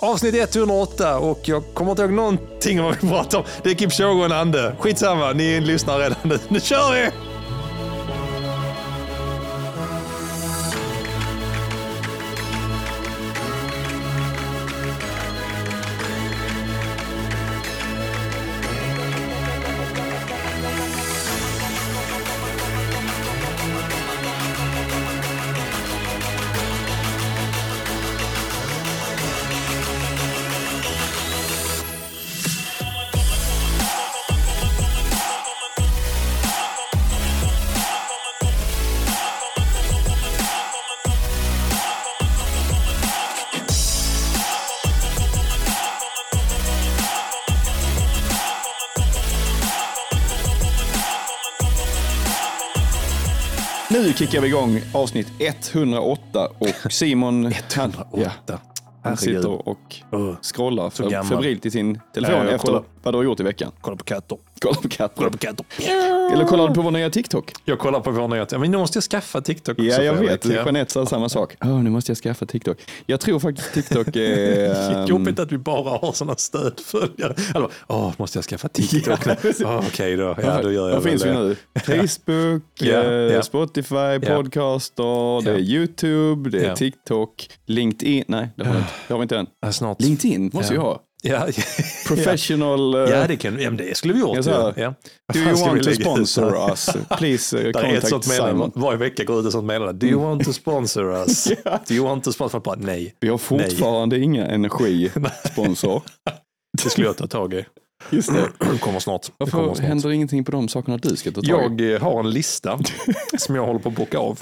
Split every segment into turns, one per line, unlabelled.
avsnitt 108 och jag kommer inte ihåg någonting om vad vi pratade om. Det är Kipchoge och en ande. Skitsamma, ni lyssnar redan nu. Nu kör vi!
Kickar vi igång avsnitt 108 och Simon
108.
Han, han sitter och scrollar febrilt i sin telefon efter
kollar.
vad du har gjort i veckan.
kolla på katter.
Kolla på katter.
Kolla på katter.
Eller kollar du på vår nya TikTok?
Jag kollar på vår nyhet. Ja, Men nu måste jag skaffa TikTok också.
Ja, jag vet.
Ja.
Jeanette sa samma sak. Åh, nu måste jag skaffa TikTok. Jag tror faktiskt TikTok är... ehm,
Jobbigt att vi bara har sådana stödföljare. Alltså, åh, måste jag skaffa TikTok?
Ja?
Åh, Okej då, ja, då gör jag
Vad finns vi nu? Facebook,
Ja,
eh,
ja.
Spotify, Podcaster, det är. YouTube, det är. TikTok, LinkedIn. Nej, det har, vi inte. det har vi inte än.
Ja, snart.
LinkedIn måste vi ha.
Ja,
Professional. eh,
ja, det, kan, ja, det skulle vi gjort. Ju. ja.
Do you want to sponsor us? Please uh,
ett
contact
sånt meddelande.
Simon.
Varje vecka går ut ett sånt meddelande. Do you want to sponsor us? Do you want to sponsor? Bara, nej,
Vi har fortfarande inga energisponsor.
det skulle jag ta tag i.
Just det.
Det kommer snart. Det
Varför
kommer snart.
händer ingenting på de sakerna du ska ta tag i?
Jag har en lista som jag håller på att bocka av.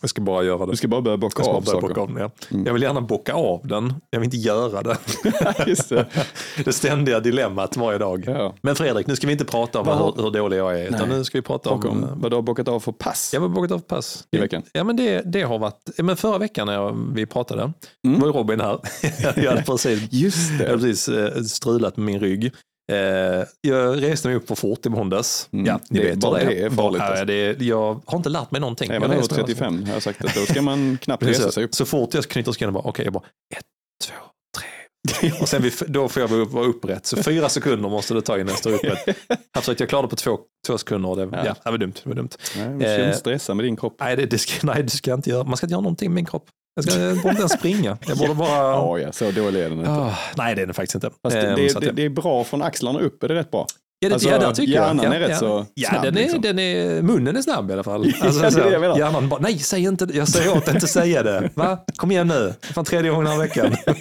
Jag ska bara göra det.
Du ska bara börja bocka
Jag
av
börja
saker.
bocka av ja.
Mm.
Jag vill gärna bocka av den. Jag vill inte göra det.
Just det.
Det ständiga dilemmat varje dag.
Ja.
Men Fredrik, nu ska vi inte prata om hur, hur dålig jag är. Utan nu ska vi prata om... Eh,
vad du har bockat av för pass
Jag har bockat av pass.
i veckan.
Ja, men det, det har varit... Men förra veckan när jag, vi pratade,
Mm.
var Robin här. jag hade precis,
Just
jag hade precis eh, strulat med min rygg. Eh, jag reste mig upp för fort i måndags.
Mm.
Ja, ni
Det-
vet
bara det är farligt, alltså.
det, jag har inte lärt mig någonting.
Även
jag
över
reste mig alltså.
35 har jag sagt att då ska man knappt resa sig upp.
Så fort jag knyter skallen, bara, okej, jag bara ett, två, tre. Och sen vid, då får jag vara upp- vara upprätt. Så fyra sekunder måste det ta innan jag står upprätt. Absolut, jag klarade på två, två sekunder. Det, ja.
Ja.
det var dumt. Det var dumt.
Nej, du ska
Eh,
inte stressa med din kropp.
Nej, det, det, ska, nej, det ska jag inte göra. Man ska inte göra någonting med min kropp. Jag, ska, jag borde inte ens springa. Jag borde bara...
Ja, ja, så dålig är den inte.
Ah, nej, det är den faktiskt inte.
Fast det,
Ehm,
det, det, det är bra från axlarna upp, är det rätt bra?
ja, det,
alltså,
ja, där tycker
hjärnan
jag.
är rätt
ja,
så
ja,
snabb,
den är,
liksom.
den är, munnen är snabb i alla fall.
Ja, det är det jag menar.
hjärnan bara, nej, säg inte det. Jag säger åt dig inte säga det. Va? Kom igen nu. Fan tredje gången den här veckan.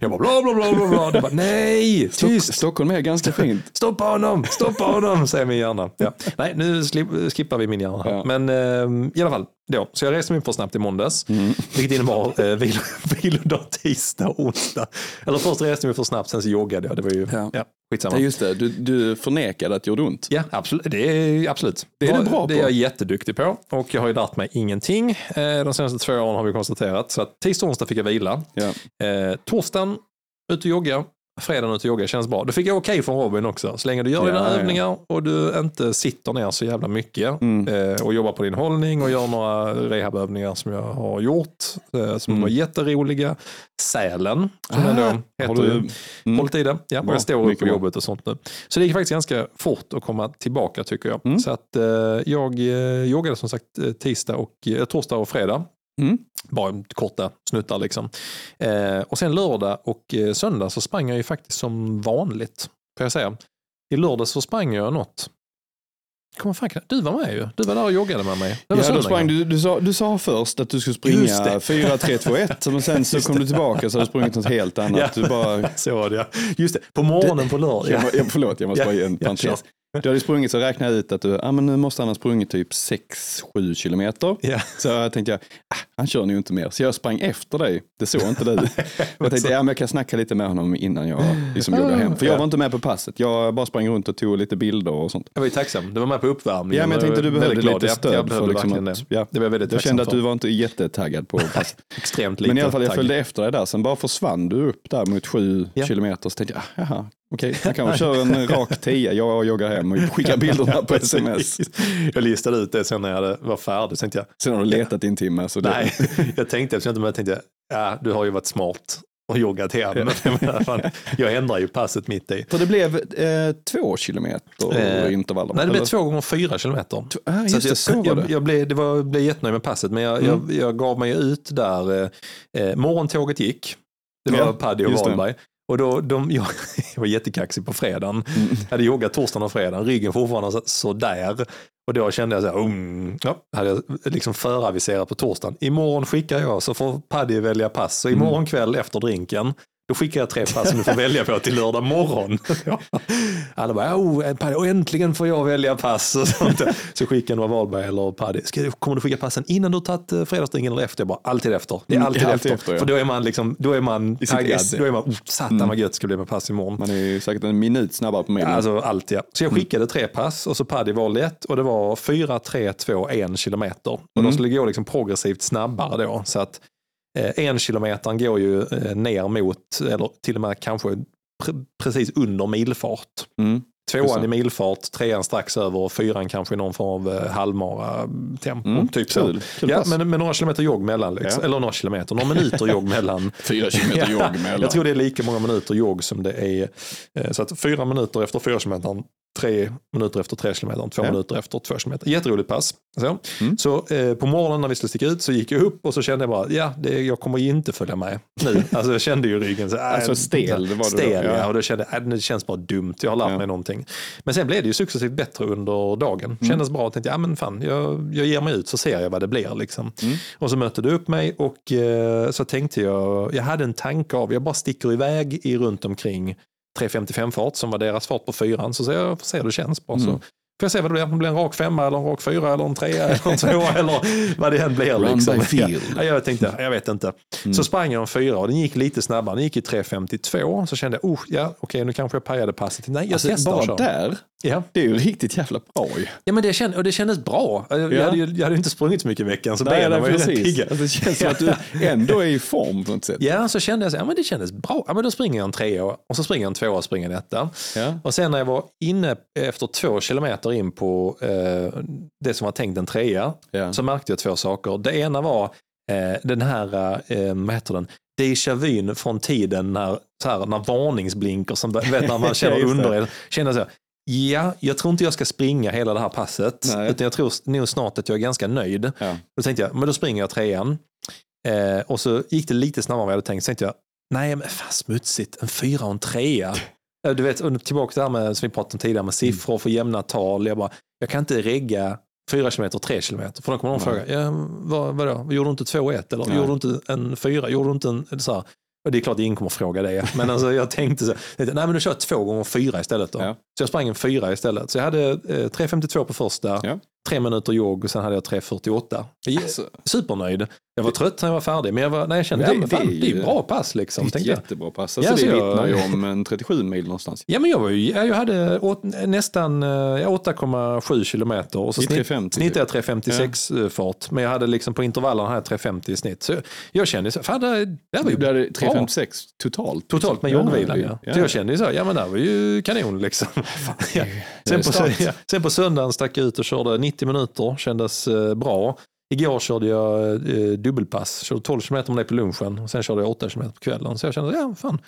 Jag bara, bla, bla, bla, bla, bla. Det bara, nej,
Stock,
tyst.
Stockholm är ganska fint.
Stoppa honom, stoppa honom, säger min hjärna. Ja. Nej, nu skippar vi min hjärna.
Ja.
Men eh, i alla fall, då. så jag reste mig upp för snabbt i måndags.
Mm.
Vilket innebar eh, vil- vilodag tisdag och onsdag. Eller först reste jag mig för snabbt, sen så joggade jag. Det var ju, ja,
Ja.
skitsamma.
Ja, just det, du, du förnekade att det gjorde ont.
Ja, absolut. Det är, absolut.
Det är du bra
Det är jag jätteduktig på. Och jag har ju lärt mig ingenting. Eh, De senaste två åren har vi konstaterat. Så att tisdag och onsdag fick jag vila.
Ja.
Eh, torsdagen, ut och jogga. Fredagen ut och jogga känns bra. Det fick jag okej från Robin också. Så länge du gör
Ja,
dina
ja.
övningar och du inte sitter ner så jävla mycket
Mm.
eh, och jobbar på din hållning och gör några rehabövningar som jag har gjort. Eh, som
Mm.
var jätteroliga. Sälen, som
Ah,
då
Har
heter
du,
ju.
mm.
Hållit i det. Ja,
Bra,
jag står upp på
bra.
jobbet och sånt nu. Så det gick faktiskt ganska fort att komma tillbaka tycker jag.
Mm.
Så att eh, jag eh, joggade som sagt eh, tisdag och, eh, torsdag och fredag.
Mm.
Bara korta snuttar liksom. Eh, och sen lördag och eh, söndag så sprang jag ju faktiskt som vanligt. Får jag säga. I lördag så sprang jag något. Kommer fan, du var med ju. Du var där och joggade med mig. Det var
Ja, då sprang du, du, sa, du sa först att du skulle springa
det.
4, 3, 2, 1. Men sen så kom du tillbaka så har du sprungit något helt annat.
Ja.
Du bara,
Så var det ja. Just det, på morgonen på lördag.
jag, må- jag, förlåt, jag måste
Ja,
bara ge en
ja,
parentes. Du hade sprungit så räknade jag ut att du, ah, men nu måste han ha sprungit typ 6-7 kilometer.
Ja.
Så jag tänkte jag, ah, han kör nog inte mer. Så jag sprang efter dig. Det såg inte du. jag tänkte, ja, men jag kan snacka lite med honom innan jag liksom joggar hem. För jag var inte med på passet. Jag bara sprang runt och tog lite bilder och sånt.
Jag var ju tacksam. Du var med på uppvärmningen.
Ja, men jag tänkte du behövde
glad.
lite stöd.
Jag behövde
för liksom att,
det.
ja.
Det var jag väldigt
Jag kände att du var inte jättetaggad på passet.
Extremt lite
Men i alla fall, jag följde efter dig där. Sen bara försvann du upp där mot sju
Ja.
kilometer. Så tänkte jag, ah, jaha, okej, jag kanske kör en rak tia. Jag joggar hem och skickar bilderna på sms.
Jag listade ut det sen när jag var färdig. Tänkte jag,
Sen har du letat i en timme. Så det,
nej, jag tänkte, eftersom jag inte med, tänkte jag, ja, du har ju varit smart. och joggat hem. Jag jag ändrar ju passet mitt i.
För det blev eh, två kilometer
Eh,
intervaller.
Nej, det blev
eller?
två gånger fyra kilometer.
Ah,
Så att
det,
jag,
så var
jag,
det.
jag, blev, det var, blev jättenöjd med passet, men jag,
Mm.
jag, jag gav mig ut där. Eh, eh, morgontåget gick. Det var
Ja,
Paddy och. Wahlberg. Och då, de, jag, jag var jättekaxig på fredagen.
Mm.
Jag hade joggat torsdagen och fredagen, ryggen fortfarande sådär. Och då kände jag så här, um, ja, hade jag liksom föraviserat på torsdagen. Imorgon skickar jag så får Paddy välja pass. Så imorgon kväll efter drinken, då skickar jag tre pass som du får välja på till lördag morgon. Alla bara, oh, Paddy, och äntligen får jag välja pass. Och sånt. Så skickar några Wahlberg eller Paddy, du- kommer du skicka passen innan du tagit eh, fredagsdrinken eller efter? Jag bara, alltid efter. Det är
Mm,
alltid,
alltid
efter.
efter, ja.
För då är man, liksom, då är man taggad. Då är man, oh, satan vad gött ska bli med pass imorgon.
Man är ju säkert en minut snabbare på
Ja,
mejlen.
alltså allt ja. Så jag skickade tre pass och så Paddy valde ett och det var 4, 3, 2, 1 kilometer. Och
Mm.
de skulle gå liksom progressivt snabbare då. Så att eh, en kilometern går ju eh, ner mot, eller till och med kanske pre- precis under milfart.
Mm.
Tvåan i milfart, trean strax över och fyran kanske i någon form av eh, halvmara tempo.
Mm,
Typ så.
kul. Kul
Ja, men med några kilometer jogg mellan, liksom.
Ja.
eller några kilometer, några minuter jogg mellan.
Fyra kilometer jogg mellan.
Jag tror det är lika många minuter jogg som det är. eh, Så att fyra minuter efter fyra kilometer, tre minuter efter tre kilometer, två
Ja.
minuter efter två kilometer. Jätteroligt pass. Så,
Mm.
så eh, på morgonen när vi skulle sticka ut så gick jag upp och så kände jag bara, ja, det, jag kommer ju inte följa med nu. Alltså jag kände ju ryggen. Så, äh,
Alltså stel, det var då,
Stel, ja. Och då kände jag, äh, det känns bara dumt. Jag har lärt
Ja.
mig någonting. Men sen blev det ju successivt bättre under dagen.
Mm.
Kändes bra. Jag tänkte, ja men fan, jag, jag ger mig ut så ser jag vad det blir. Liksom.
Mm.
Och så mötte du upp mig och eh, så tänkte jag, jag hade en tanke av, jag bara sticker iväg i runt omkring 3.55 fart som var deras fart på fyran. Så jag får se hur det känns. Bara. Så
mm
får jag se vad det blir, om det blir en rak femma eller en rak fyra eller en trea eller en tvåa eller vad det än blir. Liksom. Ja, jag tänkte, jag vet inte.
Mm.
Så sprang jag en fyra och den gick lite snabbare, den gick i 3.52. Så kände jag, oh, ja, okej nu kanske jag pajade passet. Nej, jag
Alltså,
testar
bara där,
Ja.
det är ju riktigt jävla bra ju.
Ja, men det, känd, och det kändes bra. Jag,
Ja.
hade, jag hade inte sprungit så mycket i veckan så
Nej,
benen
nej,
var ju rätt pigga.
Alltså, det känns som att du ändå är i form på något sätt.
Ja, så kände jag så, ja, men det kändes bra. Ja, men då springer jag en trea och så springer jag en tvåa och springer en etta.
Ja.
Och sen när jag var inne efter två kilometer in på eh, det som var tänkt en trea
Ja.
så märkte jag två saker. Det ena var eh, den här, eh, vad heter den, déjà vyn från tiden när, så här, när varningsblinkar, som, vet, när man känner under känner så här, ja, jag tror inte jag ska springa hela det här passet,
Nej.
utan jag tror nog snart att jag är ganska nöjd.
Ja.
Då tänkte jag, men då springer jag trean. Eh, och så gick det lite snabbare än vad jag hade tänkt. Så tänkte jag, nej men fan smutsigt, en fyra och en trea. Eh, Du vet, och tillbaka till det här med, som vi pratade om tidigare, med siffror för jämna tal. Jag bara, jag kan inte regga fyra kilometer, tre kilometer. För då kommer någon fråga, ja, vad, vadå, gjorde du inte 2-1 eller
Nej.
gjorde du inte en fyra, gjorde du inte en, så här. Och det är klart ingen kommer fråga det, men alltså jag tänkte så nej men då kör jag två gånger fyra istället då.
Ja.
Så jag sprang en fyra istället. Så jag hade eh, 3.52 på första,
Ja.
Tre minuter jogg och sen hade jag 3.48.
Alltså,
Supernöjd. Jag var trött när jag var färdig, men jag, var, nej, jag kände
Det-
ja, fan,
det är
det är
ju-
bra pass liksom.
det är ett jättebra pass.
Ja,
Alltså,
så
det
jag-
vittnar ju om en 37 mil någonstans.
Ja, men jag, var ju, jag hade åt, nästan eh, ja, 8,7 kilometer och så
I
snitt,
350
snittade jag 356 eh, fart. Men jag hade liksom på intervallerna jag 350 i snitt. Så jag, jag kände så, fan det, det här var ju bra.
356 totalt.
Totalt med
Ja,
joggvilan
det-
ja. Så jag kände så, ja men det här var ju kanon liksom. ja. sen, på, ja, sen på söndagen stack jag ut och körde 90 minuter, kändes eh, bra. Igår körde jag eh, dubbelpass, körde 12 km om det på lunchen och sen körde jag 8 km på kvällen. Så jag kände, ja fan.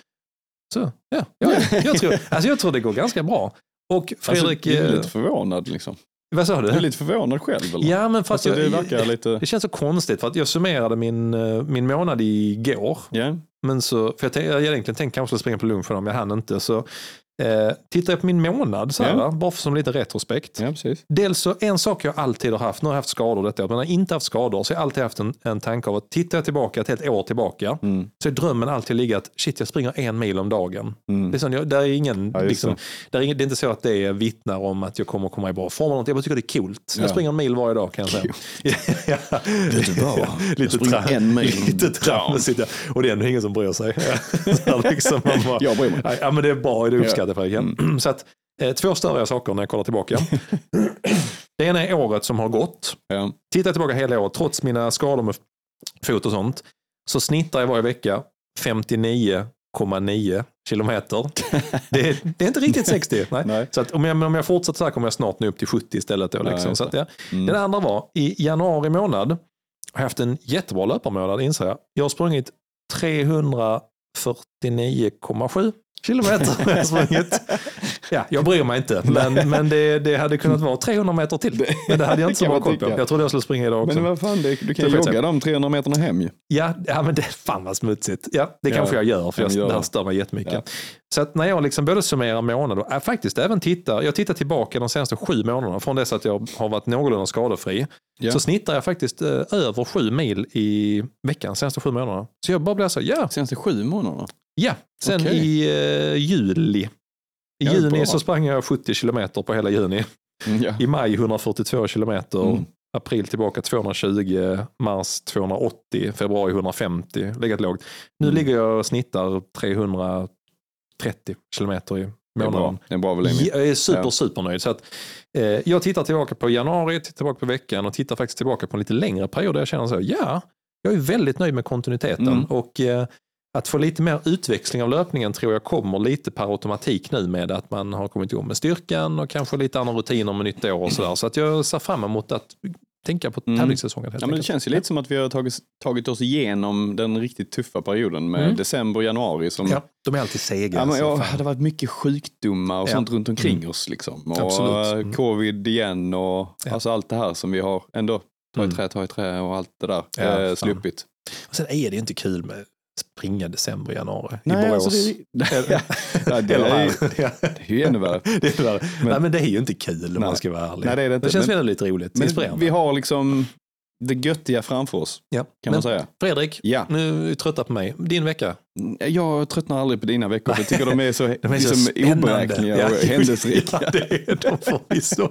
Så, ja, jag, jag, tror, alltså jag tror det går ganska bra. Och Fredrik,
alltså, du är
eh,
lite förvånad liksom.
vad sa
Du är
du?
lite förvånad själv eller?
Ja, men fast
alltså,
jag,
det verkar lite...
det känns så konstigt för att jag summerade min, eh, min månad igår.
Ja,
Men så, för jag, jag hade egentligen tänkt kanske springa på lunchen om jag hann inte. Så eh, tittar jag på min månad så här,
Ja.
bara som lite retrospekt.
precis.
Dels så en sak jag alltid har haft, nu har jag haft skador detta men när jag inte haft skador så har jag alltid haft en, en tanke av att tittar jag tillbaka ett helt år tillbaka
Mm.
så är drömmen alltid ligga att shit jag springer en mil om dagen.
Mm.
Det är, sån, jag, där är ingen,
Ja, just
liksom, där är ingen, det är inte så att det vittnar om att jag kommer komma i bra form. eller något. Jag bara tycker det är coolt. Jag
Ja.
springer en mil varje dag kan jag säga. ja.
Vet du vad? Jag
Lite
springer
tra-
en mil
Lite tramsigt. ja. Och det är ändå ingen som bryr sig. så här liksom, man bara,
Jag bryr mig.
Ja, men det är bra, det uppskattar Fredrik.
Mm.
Så att, eh, två större saker när jag kollar tillbaka. det ena är året som har gått.
Ja.
Tittar jag tillbaka hela året, trots mina skador med fot och sånt, så snittar jag varje vecka 59,9 kilometer. Det är, det är inte riktigt 60. Nej.
Nej.
Så om, jag, om jag fortsätter så här kommer jag snart nu upp till 70 istället. Då, liksom.
just
så att, ja.
Mm.
Den andra var, i januari månad har jag haft en jättebra löparmånad inser jag. Jag har sprungit 49,7 kilometer har jag sprungit. Ja, jag bryr mig inte, men, men det, det hade kunnat vara 300 meter till. Men det hade jag inte så bra koll på. Jag trodde jag skulle springa idag också.
Men vad fan, det, du kan
Det jag
jogga de 300 meterna hem ju.
Ja, ja, men det fan vad smutsigt. Ja, det
Ja,
kanske jag gör, för jag,
göra.
det här stör mig jättemycket.
Ja.
Så att när jag liksom både summerar månader och äh, faktiskt även tittar, jag tittar tillbaka de senaste sju månaderna från dess att jag har varit någorlunda skadefri,
Ja.
så snittar jag faktiskt eh, över sju mil i veckan, senaste sju månaderna. Så jag bara blir så, ja,
Senaste sju månaderna.
Ja. Sen
Okej.
i eh, juli, i
Ja,
juni
bra.
så sprang jag 70 kilometer på hela juni.
Mm, Ja.
I maj 142 kilometer.
Mm.
April tillbaka 220, mars 280, februari 150, legat lågt. Nu
Mm.
ligger jag och snittar 330 kilometer i
Det är bra.
månaden.
Det är bra.
Jag är super,
Ja.
supernöjd. Så att, eh, jag tittar tillbaka på januari, tittar tillbaka på veckan och tittar faktiskt tillbaka på en lite längre period där jag känner så, ja, jag är väldigt nöjd med kontinuiteten.
Mm.
Och eh, att få lite mer utväxling av löpningen tror jag kommer lite per automatik nu med att man har kommit igång med styrkan och kanske lite andra rutiner med nytt år och sådär. Så att jag ser fram emot att tänka på
Mm.
tävlingssäsongen helt
Ja, men det känns ju lite som att vi har tagit, tagit oss igenom den riktigt tuffa perioden med
Mm.
december och januari. Som,
Ja, de är alltid sega.
Ja, men, ja, det har varit mycket sjukdomar och
Ja.
sånt runt omkring oss. Liksom. Och
Absolut.
eh,
Mm.
covid igen och
Ja.
alltså allt det här som vi har ändå ta i
Mm.
trä, ta i trä och allt det där
Ja,
eh, sluppit.
Och Sen är det ju inte kul med springa december, januari i
Nej,
Borås.
alltså det, ja, det, är, ju- det är ju ännu värre.
Det är värre.
Men-
Nej, men det är ju inte kul om
Nej.
man ska vara ärlig.
Nej, det är det inte.
känns
Men-
väldigt roligt.
Men
Inspirerande.
vi har liksom det göttiga framför oss,
ja.
kan
men,
man säga.
Fredrik,
Ja.
nu är du trötta på mig. Din vecka?
Jag tröttnar aldrig på dina veckor, jag tycker de är så,
De är så
liksom oberäkneliga
Ja,
och händelserika.
Ja, det är de förvisso.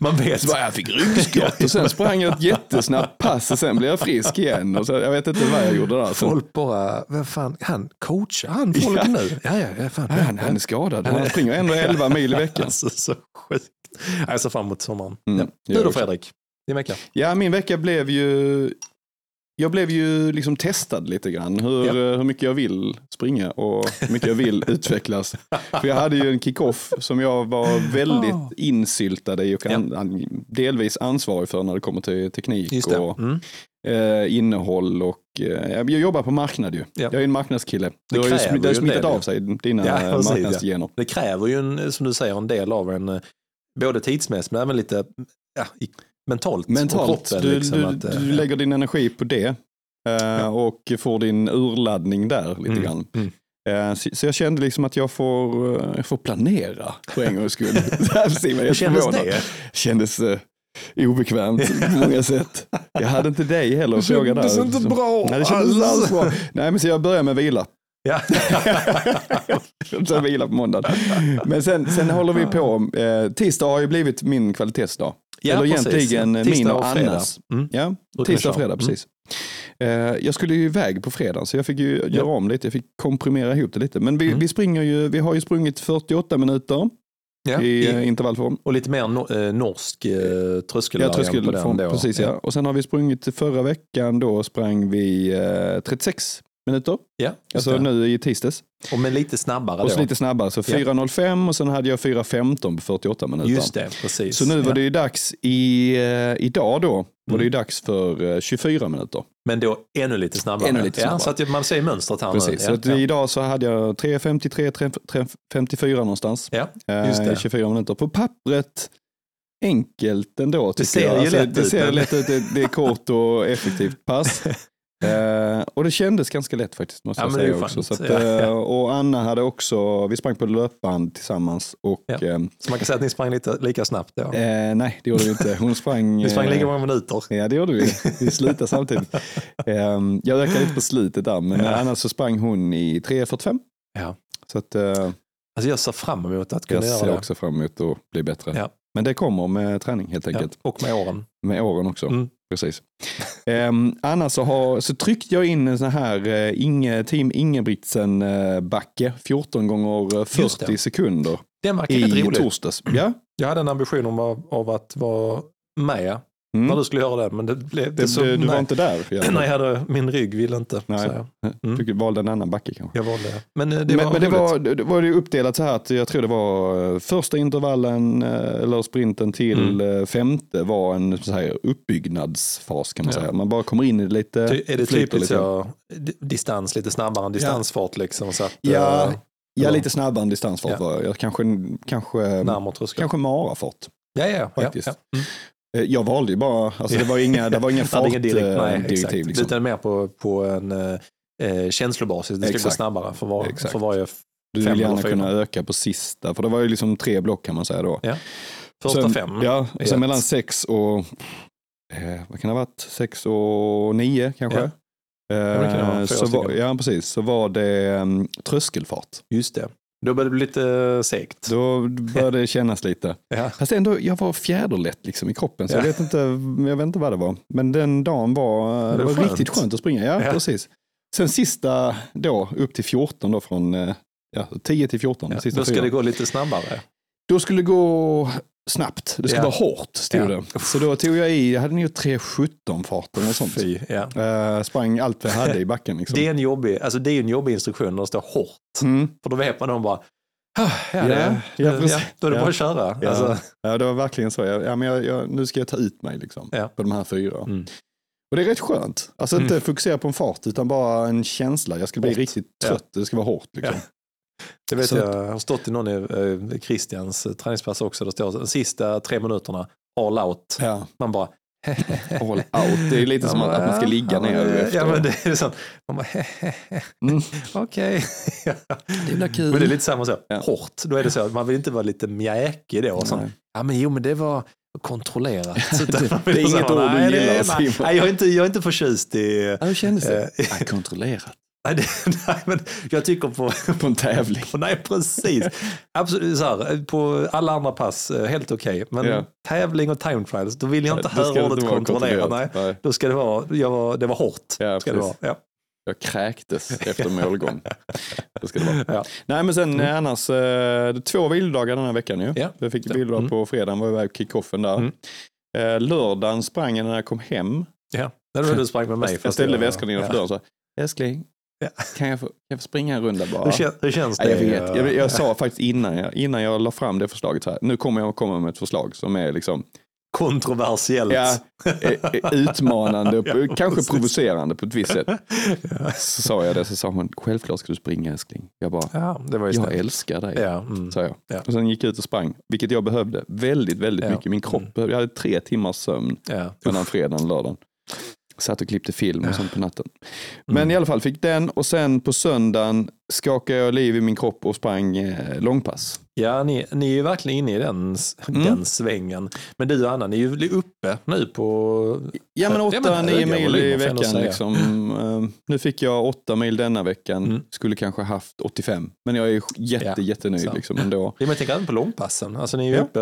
Man vet.
Bara, jag fick ryggskott och sen sprang jag ett jättesnabbt pass och sen blev jag frisk igen. Och så, jag vet inte vad jag gjorde där.
Folk bara, vad fan, han coachar han folk
Ja.
nu? Ja, ja, ja fan.
Han, han är skadad, han springer ändå 11 mil i veckan.
Alltså, så sjukt. Jag ser fram emot sommaren.
Mm,
ja. Du då. Fredrik, din vecka?
Ja, min vecka blev ju... Jag blev ju liksom testad lite grann hur,
Ja.
hur mycket jag vill springa och hur mycket jag vill utvecklas. För jag hade ju en kick-off som jag var väldigt
Ah.
insyltad i och an, an, delvis ansvarig för när det kommer till teknik och
Mm.
eh, innehåll och eh, jag jobbar på marknad ju.
Ja.
Jag är en marknadskille.
Det
Det har ju sm- det
ju
smittat
det,
av sig, dina
ja.
marknadsgener.
Det kräver ju, en, som du säger, en del av en, eh, både tidsmässigt men även lite ja, i, mentalt.
Mentalt,
kroppen,
du,
liksom,
du,
att, eh,
du lägger din energi på det eh, och får din urladdning där lite
Mm,
grann.
mm.
Eh, Så, så jag kände liksom att jag får, jag får planera för en gångs skull.
Hur kändes
förvånad.
det?
Kändes eh, obekvämt på många sätt. Jag hade inte dig heller att fråga där.
kändes inte
Så-
bra
Nej, det kändes inte
alls.
alls bra. Nej, men så jag börjar med vila.
Ja.
Sen vila på måndag. Men sen, sen håller vi på. Tisdag har ju blivit min kvalitetsdag.
Ja,
Eller
precis.
egentligen
Tisdag
min och
fredag.
Annas.
Mm.
Ja, tisdag och fredag, precis. Eh, jag skulle ju iväg på fredag så jag fick ju göra om lite, jag fick komprimera ihop det lite. Men vi,
Mm.
vi springer ju, vi har ju sprungit 48 minuter
Ja.
i,
I,
eh, intervallform.
och lite mer no, eh, norsk eh,
Ja,
på den
tröskelform, precis ja. Och sen har vi sprungit förra veckan, då sprang vi eh, 36 minuter.
Ja,
Alltså
det.
nu i tisdags.
Och men lite snabbare
Och så
då.
lite snabbare, så 4.05 och sen hade jag 4.15 på 48 minuter.
Just det, precis.
Så nu var
ja.
det ju dags i, eh, idag då, var
Mm.
det ju dags för eh, 24 minuter.
Men då ännu lite snabbare.
Ännu lite
Ja,
snabbare.
så att man ser mönstret här
Precis,
nu.
så
Ja,
att
ja.
idag så hade jag 3.53, 3.54 någonstans.
ja.
Eh,
Just det.
24 minuter. På pappret enkelt ändå. tycker
ser
jag.
ju
Alltså,
lätt
det
ut,
ser lätt ut. Det, det är kort och effektivt pass. Eh, och det kändes ganska lätt faktiskt, måste
Ja,
jag säga också. att,
Ja, ja.
eh, Och Anna hade också, vi sprang på löpband tillsammans och eh,
Så man kan säga att ni sprang lite lika snabbt då.
eh, nej, det gjorde vi inte. Hon sprang...
Ni sprang
eh,
lika många minuter.
Ja, det gjorde vi. Vi slutade samtidigt. Ehm, jag ökade lite på slutet där, men
Ja.
annars så sprang hon i 3.45.
Ja.
Så att, eh,
Alltså jag ser fram emot att kunna
jag
göra
ser
det.
också fram emot att bli bättre.
Ja.
Men det kommer med träning helt enkelt.
Och med åren.
Med åren också.
Mm.
Precis. Um, annars så, har, så tryckte jag in en sån här uh, Inge, Team Ingebrigtsen uh, backe, 14 gånger eh,
Just
40
det.
sekunder
Den verkar rätt rolig.
torsdags. Ja,
Jag hade en ambition om av att vara med
Mm.
när du skulle göra det. Men det blev
Det,
så,
du, du var
nej,
inte där?
nej, jag hade, min rygg ville inte.
Nej.
Så jag, Mm.
Du valde en annan backe kanske?
jag valde det. Men eh, det
men
var
men det, var, det var ju uppdelat så här att jag tror det var eh, första intervallen eh, eller sprinten till
Mm.
femte var en så här, uppbyggnadsfas kan man
Ja.
säga. Man bara kommer in i det lite.
Ty, är det typiskt så, di- distans, lite snabbare än distansfart liksom? Så att,
Ja, ja, lite snabbare än distansfart
Ja.
var jag. Kanske, kanske, kanske marafart.
Ja, ja, ja.
faktiskt.
Ja, ja. Mm.
Eh, Jag valde ju bara, alltså det var inga, det var inga fartdirektiv. Liksom.
Utan mer på, på en eh, eh, känslobasis. Det ska gå
Exakt.
snabbare för, var,
Exakt.
för varje
Du vill gärna kunna öka på sista, för det var ju liksom tre block kan man säga då.
första
sen,
fem.
Ja, och sen mellan sex och, eh, vad kan det ha varit, sex och nio kanske?
Ja.
Eh,
fyra
så var, ja, precis. Så var det um, tröskelfart.
Just det. Då började det bli lite segt.
Då började det kännas lite.
Ja.
Fast ändå, jag var fjäderlätt liksom i kroppen, så
Ja.
jag, vet inte, jag vet inte vad det var. Men den dagen var, det
Det
var
skönt.
riktigt skönt att springa. Ja,
Ja.
precis. Sen sista då, upp till 14 då, från eh, ja, 10 till 14.
Ja. Då ska
fyra.
det gå lite snabbare.
Då skulle det gå snabbt, det skulle
Ja.
vara hårt stod
Ja.
det. Så då tog jag i, jag hade nog 3.17 fart eller något sånt.
Fy, ja.
Eh, sprang allt jag hade i backen. Liksom.
Det är en jobbig, alltså det är en jobbig instruktion när det står hårt.
Mm.
För då vet man de bara, "Ah, ja,
Ja,
det,
ja,
ja, då är det bara att köra.
Ja.
Alltså,
Ja, det var verkligen så. Ja, men jag, jag, nu ska jag ta ut mig liksom, på de här fyra.
Mm.
Och det är rätt skönt. Alltså inte
Mm.
fokusera på en fart utan bara en känsla. Jag ska bli
Hårt.
riktigt trött. Det ska vara hårt. Liksom.
Det vet
Så-
jag, jag har stått i någon i eh, Christians eh, träningspass också, det står de sista tre minuterna, all out.
Ja.
Man bara,
All out. Det är lite som att, att man ska ligga
ja,
ner
men,
efter.
Ja, men det är sånt. Man bara,
Mm.
okej.
Det blir kul.
Men det är lite samma så,
Ja.
hårt. Då är det så att man vill inte vara lite mjäkig då. Och sånt.
Nej.
Ja men jo men det var kontrollerat. Så
Det-
man
det är inget
så,
ord du gillar,
nej,
Simon.
nej, jag, är inte, jag är inte förtjust i...
Ja, hur kändes det?
Eh,
Ja, kontrollerat.
Nej, det, nej, men jag tycker på...
På en tävling.
Nej, precis. Absolut, så här, på alla andra pass, eh, helt okej. Men
Ja.
tävling och time trials, då vill jag inte
Det ska
höra ordet kontrollera. Nej.
Nej.
Då ska det vara, jag var, det var hårt.
Ja,
ska det vara. Ja.
Jag kräktes efter målgång. Det ska det vara.
Ja.
Nej men sen eh, annars, eh, två vilodagar den här veckan ju.
Ja.
Jag fick vilodag
Mm.
på fredagen, var iväg på kickoffen där.
Mm.
Lördagen sprang jag när jag kom hem.
Ja. När du du sprang med mig.
jag ställde väskan innanför
ja.
dörren sa, älskling,
Ja.
kan, jag få, kan jag få springa en runda bara?
Hur, kän, hur känns det?
Ja, jag vet, jag, jag sa faktiskt innan jag, innan jag la fram det förslaget så här, nu kommer jag att komma med ett förslag som är liksom,
Kontroversiellt.
ja, utmanande,
Ja,
kanske
precis.
provocerande på ett visst sätt. Så sa jag det, så sa hon, självklart ska du springa älskling. Jag bara,
Ja,
jag älskar dig.
Ja, mm.
sa jag.
Ja.
Och sen gick jag ut och sprang, vilket jag behövde väldigt, väldigt
Ja.
mycket. Min kropp
Mm.
behövde, jag hade tre timmars sömn
ja.
mellan fredagen och lördagen. Satt och klippte film och sånt på natten. Men
Mm.
i alla fall fick den och sen på söndagen skakade jag liv i min kropp och sprang eh, långpass.
Ja, ni, ni är ju verkligen inne i den,
Mm.
den svängen. Men du och Anna, ni är ju uppe nu på...
Ja men
Ja,
åtta,
men
nio
höga
mil i veckan. Liksom. Eh, Nu fick jag åtta mil denna veckan,
Mm.
skulle kanske haft 85. Men jag är jätte,
Ja,
jättenöjd
så.
liksom ändå.
Ja, men tänker även på långpassen. Alltså ni är ju
Ja.
uppe...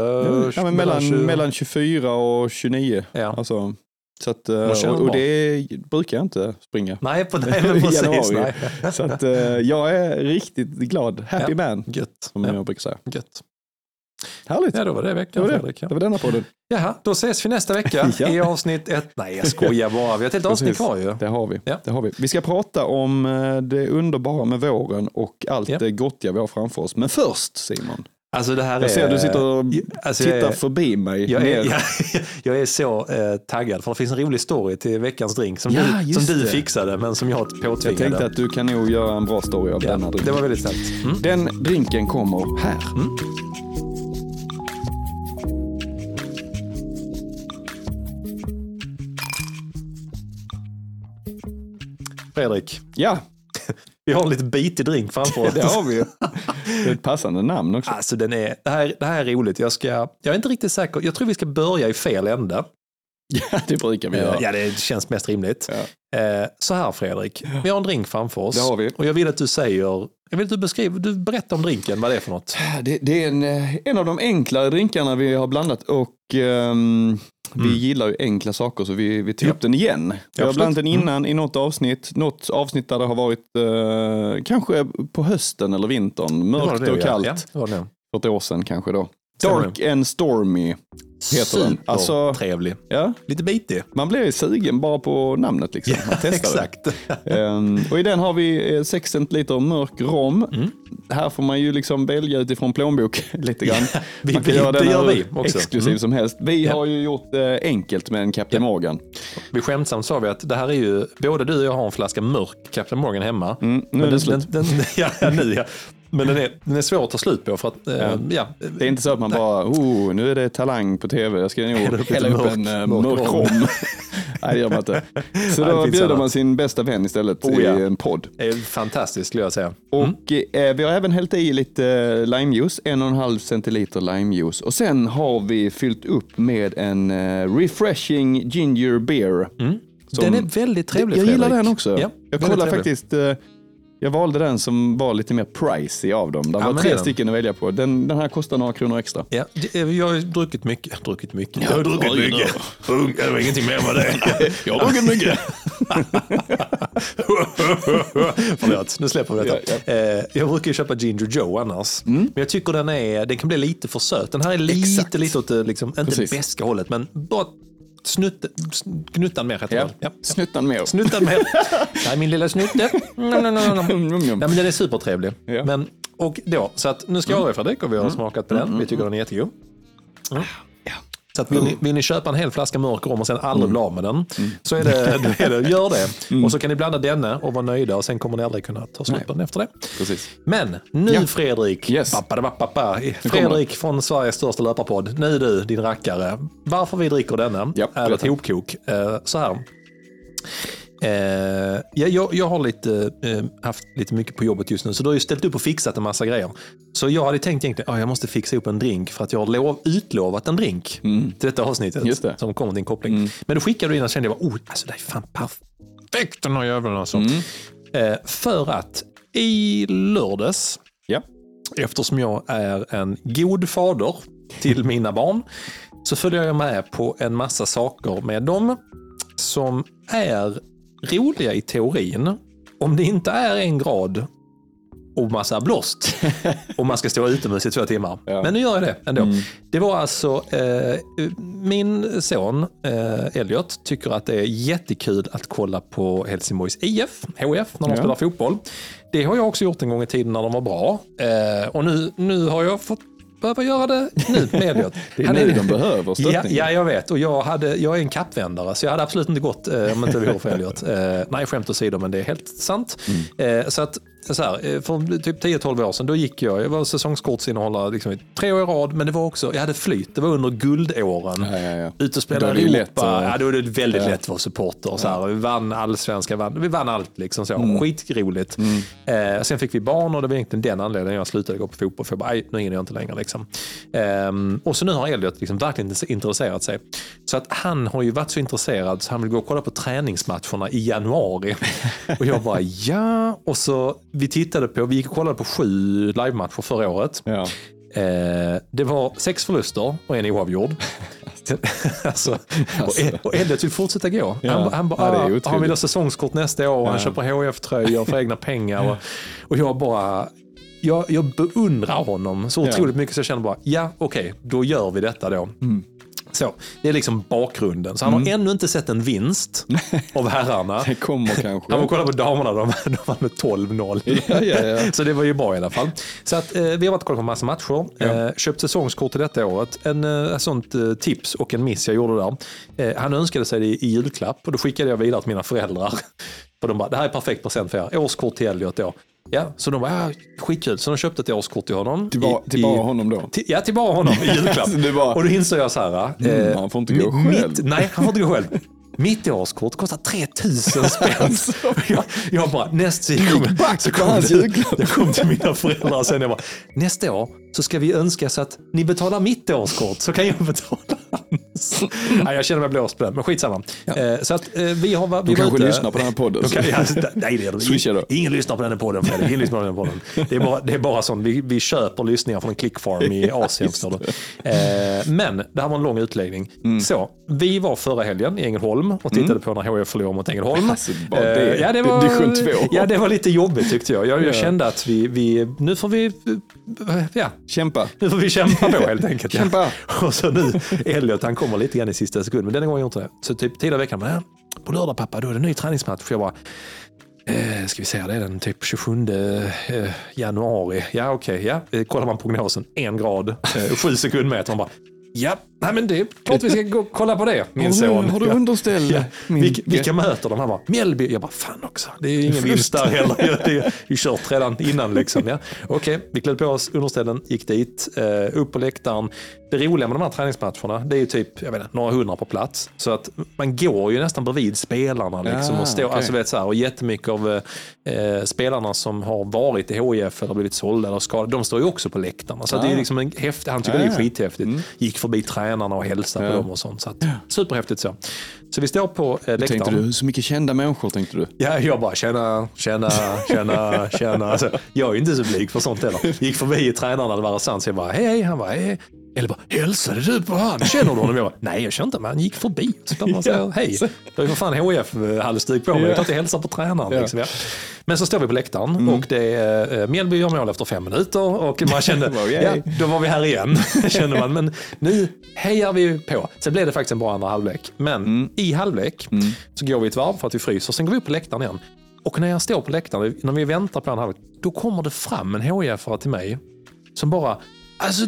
Ja, men mellan,
20
mellan 24 och 29.
Ja.
Alltså, så att, eh, och, och det brukar jag inte springa.
Nej, på, nej men precis. Nej.
Så att, eh, jag är riktigt glad. Happy
Ja.
man,
Gött.
som
Ja,
jag brukar säga.
gött.
Härligt.
Ja, då var det
det
veckan
var det.
Fredrik. Ja.
Det var denna podden.
Jaha, då ses vi nästa vecka
Ja.
i avsnitt ett. Nej, jag skojar bara. Vi har ett helt avsnitt kvar ju.
Det har vi.
Ja.
Det har vi. Vi ska prata om eh, det underbara med våren och allt
Ja.
det gottiga vi har framför oss. Men först Simon,
Alltså det här
jag
är...
ser att du sitter och
alltså, jag
tittar
är-
förbi mig.
Jag är, jag, jag är så eh, taggad för det finns en rolig story till veckans drink som
Ja,
du, som du fixade men som jag
Jag
påtvingade.
tänkte att du kan nog göra en bra story av
ja,
denna drink.
det var väldigt snällt. Mm.
Den drinken kommer här.
Fredrik,
Ja,
vi har en lite bitig drink framför oss.
det har vi ju. Det är ett passande namn också.
Alltså den är, det, här, det här är roligt. Jag, ska, jag är inte riktigt säker. Jag tror vi ska börja i fel ände.
Ja, det brukar vi göra.
Ja, det känns mest rimligt.
Ja.
Eh, Så här Fredrik, vi har en drink framför oss.
Det har vi.
Och jag vill att du säger, jag vill att du beskriver, du berättar om drinken, vad det är för något.
Det, det är en, eh, en av de enklare drinkarna vi har blandat och ehm, vi gillar ju enkla saker så vi, vi tog
Ja.
upp den igen. Vi har blandat den innan i något avsnitt, något avsnitt där det har varit eh, kanske på hösten eller vintern,
Det
mörkt
det,
och
ja.
kallt.
Ja, det var det.
För ett år sedan kanske då. Dark and Stormy heter den. Alltså,
trevlig.
ja,
Lite bitig.
man blir ju sugen bara på namnet liksom. Det.
Exakt.
Ehm, och i den har vi eh, 6 centiliter mörk rom.
Mm.
Här får man ju liksom välja utifrån plånbok lite grann.
vi-
man kan
vi-
göra
det
den
gör vi också.
exklusiv
Mm.
som helst. Vi
Ja.
har ju gjort det enkelt med en Captain Morgan.
Vi skämtsamt sa vi att det här är ju, både du och jag har en flaska mörk Captain Morgan hemma.
Mm, nu
Men
är det
den,
slut.
den, den, ja, ja, nu ja. Men den är, den är svår att ta slut på för att, eh, ja.
Det är inte så att man bara, oh, nu är det talang på tv, jag ska nog
Hälla upp
en
mörk-
eh,
mörk rom.
Nej, det gör man inte. Så
Nej,
då bjuder
annat.
man sin bästa vän istället
Oh, ja.
i en podd.
Det är fantastiskt skulle jag säga.
Och eh, vi har även hällt i lite limejuice, en och en halv centiliter limejuice. Och sen har vi fyllt upp med en refreshing ginger beer. Som-
Den är väldigt trevlig
Jag gillar
Fredrik.
den också.
Ja,
jag kollar
trevlig.
faktiskt, jag valde den som var lite mer pricey av dem. Det
Ja,
var tre
den.
stycken att välja på. Den, den här kostar några kronor extra.
Ja, det- jag har druckit mycket. Druckit mycket.
Jag har druckit mycket.
Ung, Det var ingenting mer med det.
Jag har druckit mycket.
Förlåt, nu släpper vi detta.
Ja,
Eh, Jag brukar ju köpa Ginger Joe annars. Men jag tycker den, är, den kan bli lite för söt. Den här är lite,
Exakt.
lite åt det, liksom, inte beska hållet, men bara snutt, gnuttan mer heter
Ja.
det. Ja.
Snuttan med.
Snuttan mer. Nej, min lilla snutte. Mm, mm, mm, mm.
Mm, mm, mm.
Nej, men den är supertrevlig.
Ja.
Men, och då, så att nu ska jag mm. Fredrik och vi har smakat på den. Vi tycker den är jättegod. Mm. Så att vill, ni, vill ni köpa en hel flaska mörk rom och sen aldrig bli av med den, så är det, är det, gör det. Och så kan ni blanda denna och vara nöjda och sen kommer ni aldrig kunna ta slut på den efter det.
Precis.
Men nu
Ja.
Fredrik,
Yes.
pappa, pappa, Fredrik från Sveriges största löparpodd. Nu du, din rackare. Varför vi dricker denna
Ja,
är ett hopkok. Eh, så här. Eh, ja, jag, jag har lite, eh, haft lite mycket på jobbet just nu, så du har ju ställt upp och fixat en massa grejer. Så jag hade tänkt egentligen att jag måste fixa upp en drink för att jag har lov, utlovat en drink till detta avsnittet
Mm. Just det. Mm.
som kommer till en koppling. Men då skickade du in och kände jag, oh, alltså det är fan perfekt den här jäveln alltså.
Mm.
Eh, för att i lördags,
Ja.
eftersom jag är en god fader till mina barn, så följer jag med på en massa saker med dem som är roliga i teorin. Om det inte är en grad och massa blåst och man ska stå utomhus i två timmar.
Ja.
Men nu gör jag det ändå. Det var alltså, eh, min son eh, Elliot tycker att det är jättekul att kolla på Helsingborgs IF, HF, när de
Ja.
spelar fotboll. Det har jag också gjort en gång i tiden när de var bra. Eh, och nu, nu har jag fått behöva göra det nu med Elliot.
Det är nu de behöver
Ja,
stöttning.
ja, jag vet. Och jag, hade, jag är en kappvändare, så jag hade absolut inte gått eh, om inte det vore för Elliot. Eh, nej, skämt åsido, men det är helt sant.
Mm.
Eh, så att, så här, eh, för typ 10-12 år sedan, då gick jag, jag var säsongskortsinnehavare liksom, i tre år i rad, men det var också, jag hade flyt, det var under guldåren.
Ja, ja, ja.
Ut och
Då
spela
är det ju
Europa,
lätt
ja, då är det väldigt
Ja.
lätt att vara supporter. Så här. Vi vann allsvenska, vann, vi vann allt liksom. Så.
Mm.
Skitroligt. Eh, sen fick vi barn och det var egentligen den anledningen jag slutade gå på fotboll. För jag bara, "Aj, nu hinner jag inte längre. Liksom. Ehm, och så nu har Elliot liksom verkligen intresserat sig. Så att han har ju varit så intresserad så han vill gå och kolla på träningsmatcherna i januari. och jag bara, ja. Och så vi tittade på, vi gick och kollade på sju livematcher förra året.
Ja.
Eh, det var sex förluster och en oavgjord. alltså, och, och Elliot vill fortsätta gå.
Ja.
Han, han bara,
Ja,
ah, han vill ha säsongskort nästa år och han
Ja.
köper HF-tröjor för egna pengar. Och, och jag bara, jag, jag beundrar honom så otroligt mycket så jag känner bara, ja okej, då gör vi detta då.
Mm.
Så, det är liksom bakgrunden. Så han har ännu inte sett en vinst av herrarna.
Det kommer kanske.
Han var kolla på damerna, de, de vann med 12-0.
Ja, ja, ja.
Så det var ju bra i alla fall. Så att, eh, vi har varit och kollat på massa matcher. Eh, köpt säsongskort till detta året. En eh, sånt eh, tips och en miss jag gjorde där. Eh, han önskade sig det i, i julklapp och då skickade jag vidare till mina föräldrar. För de bara, det här är perfekt present för er. Årskort till Elliot då. Ja, så de bara, ja, skitkul. Så de köpte ett årskort till honom.
Till,
I-
till bara honom då?
till, ja, till bara honom i julklapp.
Bara-
Och då insåg jag så här.
Mm, han får inte gå själv.
Mitt, nej, han får inte gå själv. Mitt årskort kostar 3000 spänn. jag, jag bara, nästa så kom,
back
så kom
julklapp.
jag kom till mina föräldrar och sen jag bara, nästa år så ska vi önska så att ni betalar mitt årskort så kan jag betala Nej, jag känner mig blåst på den, men skitsamma. Eh, så att eh, vi har... Vi
De kanske
ute-
lyssnar på den här podden.
de kan, ja, nej, det är de. Ingen lyssnar på den här podden, Fredrik. Ingen lyssnar på den här podden. Det är bara, det är bara sånt. Vi, vi köper lyssningar från en clickfarm i Asien. Du. Eh, men det här var en lång utläggning.
Mm.
Så, vi var förra helgen i Ängelholm och tittade på när HIF förlorade mot Ängelholm.
Alltså, det.
Eh, ja, det,
Det-
var,
division
ja, det var lite jobbigt tyckte jag. Jag, jag
Ja.
kände att vi, vi, nu får vi, ja,
Kämpa.
nu får vi kämpa på helt enkelt. ja.
Kämpa.
Och så nu, Elliot han kommer lite grann i sista sekund, men denna gången gjorde inte det. Så typ tidigare i veckan, men, ja, på lördag pappa, då är det en ny träningsmatch. För jag bara, eh, ska vi säga det är den typ 27 eh, januari. Ja okej, ja. Eh, kollar man prognosen, en grad, eh, sju sekundmeter. Man bara, ja, nej men det är klart vi ska gå och kolla på det, min
Har du,
son.
har du underställ?
Ja.
Min-
Vilka, vilka möter de? Han bara, Mjällby. Jag bara, fan också. Det är ingen vinst där heller. Det är ju kört redan innan. Liksom. Ja. Okej, vi klädde på oss underställen, gick dit, eh, upp på läktaren. Det roliga med de här träningsmatcherna, det är ju typ jag vet inte, några hundra på plats. Så att man går ju nästan bredvid spelarna. Liksom,
Ah,
och, står,
okej.
alltså, vet, så här, och jättemycket av eh, spelarna som har varit i HIF eller blivit sålda eller skadade, de står ju också på läktarna. Så att det är
Ah.
liksom en häftig, han tycker det är
Ah.
skithäftigt. Gick förbi tränarna och hälsade på
Ja.
dem och sånt. Så att, superhäftigt så. Så vi står på eh, läktaren.
Tänkte du, så mycket kända människor tänkte du?
Ja, jag bara tjena, tjena, tjena, tjena. Alltså, jag är inte så blyg för sånt heller. Gick förbi tränarna, det var så jag bara hej, hej. Han bara hej. Eller bara, hälsade du på han? Känner du honom? Jag bara, nej jag känner inte men han gick förbi. Så klart man säger hej. Det är för fan HIF-halsduk på mig. Det är klart jag hälsar på tränaren.
Ja.
Liksom, ja. Men så står vi på läktaren och det är eh, Mjällby gör mål efter fem minuter och man kände, ja, då var vi här igen. kände man. Men nu hejar vi på. Sen blev det faktiskt en bra andra halvlek. Men i halvlek så går vi ett varv för att vi fryser. Sen går vi upp på läktaren igen. Och när jag står på läktaren, när vi väntar på en halvlek, då kommer det fram en HIF-are till mig som bara Alltså,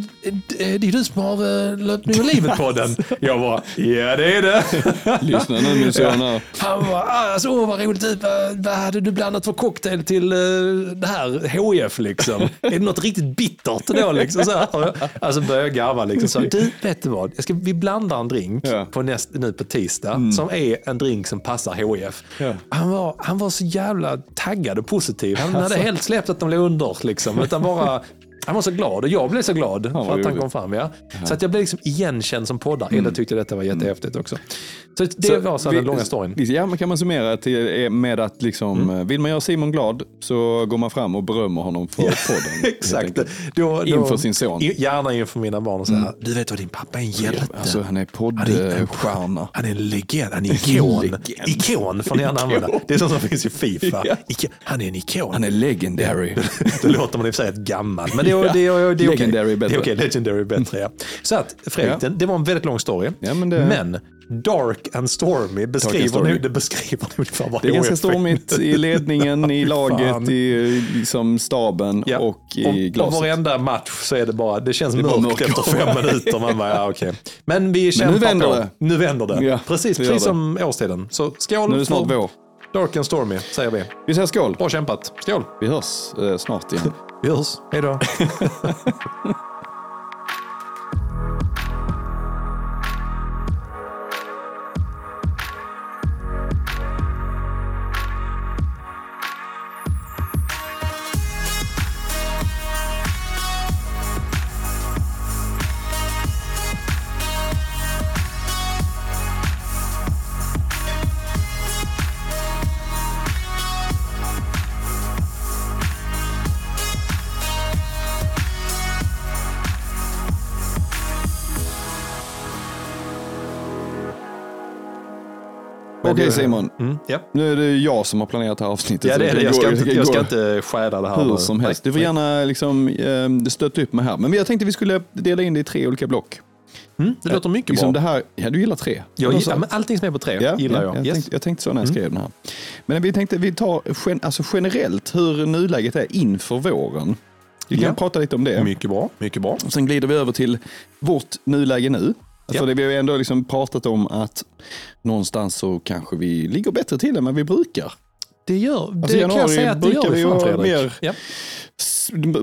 det är du som har uh, löpt ner livet på den. Jag bara, ja det är det.
Lyssna nu min son här.
Han bara, "Ah, alltså, åh vad roligt, vad, vad hade du blandat för cocktail till eh, det här HIF liksom? är det något riktigt bittert då liksom? Så här. Alltså började garva liksom. Så, du, vet du vad? Jag ska, vi blandar en drink
Ja.
på näst, nu på tisdag som är en drink som passar HIF.
Ja.
Han, var, han var så jävla taggad och positiv. Han hade helt släppt att de låg under liksom, utan bara han var så glad och jag blev så glad
vad
för att han kom fram. Ja. Så att jag blev liksom igenkänd som poddare. Eller tyckte detta var jättehäftigt också. Så det
Så
var så den långa storyn.
Ja, men kan man summera till, eh, med att liksom, eh, vill man göra Simon glad så går man fram och berömmer honom för podden.
Exakt. Då, då,
Inför sin son.
Gärna inför mina barn och säga, du vet vad din pappa är en hjälte.
Alltså han är poddstjärna.
Han är en legend, han är ikon. Ikon får ni gärna använda. Det är sånt som finns i Fifa.
Ja.
Han är en ikon.
Han är legendary.
Då låter man i och för sig ett gammal. Men det är, det är, det är okej.
Legendary bättre.
Det är okej, legendary bättre. Ja. Så att Fredrik,
Ja.
det, var en väldigt lång story.
Ja, men det-
men Dark and Stormy beskriver,
Stormy.
Nu, det beskriver ungefär vad
Det är ganska
HF
stormigt i ledningen, i laget, i liksom staben
Ja.
och i
och,
glaset.
och varenda match så är det bara, det känns
är
mörkt
mörkt.
efter fem minuter. Man bara, ja, okej. Men vi kämpar
nu vänder
på.
det.
Nu vänder det.
Ja,
precis
det
precis
det.
som årstiden. Så skål
Nu är det snart vår.
Dark and Stormy, säger vi.
Vi säger skål.
Bra kämpat. Skål.
Vi hörs eh, snart igen.
Vi hörs. Hej då.
Okej Simon,
Mm, ja.
nu är det jag som har planerat det här avsnittet.
ja, det är det. Jag ska inte, jag ska inte stjäla det här.
Hur
nu.
som helst. Du får gärna liksom, eh, stötta upp mig här. Men jag tänkte vi skulle dela in det i tre olika block.
Mm, det låter mycket
liksom
bra.
Det här, ja, du gillar tre?
Jag gillar,
så?
men allting som är på tre
Ja,
gillar
ja,
jag.
Jag,
Yes.
tänkte, jag tänkte så när jag skrev den här. Men vi tänkte vi tar gen, alltså generellt hur nuläget är inför våren. Vi kan
Ja.
prata lite om det.
Mycket bra. Mycket bra.
Sen glider vi över till vårt nuläge nu. Alltså
Ja.
det, vi har ju ändå liksom pratat om att någonstans så kanske vi ligger bättre till än vad vi brukar.
Det gör det
Alltså,
kan jag säga att det
brukar
gör
vi
fan Fredrik.
mer-
Ja.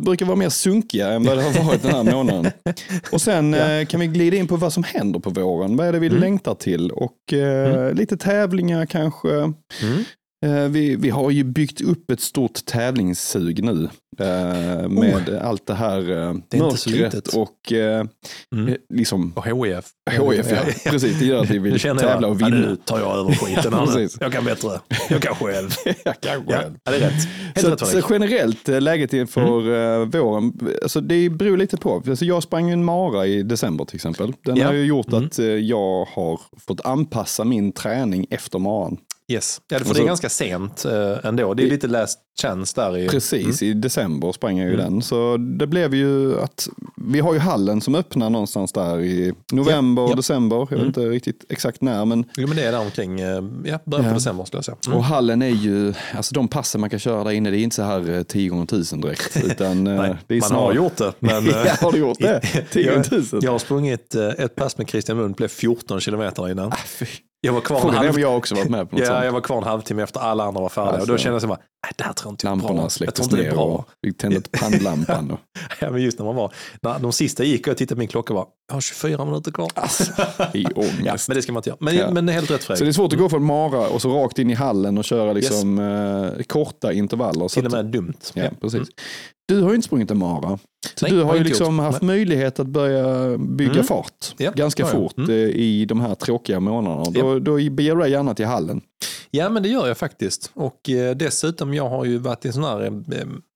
Brukar vara mer sunkiga än vad det har varit den här månaden. Och sen eh, kan vi glida in på vad som händer på våren. Vad är det vi
Mm.
längtar till? Och eh, lite tävlingar kanske.
Mm.
Eh, vi, vi har ju byggt upp ett stort tävlingssug nu. eh, Med allt det här eh,
Oh. Det
mörkret och eh,
Mm.
liksom
Och HIF.
HIF, ja. Precis, det gör att vi vill tävla
jag,
och
ja,
vinna.
nu tar jag över skiten. här nu. Jag kan bättre. Jag kan själv.
Jag kan
Ja,
själv.
ja, det är rätt.
Så,
rätt
så generellt eh, läget inför
Mm.
eh, våren, alltså det beror lite på. Alltså jag sprang en mara i december till exempel. Den
Ja.
har ju gjort
Mm.
att eh, jag har fått anpassa min träning efter maran.
Yes. Ja, för
Och
det är
så-
ganska sent eh, ändå. Det är lite last chance där. I,
Precis, i december sprang jag ju
Mm.
den. Så det blev ju att vi har ju hallen som öppnar någonstans där i november,
Ja, ja.
december. Jag vet
Mm.
inte riktigt exakt när, men
Jo, men det är där omkring eh, ja, början på december skulle jag säga. Mm.
och hallen är ju, alltså de passen man kan köra där inne, det är inte så här eh, 10 gånger 1000 direkt. Utan eh,
Nej,
är
man
snarare-
har gjort det. Men, eh,
ja, har du gjort det? 10 gånger
jag,
1000?
jag har sprungit eh, ett pass med Christian Lund, blev 14 kilometer innan.
Ah.
Jag var kvar
Frågan
halv...
om jag också varit med på något
Ja,
sånt.
jag var kvar en halvtimme efter alla andra var färdiga. och
Alltså.
då kände jag så nej, det här tror jag inte är bra.
Lamporna
Jag tror
släcktes
inte det är
ner
bra.
och vi tände pannlampan. Och,
Ja, men just när man var, när de sista gick och jag tittade på min klocka och bara, jag har 24 minuter kvar.
i
ja,
ångest.
men det ska man inte göra. Men,
Ja.
men helt rätt
Så
Fredrik.
det är svårt att gå från Mara och så rakt in i hallen och köra liksom eh, korta intervaller. Så
Till och
att-
med dumt.
Ja, precis. Du har ju inte sprungit en Mara. Så
Nej,
du
har
ju liksom
gjort.
haft möjlighet att börja bygga
Mm.
fart
Ja,
ganska
jag.
fort
Mm.
eh, i de här tråkiga månaderna.
Ja.
Då, då beger du dig gärna till hallen.
Ja, men det gör jag faktiskt. Och eh, dessutom, jag har ju varit i sån här, eh,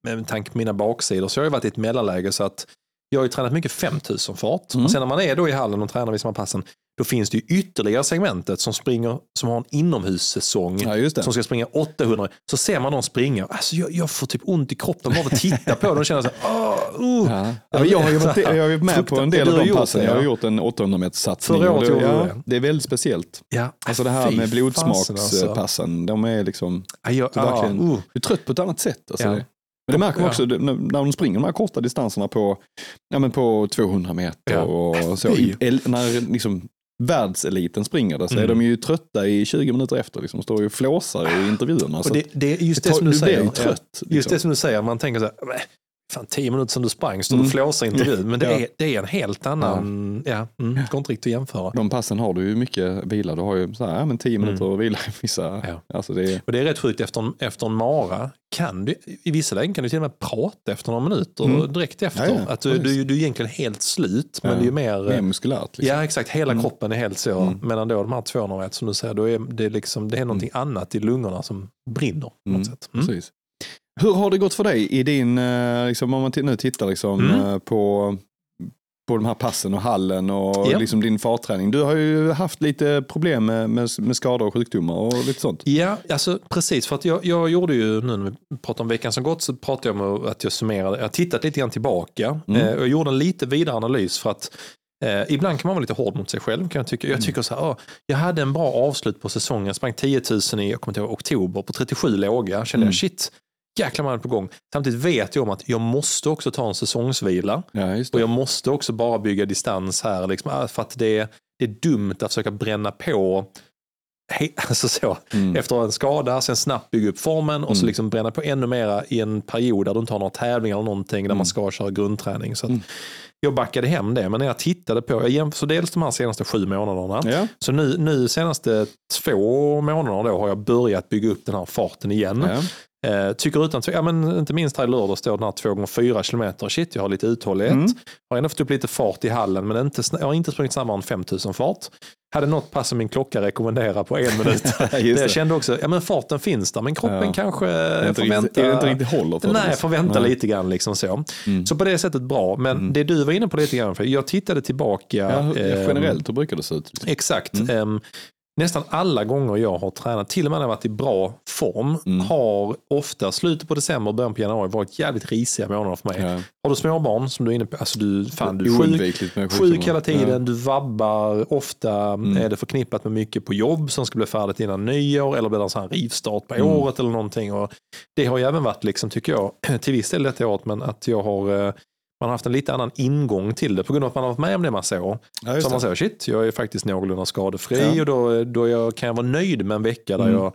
med tanke på mina baksidor, så jag har ju varit i ett mellanläge så att jag har ju tränat mycket 5000 fart.
Mm.
Och sen när man är då i hallen och tränar här passen, då finns det ju ytterligare segmentet som springer, som har en inomhussäsong.
Ja.
Som ska springa 800. Så ser man dem springa. Alltså jag, jag får typ ont i kroppen bara av att titta på dem känna så här, "Åh, uh.
Ja. Ja, jag har varit, jag har ju med på en del
Du
av de passen. Jag har
ja.
gjort en 800 meters satsning.
Förra året
det,
gjorde du
ja,
det.
det är väldigt speciellt.
Ja,
Alltså det här
fy
med
fasen, alltså.
blodsmakspassen, de är liksom,
Ja, jag,
det är verkligen-
ah, uh.
du är trött på ett annat sätt. Alltså
Ja.
det, men det märker man
Ja.
också det- när de springer de här korta distanserna på, ja, men på 200 meter
Ja.
och så. I, när liksom världseliten springer det så är
Mm.
de ju trötta i 20 minuter efter. Liksom, står ju och flåsar i intervjuerna. Så
Och det, det är just
det
det,
tar-
som du,
du blir
säger.
ju
Ja.
trött.
Just
liksom.
det som du säger, man tänker så här, "Men, fan tio minuter som du sprang, står du
Mm.
flåsar intervjun. Men det,
Ja.
är, det är en helt annan, ja, mm, går inte riktigt att jämföra.
De passen har du ju mycket vila. Du har ju så här, ja, men 10 minuter vila i vissa.
Mm. Ja.
Alltså det är,
Och det är rätt sjukt, efter en, efter en mara kan du, i vissa lägen kan du till och med prata efter några minuter
Mm.
direkt efter.
Ja, ja,
att du, du, du är egentligen helt slut, men
Ja.
det är mer...
mer muskulärt. Liksom.
Ja exakt, hela
Mm.
kroppen är helt så.
Mm.
Medan då de här 200 meter som du säger, då är det, liksom, det är någonting annat i lungorna som brinner. På
Mm.
något sätt. Mm.
Precis. Hur har det gått för dig i din, eh, liksom, om man nu tittar liksom,
Mm.
eh, på, på de här passen och hallen och
Ja.
liksom din fartträning. Du har ju haft lite problem med, med, med skador och sjukdomar och lite sånt.
Ja, alltså precis. För att jag, jag gjorde ju, nu när vi pratar om veckan som gått, så pratade jag om att jag summerade. Jag har tittat lite grann tillbaka.
Mm.
Eh, och jag gjorde en lite vidare analys för att eh, ibland kan man vara lite hård mot sig själv. Kan jag, tycka. jag tycker så här, ah, jag hade en bra avslut på säsongen. Jag sprang 10 000 i jag kommer inte ihåg, oktober på 37 låga. Kände
Mm.
jag, shit, jäklar man är på gång. Samtidigt vet jag om att jag måste också ta en säsongsvila.
Ja,
Och jag måste också bara bygga distans här. Liksom, ah, för att det är, det är dumt att försöka bränna på alltså så,
Mm.
efter en skada, sen snabbt bygga upp formen och så
Mm.
liksom bränna på ännu mera i en period där du inte har några tävlingar eller någonting där
Mm.
man ska köra grundträning. Så att
Mm.
Jag backade hem det, men när jag tittade på, jag jämför, så dels de här senaste sju månaderna,
Ja.
så nu, nu senaste två månaderna då har jag börjat bygga upp den här farten igen.
Ja.
Eh, tycker utan ja, men inte minst här i lördags då den här 2x4 kilometer, shit jag har lite uthållighet.
Mm.
Har ändå fått upp lite fart i hallen men inte, jag har inte sprungit snabbare än 5000 fart. Hade något pass som min klocka rekommenderar på en minut. Det
det.
jag kände också, ja men farten finns där men kroppen
Ja.
kanske
Det är det inte riktigt håller för
Nej, vänta
Nej.
lite grann. Liksom så.
Mm.
så på det sättet bra. Men
Mm.
det du var inne på lite grann, för jag tittade tillbaka.
Ja,
ehm,
generellt, hur brukar det se ut?
Exakt.
Mm.
Nästan alla gånger jag har tränat, till och med när jag varit i bra form,
Mm.
har ofta slutet på december, början på januari varit jävligt risiga månader för mig.
Ja.
Har du småbarn som du är inne på, alltså du, fan, du är sjuk, sjuk hela tiden,
Ja.
du vabbar, ofta
Mm.
är det förknippat med mycket på jobb som ska bli färdigt innan nyår eller blir det en sån här rivstart på
Mm.
året eller någonting. Och det har ju även varit, liksom, tycker jag, till viss del detta året, men att jag har eh, man har haft en lite annan ingång till det på grund av att man har varit med om det man såg.
Ja,
Så man säger shit, jag är faktiskt någorlunda skadefri
Ja.
och då, då jag, kan jag vara nöjd med en vecka där
Mm.
jag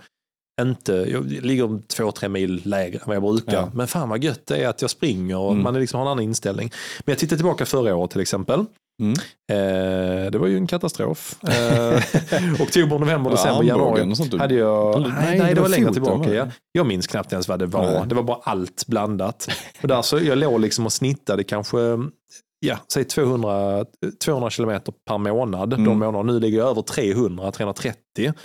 inte, jag ligger två, tre mil lägre än vad jag brukar.
Ja.
Men fan vad gött det är att jag springer och
Mm.
man är liksom har en annan inställning. Men jag tittar tillbaka förra året till exempel.
Mm.
Eh, det var ju en katastrof. Eh, oktober, november, december, januari
och sånt.
hade jag...
Eller-
Nej, nej, det var längre
foten,
tillbaka.
va?
Ja. Jag minns knappt ens vad det var.
Nej.
Det var bara allt blandat. Och där så jag låg liksom och snittade kanske ja, säg 200, 200 kilometer per månad.
Mm.
De månader. Nu ligger jag över 300, 330.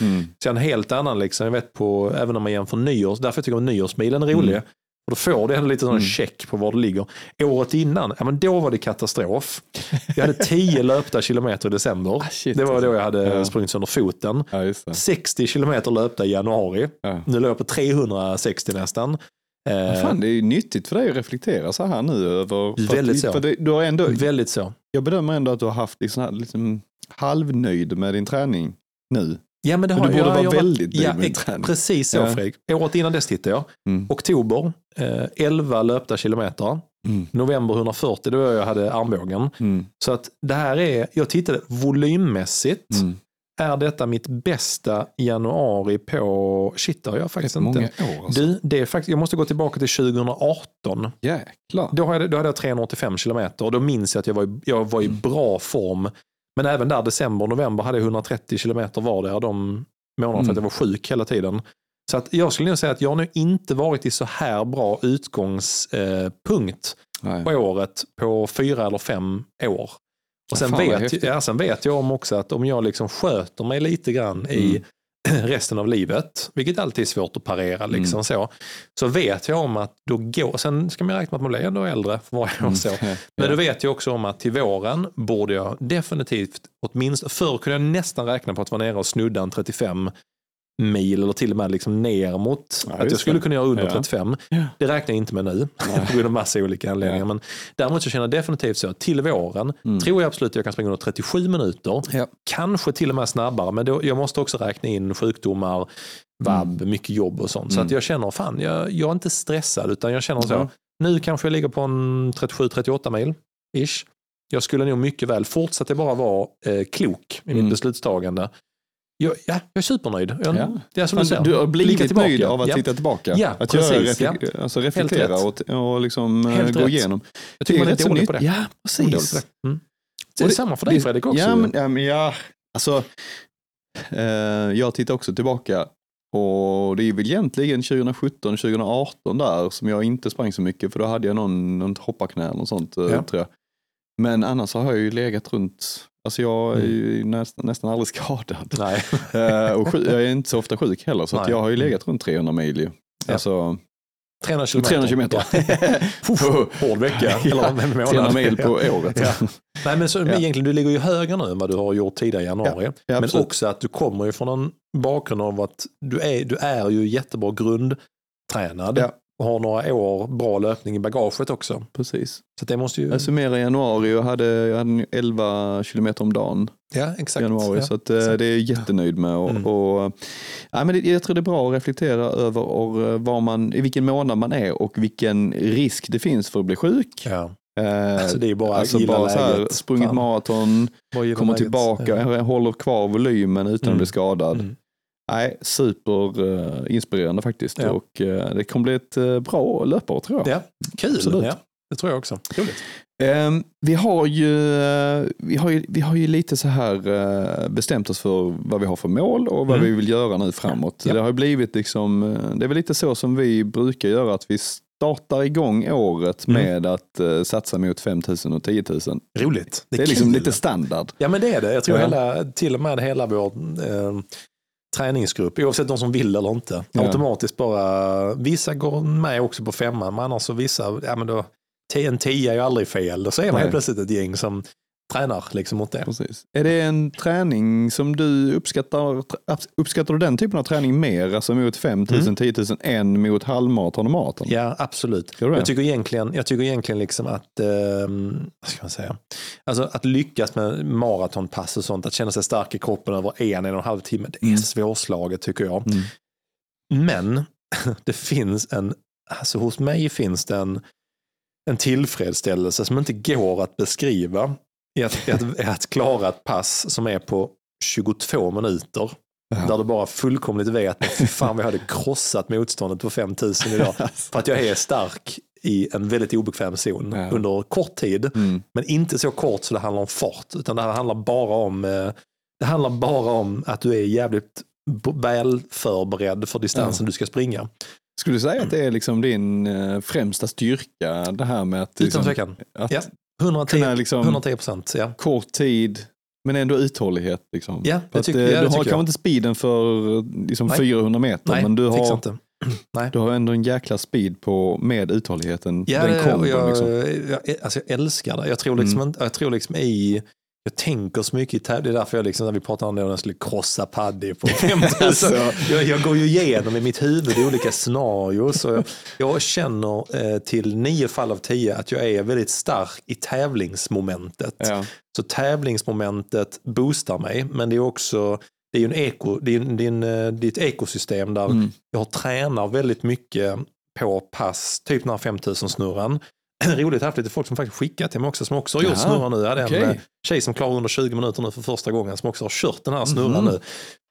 Mm.
Så en helt annan, liksom, jag vet på, även om man jämför nyårs, därför tycker jag nyårsmilen är rolig.
Mm.
Och då får du ändå lite sån
Mm.
check på var du ligger. Året innan, ja, men då var det katastrof. Jag hade 10 löpta kilometer i december.
Ah, shit,
det var då jag hade
Ja.
sprungit sönder foten.
Ja, just det.
60 kilometer löpta i januari.
Ja.
Nu låg jag på 360 nästan.
Ja,
Eh,
Fan, det är ju nyttigt för dig att reflektera så här nu över...
Väldigt
att,
så.
Det, du har ändå,
väldigt så.
jag bedömer ändå att du har haft liksom, liksom halvnöjd med din träning nu.
Ja, men det
Men
har
du borde
jag,
vara
jag
väldigt nöjd
ja,
med träning.
Precis så
Ja.
Fredrik. Året innan dess tittade jag.
Mm.
Oktober, eh, 11 löpta kilometer.
Mm.
November 140, då jag hade armbågen.
Mm.
Så att det här är, jag tittade volymmässigt,
Mm.
är detta mitt bästa januari på, shit det har jag faktiskt
Många
inte.
år alltså.
Du, det är faktiskt, jag måste gå tillbaka till 2018.
Jäklar.
Då hade, då hade jag 385 kilometer och då minns jag att jag var, i, jag var i
Mm.
bra form. Men även där december och november hade jag 130 kilometer vardera de månaderna för att
Mm.
jag var sjuk hela tiden. Så att jag skulle nog säga att jag har nog inte varit i så här bra utgångspunkt
Nej.
på året på fyra eller fem år. Och sen,
vad
vet, ja, sen vet jag om också att om jag liksom sköter mig lite grann i
Mm.
resten av livet, vilket alltid är svårt att parera, liksom
Mm.
så, så vet jag om att då går, sen ska man räkna med att man blir ändå äldre för varje
Mm.
år. Så. Men då vet jag också om att till våren borde jag definitivt, åtminstone, förr kunde jag nästan räkna på att vara nere och snudda en 35 mil eller till och med liksom ner mot
Ja,
att jag skulle
det.
kunna göra under
Ja.
35.
Ja.
Det räknar jag inte med nu på grund av massa olika anledningar. Men däremot så känner jag definitivt så att till våren
Mm.
tror jag absolut att jag kan springa under 37 minuter. Kanske till och med snabbare, men då, jag måste också räkna in sjukdomar, vabb, mycket jobb och sånt. Så
Mm.
att jag känner, fan, jag, jag är inte stressad utan jag känner så, nu kanske jag ligger på en 37-38 mil, ish. Jag skulle nog mycket väl, fortsätta bara vara eh, klok i mitt
Mm.
beslutstagande. Jag, ja, jag är supernöjd. Jag,
Ja.
Det är som
Fan,
du
har blivit
tillbaka.
nöjd av att
ja.
titta tillbaka.
Ja,
att
precis,
göra reflek- alltså reflektera och, och liksom eh,
Helt
gå
rätt.
igenom.
Jag tycker man är
rätt så
dålig på det.
Ja,
Man är
precis.
det. Mm. Det är
det-
samma för dig
det-
Fredrik också.
Ja, men, ja, men ja, alltså, eh, jag tittar också tillbaka och det är väl egentligen 2017, 2018 där som jag inte sprang så mycket för då hade jag någon, någon hopparknä eller något sånt eh,
Ja.
tror jag. Men annars har jag ju legat runt, alltså jag är ju nästan, nästan aldrig skadad.
Nej.
Eh, och sjuk, jag är inte så ofta sjuk heller så jag har ju legat runt 300 mil ju.
Ja.
Alltså
300 kilometer.
300 kilometer.
Ja. Hård vecka. Eller en månad.
300 mil på året.
Ja. Nej, men så, men
Ja.
egentligen, du ligger ju högre nu än vad du har gjort tidigare i januari.
Ja,
men
absolut.
också att du kommer ju från en bakgrund av att du är, du är ju jättebra grundtränad. Och har några år bra löpning i bagaget också.
Precis.
Så det måste ju...
Jag summerade i januari och hade, jag hade 11 kilometer om dagen
ja, exakt.
januari.
ja.
Så att, eh,
exakt.
det är jag jättenöjd med. Och,
Mm.
och, ja, men det, jag tror det är bra att reflektera över och, eh, var man, i vilken månad man är och vilken risk det finns för att bli sjuk.
Ja.
Eh,
Alltså det är bara
alltså
gilla
bara så här,
läget.
sprungit maraton, kommer
läget.
tillbaka,
Ja.
håller kvar volymen utan
Mm.
att bli skadad.
Mm.
Nej, super uh, inspirerande faktiskt.
Ja.
Och eh, det kommer bli ett eh, bra löpår tror jag.
Ja, kul.
Absolut.
Ja, det tror jag också. Roligt.
Ehm, vi, har ju, eh, vi, har ju, vi har ju lite så här eh, bestämt oss för vad vi har för mål och vad
Mm.
vi vill göra nu framåt.
Ja.
Det har blivit liksom, eh, det är väl lite så som vi brukar göra, att vi startar igång året
Mm.
med att eh, satsa mot 5 000 och 10 000.
Roligt.
Det är, liksom
kul.
lite standard.
Ja men det är det. Jag tror
Ja.
hela, till och med hela vår eh, träningsgrupp, oavsett de som vill eller inte,
Ja.
automatiskt bara, vissa går med också på femman, men annars så vissa, ja men då, en tia är ju aldrig fel, då så är man helt plötsligt ett gäng som tränar liksom mot det.
Precis. Är det en träning som du uppskattar, uppskattar du den typen av träning mer, alltså mot 5 000,
Mm.
10 000 än mot halvmaraton och maraton?
Ja, absolut. Jag tycker egentligen, jag tycker egentligen liksom att, eh, vad ska man säga, alltså att lyckas med maratonpass och sånt, att känna sig stark i kroppen över en, en och en halv timme, det är
Mm.
svårslaget tycker jag.
Mm.
Men det finns en, alltså hos mig finns det en, en tillfredsställelse som inte går att beskriva i att, i att, i att klara ett pass som är på 22 minuter.
Ja.
Där du bara fullkomligt vet att fan vi hade krossat motståndet på 5000 idag. För att jag är stark i en väldigt obekväm zon
Ja.
under kort tid.
Mm.
Men inte så kort så det handlar om fart, utan det handlar bara om, eh, det handlar bara om att du är jävligt väl förberedd för distansen du ska springa.
Skulle du säga att det är liksom din eh, främsta styrka, det här med att,
Utan
liksom,
tvekan.
att
Ja. 110
kunna liksom
110 procent. Ja.
kort tid, men ändå uthållighet. Liksom.
Ja, det
att,
tycker-
eh,
ja, det
du har kanske
jag.
inte speeden för liksom,
Nej.
400 meter,
Nej,
men du har,
inte. Nej.
du har ändå en jäkla speed på, med uthålligheten.
Ja,
den kombon.
jag,
liksom.
jag, alltså jag älskar det. Jag tror liksom,
Mm.
jag tror liksom i, jag tänker så mycket i tävling. Det är därför jag liksom, när vi pratar om det, om jag skulle krossa Paddy på 50
Alltså.
jag, jag går ju igenom i mitt huvud olika scenarios. Och jag, jag känner eh, till nio fall av tio att jag är väldigt stark i tävlingsmomentet.
Ja.
Så tävlingsmomentet boostar mig, men det är också det är en eko, det är, det är, en, eh, det är ett ekosystem där
Mm.
jag tränar väldigt mycket på pass, typ den här 5000 snurran. Roligt, haft lite folk som faktiskt skickat till mig också som också har gjort snurran nu. Jag hade
okej.
en eh, tjej som klarar under 20 minuter nu för första gången som också har kört den här snurran
Mhm.
nu.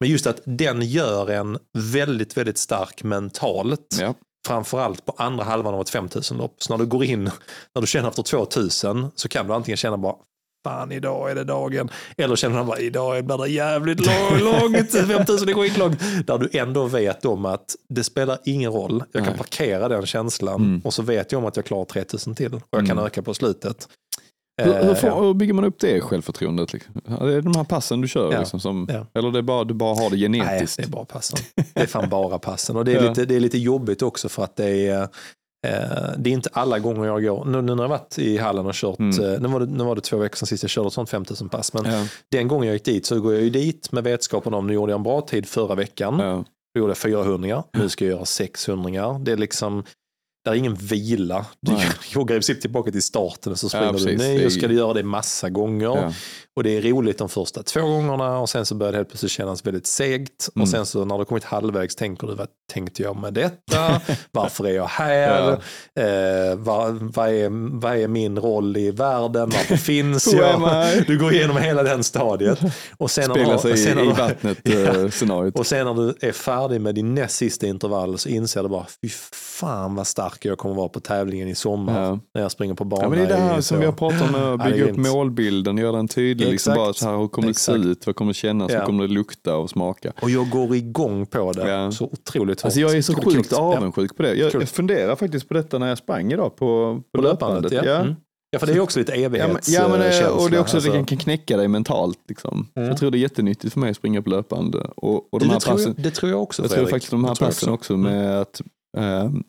Men just att den gör en väldigt, väldigt stark mentalt.
Ja.
Framförallt på andra halvan av ett 5000-lopp. Så när du går in, när du känner efter 2000 så kan du antingen känna bara fan idag är det dagen. Eller känner man bara idag blir det jävligt lång- långt, 5000 är skitlångt. Där du ändå vet om att det spelar ingen roll. Jag kan
Nej.
parkera den känslan
Mm.
och så vet jag om att jag klarar 3000 till. Och jag kan
Mm.
öka på slutet.
Hur,
Eh,
hur, får,
ja.
hur bygger man upp det självförtroendet? Liksom? Ja, Det är de här passen du kör?
Ja.
Liksom, som,
Ja.
Eller det är bara, du bara har det
Nej,
genetiskt?
det är bara passen. Det är fan bara passen. Och det är, lite, det är lite jobbigt också för att det är, eh, det är inte alla gånger jag går. Nu, nu när jag varit i hallen och kört,
Mm.
eh, nu, var det, nu var det två veckor sedan sist jag körde ett sånt 5000 pass. Men
Ja.
den gången jag gick dit så går jag ju dit med vetskapen om, nu gjorde jag en bra tid förra veckan.
Ja.
Då gjorde jag 400, nu ska jag göra 600. Det är liksom, där är ingen vila. Du
Nej.
joggar i princip tillbaka till starten och så springer du nej
Det är-
och ska du göra det massa gånger.
Ja.
Och det är roligt de första två gångerna och sen så börjar det helt plötsligt kännas väldigt segt.
Mm.
Och sen så när du kommit halvvägs tänker du, vad tänkte jag med detta? Varför är jag här? Eh, vad, vad, är, vad är min roll i världen? Varför finns jag?
I?
Du går igenom hela den stadiet. Och sen när,
Speglar
du-
sig i,
sen när
i
du-
vattnet
Ja.
eh, scenariot.
och sen när du är färdig med din näst sista intervall så inser du bara, fy fan vad stark jag kommer vara på tävlingen i sommar.
Ja.
När jag springer på banan.
Ja, men det är det här
i-
som vi har pratat om, att
Ja,
bygga upp målbilden, göra den tydlig. Liksom
Exakt.
bara så här, hur kommer det se
Exakt.
ut, vad kommer det kännas,
Ja.
hur kommer det lukta och smaka.
Och jag går igång på det
Ja.
så otroligt hårt.
Alltså jag är så sjukt avundsjuk på det. Jag, jag funderar faktiskt på detta när jag sprang idag på, på,
På löpbandet, ja.
Ja.
Mm. Ja, för det är också lite
Ja, men,
evighetskänsla.
ja, men, eh, och det är också att
alltså.
det kan, knäcka dig mentalt. Liksom.
Mm.
Jag tror det är jättenyttigt för mig att springa på löpband. Och, och de
det,
här
tror
passen,
jag, det tror jag också
jag tror
Fredrik.
faktiskt de här
Det tror
passen också, med, att, eh,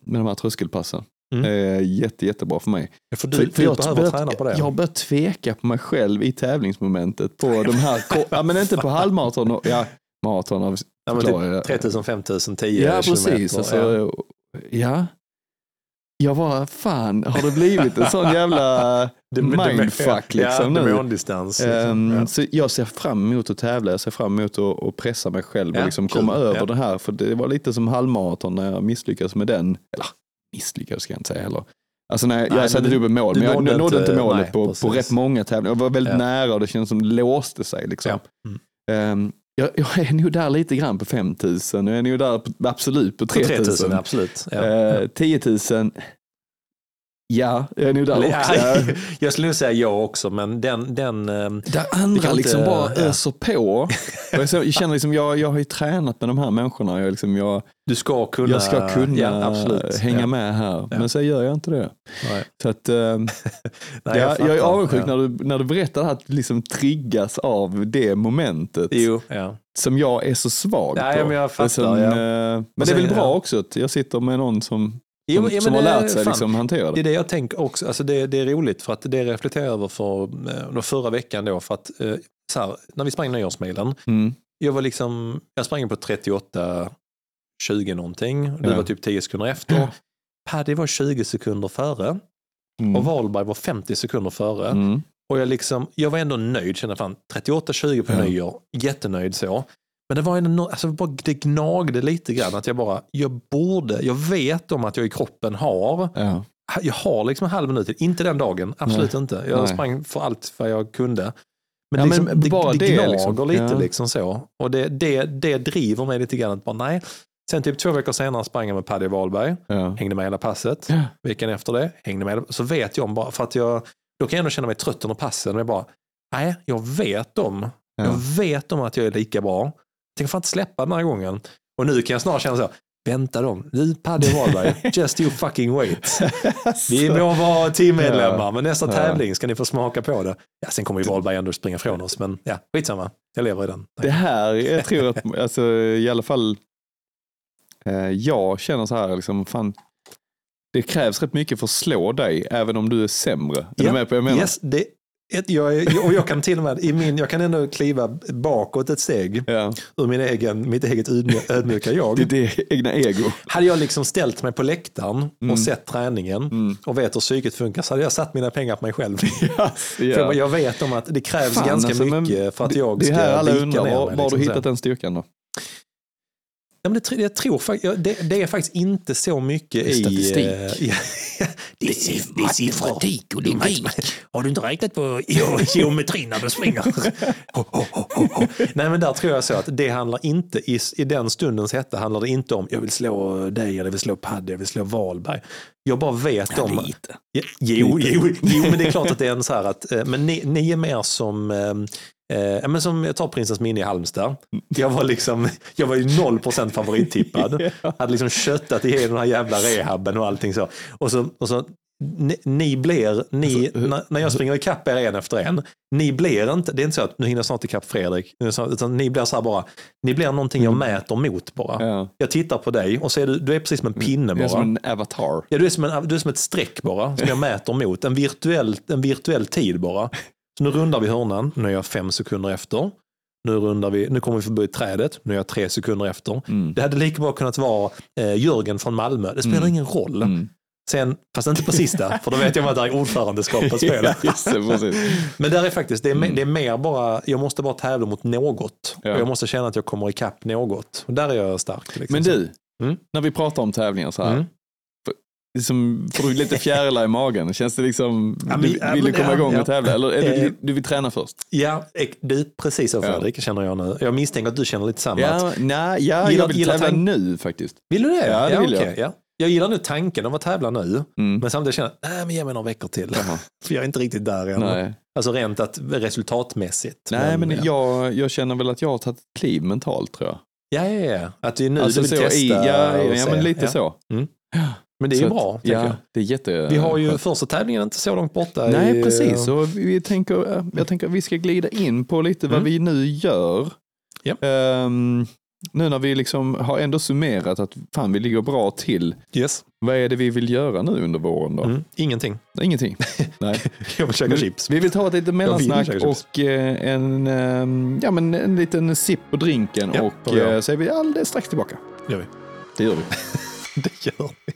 med de här tröskelpassen
Mm.
är jätte, jättebra för mig.
Ja, För du,
För, för jag,
behöver
börjat,
träna på det.
jag har börjat tveka på mig själv i tävlingsmomentet på de här, ja, men inte på halvmaraton, och- ja, maraton av
ja, men typ 3000, 5000, 10
Ja, precis. Alltså, ja. Jag var, fan, har det blivit en sån jävla mindfuck liksom
ja,
nu?
demondistans. Liksom. Ja.
Så jag ser fram emot att tävla, jag ser fram emot att, att pressa mig själv
Ja,
och liksom komma över
Ja.
det här. För det var lite som halvmaraton när jag misslyckades med den. Eller misslyckades ska jag inte säga heller. Alltså när jag
Nej,
satte upp ett mål, men jag
nådde
inte
inte-
målet
nej,
på, på rätt många tävlingar. Jag var väldigt
Ja.
nära och det kändes som det låste sig. Liksom.
Ja. Mm.
Ehm, jag, jag är nog där lite grann på 5000, jag är nog där på, absolut på
På
3000.
3000, absolut. Ja.
Eh, 10 000, ja, jag är nog där
Ja,
också.
jag skulle nog säga ja också, men den... den ehm,
Där andra liksom
inte-
bara
ja.
öser på. Jag, så- jag känner liksom, jag, jag har ju tränat med de här människorna. Jag, liksom, jag,
du ska kunna...
jag ska kunna
ja,
hänga
ja.
med här.
Ja.
Men så gör jag inte det.
Nej.
Så att, ehm,
Nej,
jag, jag, är avundsjuk
Ja.
när, du, när du berättar att liksom triggas av det momentet.
Jo, ja.
Som jag är så svag
Ja,
på.
ja, men jag
är
fattar, ja.
eh, men det är väl bra
ja.
också att jag sitter med någon som,
Jo,
som,
ja,
som har
det-
lärt sig
fan,
liksom hantera
Det
det.
är det jag tänker också. Alltså det, det är roligt för att det reflekterar jag över för eh, då förra veckan då. För att, eh, så här, när vi sprang nyårsmilen,
Mm.
jag var liksom, jag sprang på 38, 20 någonting. Du
Ja.
var typ 10 sekunder efter.
Ja.
Paddy var 20 sekunder före
Mm.
och Wahlberg var 50 sekunder före.
Mm.
Och jag, liksom, jag var ändå nöjd, kände fan 38-20 på
Ja.
nyår, jättenöjd så. Men det var nå- alltså det gnagde lite grann att jag bara, jag borde, jag vet om att jag i kroppen har,
Ja.
jag har liksom en halv minut inte den dagen, absolut inte. Jag
Nej.
sprang för allt vad jag kunde. Men,
Ja,
liksom,
men
det,
bara
det
det,
gnager
liksom.
lite
Ja.
liksom så. Och det, det, det driver mig lite grann att bara, nej, Sen typ två veckor senare sprang jag med Paddy Wahlberg.
Ja.
Hängde med hela passet.
Ja.
Veckan efter det hängde med. Så vet jag om bara, för att jag, då kan jag ändå känna mig trött under passen. Men jag bara, nej, jag vet om.
Ja.
Jag vet om att jag är lika bra. Tänker fan inte släppa den här gången. Och nu kan jag snarare känna så, vänta dem. Du Paddy Wahlberg, just you fucking wait. Vi må vara teammedlemmar,
Ja.
men nästa
Ja.
tävling ska ni få smaka på det. Ja, sen kommer ju Wahlberg ändå springa från oss, men ja, skitsamma. Jag lever i den.
Det här, jag tror att, alltså, i alla fall, eh, jag känner så här, liksom, fan, det krävs rätt mycket för att slå dig, även om du är sämre. Är
Ja.
du med på vad jag menar?
Yes, det, ett, jag, och jag kan till och med, i min, jag kan ändå kliva bakåt ett steg
Ja.
ur min egen, mitt eget ödmju- ödmjuka jag.
Det det egna ego.
Hade jag liksom ställt mig på läktaren
Mm.
och sett träningen
Mm.
och vet hur psyket funkar så hade jag satt mina pengar på mig själv.
Ja.
För jag- vet om att det krävs
Fan,
ganska
alltså,
mycket för att
det,
jag
det
ska
är här alla undrar,
ner
var, var har du
liksom,
hittat den styrkan då?
Ja, men det, jag tror det, det är faktiskt inte så mycket
Det
i...
statistik.
eh, ja, det, är, det är siffror.
och logik.
Har du inte räknat på ge- geometrin när du springer? Ho, ho, ho. Nej men där tror jag så att det handlar inte, i, i den stundens hetta handlar det inte om jag vill slå dig, jag vill slå Paddy, jag vill slå Wahlberg. Jag bara vet om...
lite.
Ja, Jo, jo, jo, men det är klart att det är en så här att, eh, men ni, ni är mer som, eh, men som jag tar Prinsens minne i Halmstad. Jag var liksom, jag var ju 0% favorittippad. Hade liksom köttat igenom den här jävla rehaben och allting så. Och så, och så ni, ni blir, ni,
Alltså, hur-
när, jag springer ikapp er en efter en, ni blir inte, det är inte så att nu hinner jag snart ikapp Fredrik, utan ni blir så här bara, ni blir någonting jag mäter mot bara.
Mm. Ja.
Jag tittar på dig och så är du, du är precis som en pinne
Det är
bara.
som en avatar.
Ja, du är som, en, du är som ett streck bara, som jag mäter mot. En virtuell, en virtuell tid bara. Så nu rundar vi hörnan, nu är jag fem sekunder efter. Nu, rundar vi, nu kommer vi förbi trädet, nu är jag tre sekunder efter.
Mm.
Det hade lika bra kunnat vara eh, Jörgen från Malmö, det spelar
Mm.
ingen roll.
Mm.
Sen, fast inte på sista, för då vet jag att det är ordförandeskap på spelet.
Det.
Men där är faktiskt, det är, me- det är mer bara, jag måste bara tävla mot något.
Ja.
Och jag måste känna att jag kommer ikapp något. Och där är jag stark. Liksom.
Men du,
Mm.
när vi pratar om tävlingar så här,
Mm.
Liksom, får du lite fjärilar i magen? Känns det liksom,
Ja, men-
du,
ja,
vill du
men-
komma
ja,
igång
ja.
och tävla? Eller är
Eh,
du, vill träna först?
Ja, du, precis så
Ja.
Fredrik känner jag nu. Jag misstänker att du känner lite samma. att-
Ja, nej, ja,
Gillar-
jag vill tävla nu faktiskt.
Vill du det?
Ja, det vill jag.
okej, ja. Jag gillar nu tanken om att tävla nu,
Mm.
men samtidigt känner jag, nej men ge mig några veckor till. För jag är inte riktigt där än.
Nej,
Alltså rent att, resultatmässigt.
nej men
ja.
jag, jag känner väl att jag har tagit ett kliv mentalt tror jag.
Ja, ja, ja. Att det är nu
Alltså
du vill
så,
testa
i, ja, ja,
se.
men lite
Ja.
så.
Men det är
Så
ju
att-
bra, tänker
Ja,
jag.
det är jätte...
Vi har ju första tävlingen inte så långt borta.
Nej,
i,
precis.
eh,
Och vi tänker, jag tänker att vi ska glida in på lite vad
Mm.
vi nu gör.
Japp.
Ehm, nu när vi liksom har ändå summerat att fan, vi ligger bra till.
Yes.
Vad är det vi vill göra nu under våren då?
Mm. Ingenting.
Ingenting. Nej.
Jag vill käka chips.
Vi vill ta ett litet mellansnack och eh, en, ehm, ja, men en liten sipp på drinken
Ja,
och eh, så är vi alldeles strax tillbaka.
Gör vi.
Det gör vi.
Det gör vi.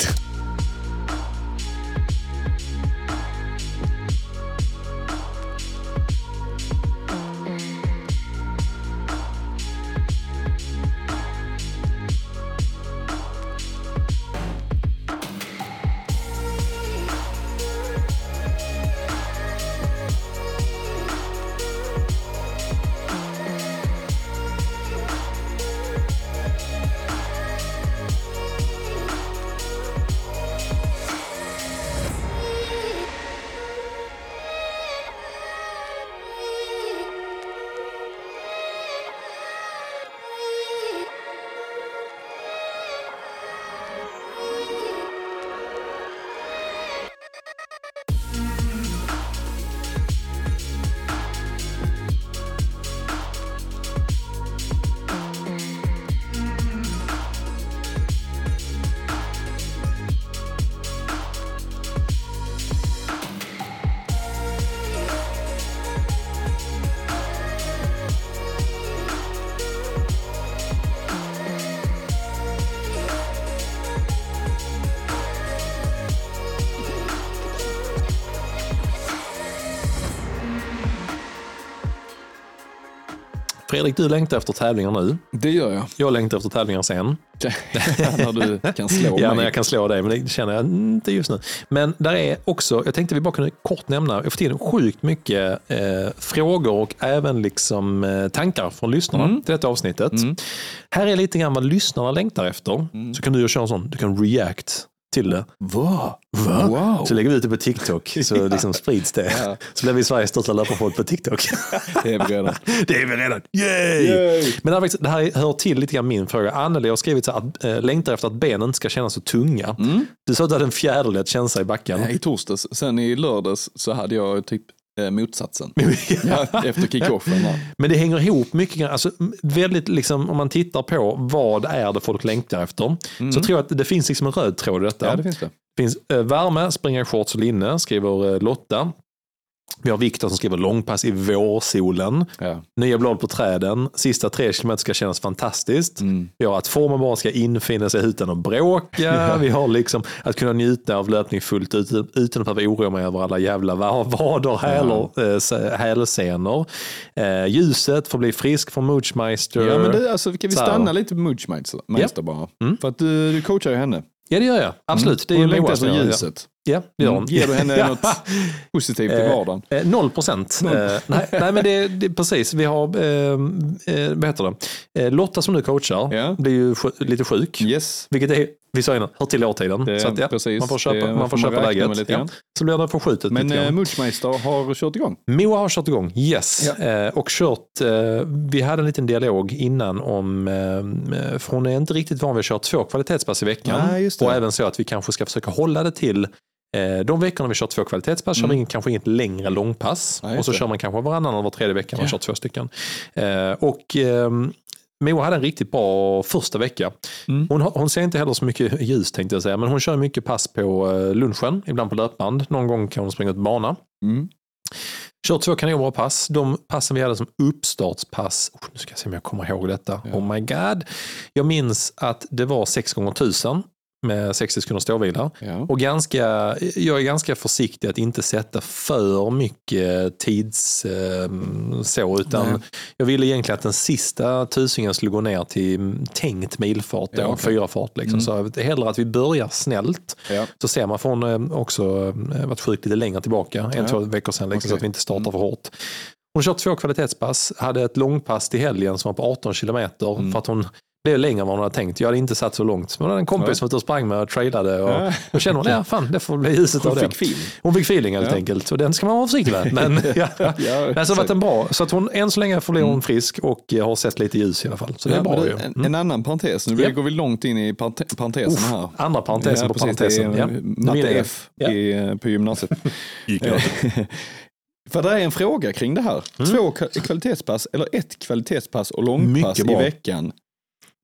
Fredrik, du längtar efter tävlingar nu.
Det gör jag.
Jag längtar efter tävlingar sen.
när du kan slå
Ja,
mig.
när jag kan slå dig, men det känner jag inte just nu. Men där är också, jag tänkte vi bara kunde kort nämna, jag får till sjukt mycket eh, frågor och även liksom eh, tankar från lyssnarna
Mm.
till detta avsnittet.
Mm.
Här är lite grann vad lyssnarna längtar efter.
Mm.
Så kan du köra en sån, du kan react till det.
Va?
Va?
Wow.
Så lägger vi ut det på TikTok så liksom sprids det.
Ja.
Så blir vi Sveriges största löparfolk på TikTok.
Det är vi redan.
det är vi redan. Yay!
Yay!
Men det här, det här hör till lite grann min fråga. Anneli har skrivit så att äh, längtar efter att benen inte ska kännas så tunga.
Mm.
Du sa att du hade en fjäderlätt känsla i backen.
I torsdags, sen i lördags så hade jag typ eh, motsatsen. Ja, efter kickoffen. där.
Men det hänger ihop mycket. Alltså, väldigt liksom, om man tittar på vad är det folk längtar efter. Så tror jag att det finns liksom en röd tråd i detta.
Mm. Ja, det finns det.
finns eh, värme, springa i shorts och linne, skriver eh, Lotta. Vi har Viktor som skriver långpass i vårsolen.
Ja.
Nya blad på träden. Sista tre kilometer ska kännas fantastiskt.
Mm.
Vi har att formen bara ska infinna sig utan att bråka. Vi har liksom att kunna njuta av löpning fullt ut utan att behöva oroa mig över alla jävla va- vader, hälar, eh, s- hälsenor. Eh, ljuset får bli frisk från Moochmeister.
Ja, men det, alltså, kan vi stanna lite på Moochmeister bara?
Mm.
För att du, du coachar ju henne.
Ja, det gör jag. Absolut. Det är
Hon längtar efter ljuset.
Ja, det gör
Mm.
hon.
Ger du henne något positivt i
Eh,
vardagen?
Eh, Noll procent. Eh, nej, nej, men det, det precis. Vi har, eh, vad heter det? Lotta som nu coachar
Ja.
blir ju lite sjuk.
Yes.
Vilket är, vi sa innan, hör till årtiden.
Det-
så att, ja,
precis.
man får köpa,
Det
man får
man
köpa läget. Ja. Så blir det förskjutet
Men eh,
grann.
Moochmeister har kört igång.
Moa har kört igång, yes.
Ja.
Eh, och kört, eh, vi hade en liten dialog innan om, eh, för hon är inte riktigt van vid att köra två kvalitetspass i veckan.
Nej,
och även så att vi kanske ska försöka hålla det till de veckorna vi kör två kvalitetspass kör vi kanske inget längre långpass.
Nej,
och så
det.
kör man kanske varannan eller var tredje vecka man
Ja.
kör två stycken. Eh, och ehm, Moa hade en riktigt bra första vecka.
Mm.
Hon, hon ser inte heller så mycket ljus tänkte jag säga, men hon kör mycket pass på eh, lunchen, ibland på löpband. Någon gång kan hon springa ut bana.
Mm.
Kör två kanonbra pass. De passen vi hade som uppstartspass, oh, nu ska jag se om jag kommer ihåg detta.
Ja.
Oh my god. Jag minns att det var 6 gånger 1000 med 60 sekunder ståvila.
Ja.
Och ganska, jag är ganska försiktig att inte sätta för mycket tids eh, så, utan
Nej.
jag ville egentligen att den sista tusingen skulle gå ner till tänkt milfart, då,
Ja, okej.
fyrafart. Liksom.
Mm.
Så hellre att vi börjar snällt
Ja.
så ser man från eh, också eh, varit sjuk lite längre tillbaka, en, två veckor sedan, liksom, så
Okej.
att vi inte startar
Mm.
för hårt. Hon kört två kvalitetspass, hade ett långpass till helgen som var på 18 kilometer
Mm.
för att hon blev längre än vad hon hade tänkt. Jag hade inte satt så långt. Men hon hade en kompis
Ja.
som ute och sprang med och trailade. Och
Ja.
Då kände hon, ja fan det får bli
Hon
av det.
fick film.
Hon fick feeling helt
Ja.
enkelt. Och den ska man vara försiktig med. Men, ja.
Ja,
Men så har det varit en bra, så att hon än så länge förblir hon frisk och eh, har sett lite ljus i alla fall. Så det är
Ja,
bra ju.
det- en,
Mm.
en annan parentes, nu går vi långt in i parente- parentesen
Uff,
här.
andra parentesen på
precis,
parentesen. Ja.
matte. F
Ja.
i, eh, på gymnasiet. För det är en fråga kring det här.
Mm.
Två kvalitetspass eller ett kvalitetspass och långpass i veckan.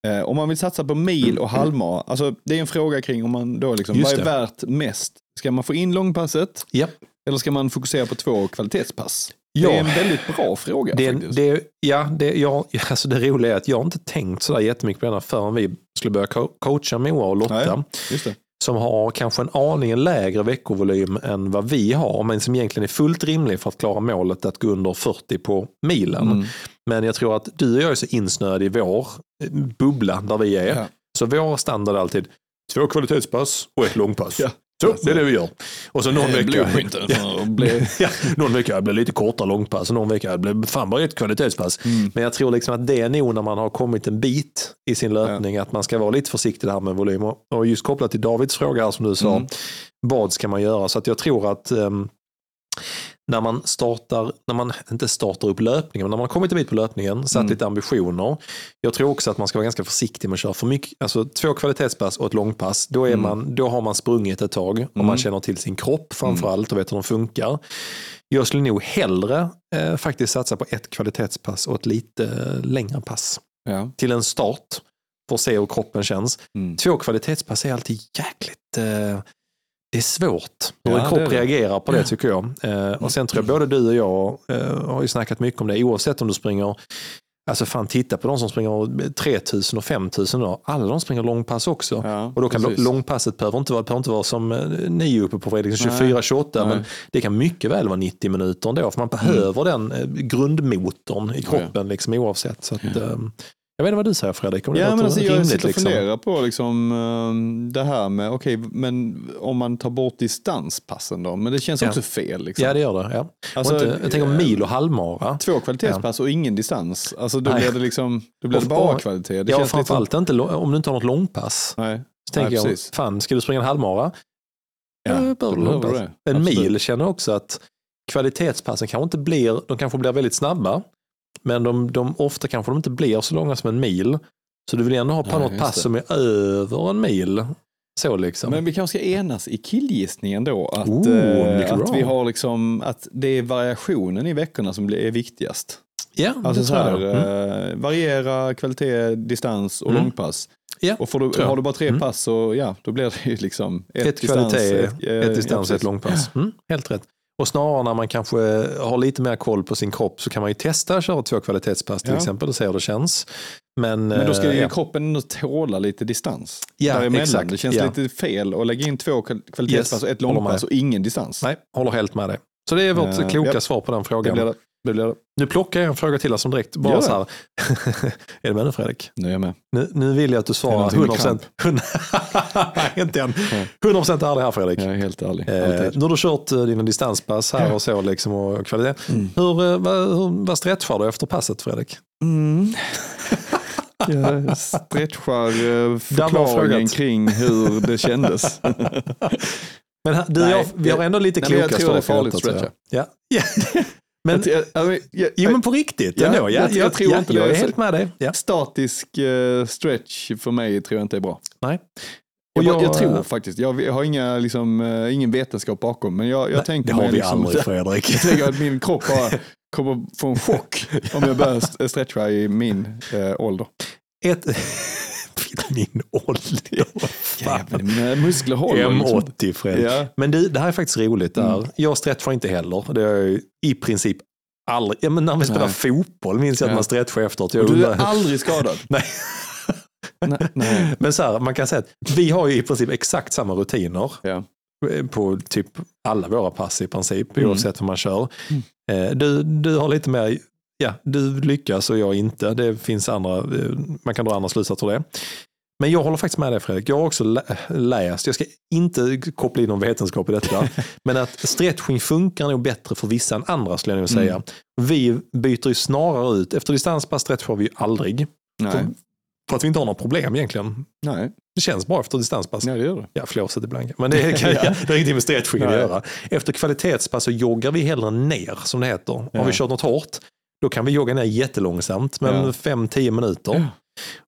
Eh, om man vill satsa på mil och halvmara, alltså det är en fråga kring om man då liksom,
Just
vad är
det.
värt mest? Ska man få in långpasset
Ja.
eller ska man fokusera på två kvalitetspass?
Ja.
Det är en väldigt bra fråga
Det, det, ja, det, jag, alltså det roliga är att jag inte tänkt sådär jättemycket på denna förrän vi skulle börja co- coacha Moa och Lotta.
Nej.
Som har kanske en aningen lägre veckovolym än vad vi har. Men som egentligen är fullt rimlig för att klara målet att gå under 40 på milen.
Mm.
Men jag tror att du och jag är så insnöade i vår eh, bubbla där vi är.
Ja.
Så vår standard är alltid två kvalitetspass och ett långpass.
Ja.
Så, det är det vi gör. Och så någon
Eh,
vecka...
bli-
ja, någon vecka blir lite kortare långpass och någon vecka blir fan bara ett kvalitetspass.
Mm.
Men jag tror liksom att det är nog när man har kommit en bit i sin löpning att man ska vara lite försiktig där med volym. Och, just kopplat till Davids fråga här som du sa,
Mm.
vad ska man göra? Så att jag tror att ehm, när man startar, när man inte startar upp löpningen, men när man har kommit en bit på löpningen, satt
Mm.
lite ambitioner. Jag tror också att man ska vara ganska försiktig med att köra för mycket, alltså två kvalitetspass och ett långpass, då, är
Mm.
man, då har man sprungit ett tag och
Mm.
man känner till sin kropp framförallt och vet hur den funkar. Jag skulle nog hellre eh, faktiskt satsa på ett kvalitetspass och ett lite eh, längre pass
Ja.
till en start för att se hur kroppen känns.
Mm.
Två kvalitetspass är alltid jäkligt eh, det är svårt hur
Ja,
en kropp reagerar på det tycker jag. Eh, och sen tror jag både du och jag eh, har ju snackat mycket om det oavsett om du springer Alltså fan titta på de som springer 3000 och 5000 då. Alla de springer långpass också.
Ja,
och då kan
precis.
långpasset behöver inte vara, behöver inte vara som eh, ni uppe på Fredrik,
Nej.
24-28. Men det kan mycket väl vara 90 minuter ändå. För man behöver den eh, grundmotorn i kroppen liksom, oavsett. Så att, eh, jag vet inte vad du säger Fredrik, om det
Ja, men alltså, jag sitter och
liksom.
funderar på liksom, ehm, det här med, okej, men om man tar bort distanspassen då, men det känns
Ja.
också fel. Liksom.
Ja det gör det. Ja.
Alltså,
inte, jag tänker
eh,
mil och halvmara.
Två kvalitetspass och ingen distans, alltså då
Nej.
blir det liksom, då blir det bara kvalitet. Det
Ja,
känns lite som-
framförallt inte lo- om du inte har något långpass.
Nej,
Så tänker
Nej,
jag, fan ska du springa en halvmara?
Ja,
Eh,
då
behöver du långpass. En mil känner jag också att kvalitetspassen kanske inte blir, de kanske blir väldigt snabba, men de, de, ofta kanske de inte blir så långa som en mil. Så du vill ändå ha på
Nej,
något pass
det.
som är över en mil. Så liksom.
Men vi kanske ska enas i killgissningen då, att,
Oh,
eh, att vi har liksom, att det är variationen i veckorna som är viktigast.
ja,
Alltså
det tror
här,
jag. Mm.
eh, variera kvalitet, distans och
Mm.
långpass.
Ja,
och får du, har du bara tre
Mm.
pass så ja, då blir det ju liksom ett,
Ett,
distans,
kvalitet,
ett, eh,
ett distans,
ja,
ett långpass. Mm, helt rätt. Och snarare när man kanske har lite mer koll på sin kropp så kan man ju testa att köra två kvalitetspass till
Ja.
exempel och se hur det känns. Men,
Men då ska
eh,
ju
ja.
kroppen ändå tåla lite distans.
Ja,
däremellan.
exakt,
Det känns
ja.
lite fel att lägga in två kval- kvalitetspass
Yes,
och ett långpass och ingen distans.
Nej, håller helt med dig. Så det är vårt
Eh,
kloka
japp.
svar på den frågan.
det. det, blir det.
Nu plockar jag en fråga till som direkt. Bara så här. är du med nu Fredrik?
Nu är jag med.
Nu, nu vill jag att du svarar
någonting med
100%. 100 Nej, inte än. 100% ärlig här Fredrik.
Jag är helt ärlig.
Eh, nu har du kört eh, dina distanspass här och så liksom och kvalitet.
Mm.
Hur, eh, vad, hur, vad stretchar du efter passet Fredrik?
Mm. Jag stretchar eh, förklaringen kring hur det kändes.
Men här, du,
Nej,
jag, vi har ändå lite
nej, men jag
kloka
tror det är farligt att
jag. Ja. ja. Men,
Jag- jag- jag-
jo, men på riktigt
Ja,
ändå. Ja,
jag- jag tror inte
jag
det.
är helt med dig. Ja.
Statisk eh, stretch för mig tror jag inte är bra.
Nej.
Jag,
Och
jag
jag-
tror faktiskt, jag, jag har inga, liksom, eh, ingen vetenskap bakom, men jag, jag
Nej,
tänker
det har vi
liksom,
aldrig Fredrik.
Jag tänker att min kropp bara kommer få en chock om jag börjar st- stretcha i min eh, ålder.
Ett... Min ålder.
Men mina muskler håller. liksom.
M80 Fredrik.
Ja.
Men du, det här är faktiskt roligt. Där.
Mm.
Jag stretchar inte heller. Det ju i princip aldrig. Ja, men när vi spelar
Nej.
fotboll minns jag att man stretchar efteråt. Jag
du är
undrar-
aldrig skadad.
Nej.
nej, nej.
Men så här, man kan säga att vi har ju i princip exakt samma rutiner
Ja.
på typ alla våra pass i princip,
Mm.
oavsett hur man kör. Eh, Du, du har lite mer, ja, du lyckas och jag inte. Det finns andra, eh, man kan dra andra slutsatser av det. Men jag håller faktiskt med dig Fredrik. Jag har också lä- läst, jag ska inte koppla in någon vetenskap i detta, men att stretching funkar nog bättre för vissa än andra skulle jag nog säga.
Mm.
Vi byter ju snarare ut, efter distanspass stretchar vi ju aldrig.
Nej.
För, för att vi inte har några problem egentligen.
nej,
Det känns bra efter distanspass.
nej, det gör det.
Ja, flåset ibland. Men det, kan,
Ja.
ja. det har ingenting med stretching att göra. Efter kvalitetspass så joggar vi hellre ner, som det heter.
Ja.
Har vi kört något hårt, då kan vi jogga ner jättelångsamt, men
Ja.
5-10 minuter.
Ja.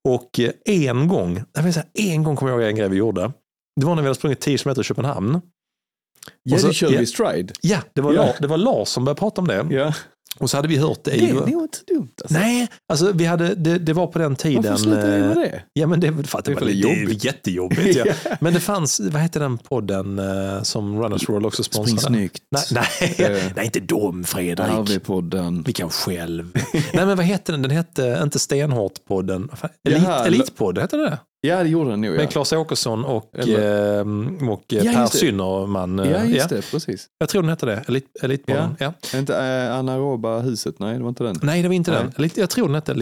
Och eh, en gång, jag vill säga, en gång kommer jag ihåg en grej vi gjorde. Det var när vi hade sprungit 10 km i Köpenhamn.
Ja, det körde
ja.
vi stride.
Ja, det var,
Ja.
Lars, det var Lars som började prata om det.
Ja.
Och så hade vi hört det.
Det, var inte dumt. Alltså.
Nej, alltså vi hade, det, det var på den tiden.
Varför slutade vi med
eh,
det?
Ja, men det, för att det,
Det
var det, är
jobbigt.
jättejobbigt. Ja. Men det fanns, vad hette den podden eh, som Runners World också
Spring
sponsrade?
snyggt.
Nej, nej,
Eh,
nej, inte dom Fredrik.
RV-podden.
Vi kan själv. nej, men vad hette den? Den hette inte Stenhårt-podden. Elit, Elitpodden, hette det
Ja, det gjorde den nog. Ja,
Med Claes Åkesson och,
Eller-
eh, och
Ja,
Per. Synnerman. eh,
ja just det. Precis.
Jag tror den hette det. Elit, Elitpodden. Ja.
Inte äh, anaeroba huset, nej det var inte den.
Nej, det var inte
Nej.
den. Elit, jag tror den hette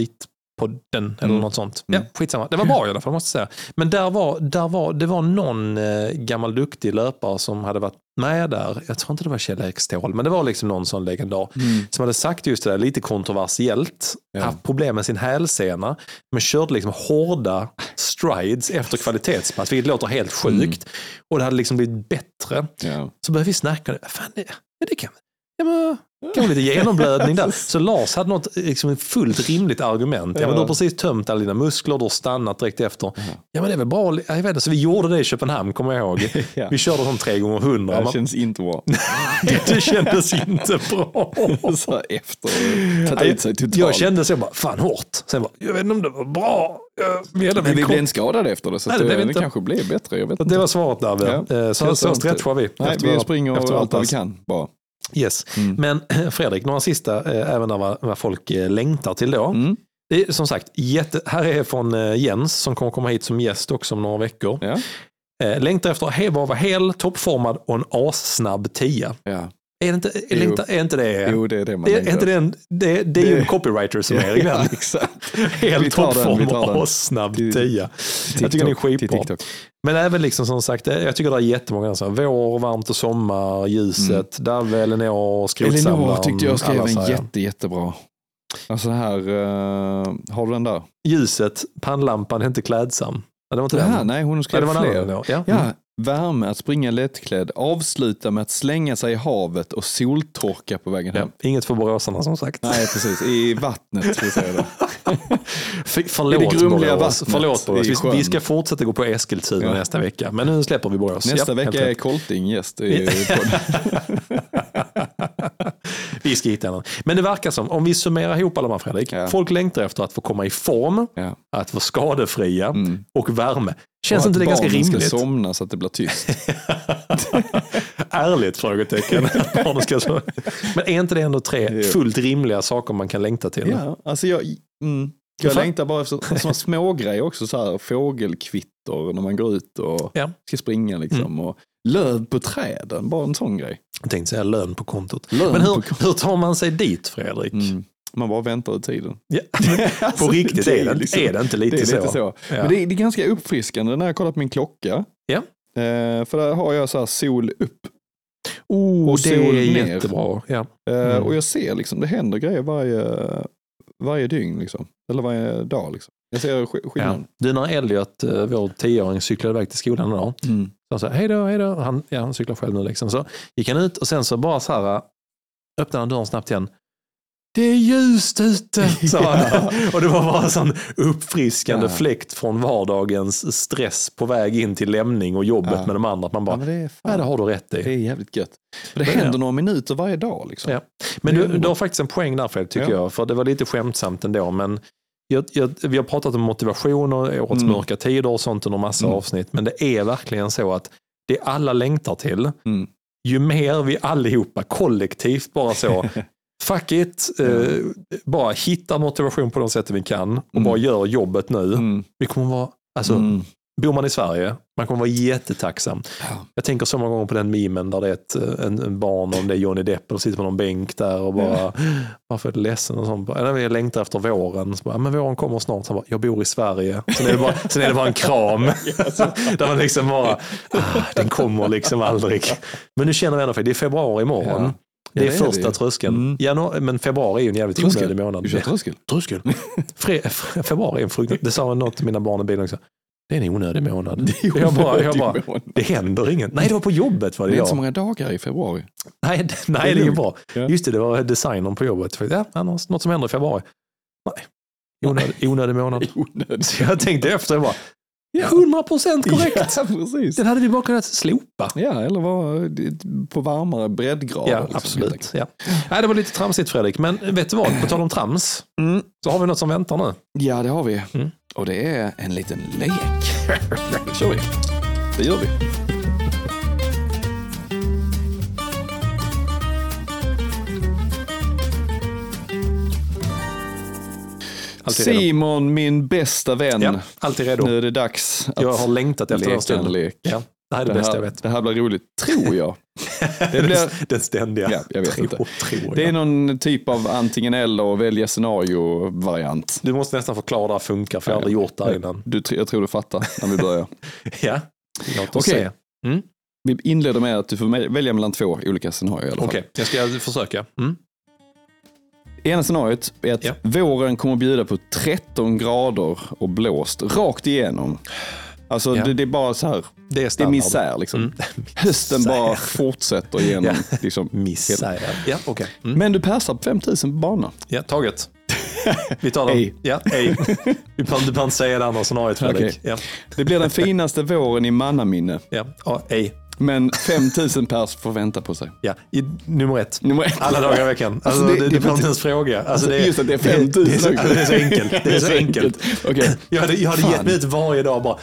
Elitpodden eller
Mm.
något sånt.
Mm.
Ja, skitsamma. Det var bra i alla fall, måste jag säga. Men där var, där var, det var någon eh, gammal duktig löpare som hade varit med där. Jag tror inte det var Kjell-Erik Ståhl, men det var liksom någon sån legendar.
Mm.
Som hade sagt just det där, lite kontroversiellt,
Ja.
haft problem med sin hälsena, men körde liksom hårda strides efter kvalitetspass, vilket låter helt sjukt. Och det hade liksom blivit bättre.
Ja.
Så började vi snacka, fan det, det kan, ja, men, kan vara lite genomblödning där. Så Lars hade något liksom, fullt rimligt argument. Ja, men du har precis tömt alla dina muskler, du har stannat direkt efter. Ja men det är väl bra, jag vet inte, så vi gjorde det i Köpenhamn kommer jag ihåg.
Ja.
Vi körde som tre gånger hundra.
Det känns inte bra.
det kändes inte bra.
så efter, tagit ut sig totalt.
Jag kände så bara, fan hårt. Sen bara, jag vet inte om det var bra. Jag inte,
Men vi
kom-
blev en skadad efter det, så
Nej, det
det,
blev
det,
inte.
kanske blev bättre. Jag vet inte.
Det var svaret där.
Ja.
väl. Så, så stretchar vi.
Nej, vi springer allt vad vi kan bara.
Yes.
Mm.
Men Fredrik, några sista, eh, även när vad, folk eh, längtar till då.
Mm.
Det är som sagt, jätte, här är från eh, Jens som kommer komma hit som gäst också om några veckor.
Ja.
Längtar efter att vara hel, toppformad och en assnabb tia.
ja.
Är, det inte, är, längtar, är inte det...
Jo, det är det man
är
längtar
inte det, en, det, det är ju en copywriter som är
Ja,
den.
exakt.
Hel
Vi tar den, vi
toppform och
Till-
tia. Jag tycker den är skitbra. Men även liksom som sagt, jag tycker det är jättemånga. Så här, vår, varmt och sommar, ljuset, Dave, Elinor, skrotsamlaren.
Elinor tyckte jag skrev en jätte, jättebra. Alltså här, eh, har du den där?
Ljuset, pannlampan är inte klädsam. Ja, det var inte
här,
den.
nej, hon
Ja,
skrev
det var
fler.
annan. Ja.
Ja, värme, att springa lättklädd, avsluta med att slänga sig i havet och soltorka på vägen hem.
Ja. Inget för boråsarna som sagt.
Nej, precis. I vattnet, vi säga det. I
förlåt
det grumliga
Borås.
vattnet
Förlåt Borås. Vi, vi ska fortsätta gå på Eskilstuna
Ja.
nästa vecka. Men nu släpper vi Borås.
Nästa
Ja, helt
vecka är
rätt.
Colting gäst i
vi ska hitta en. Men det verkar som, om vi summerar ihop alla de här Fredrik.
Ja.
Folk längtar efter att få komma i form, att vara skadefria
Mm.
och värme. Känns inte
att
det ganska rimligt?
ska somna så att det blir tyst.
Ärligt frågetecken. Men är inte det ändå tre fullt rimliga saker man kan längta till?
ja, alltså jag, mm, jag längtar bara efter sådana små grejer också, så här, fågelkvitter när man går ut och
Ja. Mm.
ska springa liksom. Och löv på träden, bara en sån grej.
Jag tänkte säga lön på kontot.
Lön
Men
på
hur, hur tar man sig dit Fredrik?
Mm. Man bara väntar ut tiden.
Ja.
Alltså,
På riktigt,
det
är det,
liksom-
är det inte lite,
det är lite
så?
så.
Ja.
Men det är, det är ganska uppfriskande när jag kollar på min klocka.
Ja.
Eh, för där har jag så här sol upp.
Oh,
Och
det
sol
är
ner.
jättebra. Ja.
Eh,
Mm.
Och jag ser liksom, det händer grejer varje, varje dygn. Liksom. Eller varje dag. Liksom. Jag ser sk-
Ja.
skillnaden.
Du, när Elliot, eh, vår tioåring, cyklade iväg till skolan idag.
Mm.
Så han sa hej då, hej då. Han, ja, han cyklar själv nu liksom. Så gick han ut och sen så bara så här eh, öppnade han dörren snabbt igen. Det är ljust ute, sa han. Och det var bara en sån uppfriskande
Ja.
fläkt från vardagens stress på väg in till lämning och jobbet
Ja.
med de andra. Att man bara,
Ja, men det, är
ja,
fan,
det har du rätt i.
det är jävligt gött. Det
är
händer
det.
några minuter varje dag. Liksom.
Ja. Men du, du har faktiskt en poäng där Fred, tycker
Ja.
jag. För det var lite skämtsamt ändå. Men jag, jag, vi har pratat om motivation och årets
Mm.
mörka tider och sånt under massa
Mm.
avsnitt. Men det är verkligen så att det alla längtar till,
Mm.
ju mer vi allihopa kollektivt bara så, fuck it, eh, bara hitta motivation på de sätt vi kan och
Mm.
bara gör jobbet nu.
Mm.
Vi kommer vara, alltså,
Mm.
bor man i Sverige, man kommer vara jättetacksam.
Ja.
Jag tänker så många gånger på den memen där det är ett eh, en, en barn, om det är Johnny Depp, och sitter på någon bänk där och bara, varför är du ledsen? Och sånt. Jag längtar efter våren. Så bara, "Ja, men våren kommer snart. Han bara, jag bor i Sverige. Sen är det bara, sen är det bara en kram. där man liksom bara, ah, den kommer liksom aldrig. Men nu känner vi ändå, för det är februari imorgon.
Ja.
Det är
det är
första
det.
tröskeln.
Mm.
Januari, men februari är ju en jävligt
Tröskel.
onödig månad.
Du kör tröskel?
Tröskel. Fre, februari är en fruktansvärd, det sa något till mina barn i bilen också. Det är en onödig månad. jag bara, jag bara, det händer inget. Nej, det var på jobbet var
Det
det
är inte så många dagar i februari.
Nej, det- nej det är
lugnt.
bra.
Ja.
Just det, det var designern på jobbet. Ja, annars, något som händer i februari. Nej, onödig, onödig månad.
Onödigt.
Så jag tänkte efter, jag bara,
Ja.
100 procent korrekt.
Ja, precis.
Den hade vi bara kunnat slopa.
Ja, eller vara på varmare breddgrader.
Ja,
liksom,
absolut. Ja. Nej, det var lite tramsigt Fredrik, men vet du vad? På tal om trams,
Mm.
så har vi något som väntar nu.
Ja, det har vi.
Mm.
Och det är en liten lek. Det kör vi. Det gör vi.
Alltid redo.
Simon, min bästa vän.
Ja, alltid redo.
Nu är det dags
Jag har längtat efter den stunden.
lek.
Ja, det här är det,
Det
bästa
här,
jag vet.
det här blir roligt, tror jag.
Det
blir-
Den ständiga.
Ja, jag vet
Tror-
inte.
tror
Det är någon typ av antingen eller och välja scenario-variant.
Du måste nästan förklara hur det här funkar, för jag har aldrig gjort det här innan.
Du, jag tror du fattar när vi börjar.
Ja, låt oss
Okej.
se.
Vi inleder med att du får välja mellan två olika scenarier.
Okej, jag ska försöka. Mm.
Ena scenariot är att
Ja.
våren kommer att bjuda på 13 grader och blåst rakt igenom. Alltså
Ja.
det, det är bara så här,
Det är
det är misär liksom.
Mm.
Hösten bara fortsätter igenom.
Ja.
Liksom.
Misär. Ja, okej. Mm.
Men du passar på 5000 på bana.
Ja, taget. Vi tar den.
Ej.
Ja, ej. Du behöver inte säga det andra scenariot Fredrik.
Okej.
Ja,
Det blir den finaste våren i mannaminne.
ja. ja, ej.
Men 5000 pers får vänta på sig.
Ja, i, nummer ett.
Nummer ett.
Alla dagar i veckan. Alltså,
Alltså,
det,
det-
behöver inte ens fråga. Alltså, det,
Just att det är 5000
det, det, är så, alltså, det är så enkelt. Det är så enkelt.
Okej.
Jag hade, jag hade
Fan.
gett mig ut varje dag bara.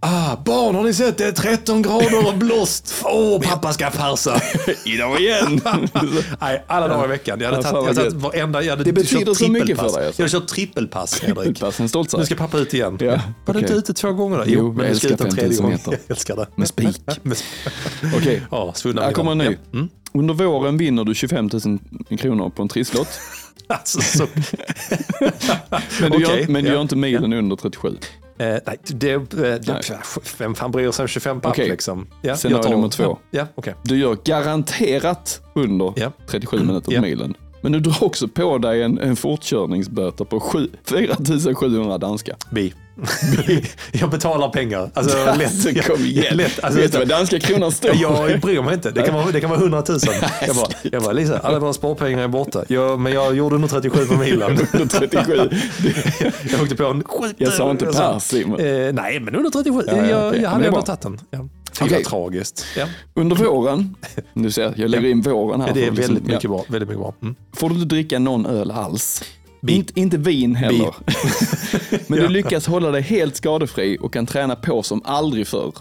Ah, barn har ni sett? Det är 13 grader och blåst. Åh, pappa ska farsa.
Idag igen!
Nej, alla dagar i veckan. Jag hade
Ja,
tagit, jag hade tagit varenda, jag hade
Det betyder
kört
så mycket för dig, alltså.
Jag hade kört trippelpass,
sak.
Nu ska pappa ut igen.
Ja,
Var du inte ute två gånger då?
Jo,
men
jag
du ska
älskar
ut en tredje
5000
gång.
meter.
Jag älskar det.
Med spik. Okej,
Ja, svunna
här kommer en ny.
Ja. Mm.
Under våren vinner du 25 000 kronor på en trisslott.
Alltså, så,
Men du,
Okej,
gör, men du gör inte milen under 37.
eh, nej, det, det, vem fan bryr sig om 25 papp
Okej.
liksom? Ja,
Scenario
jag tar-
nummer två.
Ja, okej.
Du gör garanterat under
Ja.
37 minuter på
Ja.
milen. Men du drar också på dig en, en fortkörningsböter på sju- 4 700 danska.
Bi. jag betalar pengar. Alltså,
Alltså,
lätt.
kom igen.
Lätt. Alltså,
Vet du vad danska kronan står
Jag bryr mig inte. Det kan vara, det kan vara 100 000. Jag bara, jag bara Lisa, alla våra sparpengar är borta. Jag, men jag gjorde under 37 på milen.
Under 37.
Jag åkte på en skit.
Jag sa inte
sa-
per Simon.
Eh, nej, men under 37.
Ja, ja,
jag,
okej.
jag hade ändå tagit den. Ja. Jag är tragiskt. Ja.
Under våren, nu ser jag, jag lägger in våren här.
Det är
för liksom-
väldigt mycket
ja.
bra. Väldigt mycket bra. Mm.
Får du inte dricka någon öl alls.
Bi.
Inte, inte vin heller. Men
Ja.
du lyckas hålla dig helt skadefri och kan träna på som aldrig förr.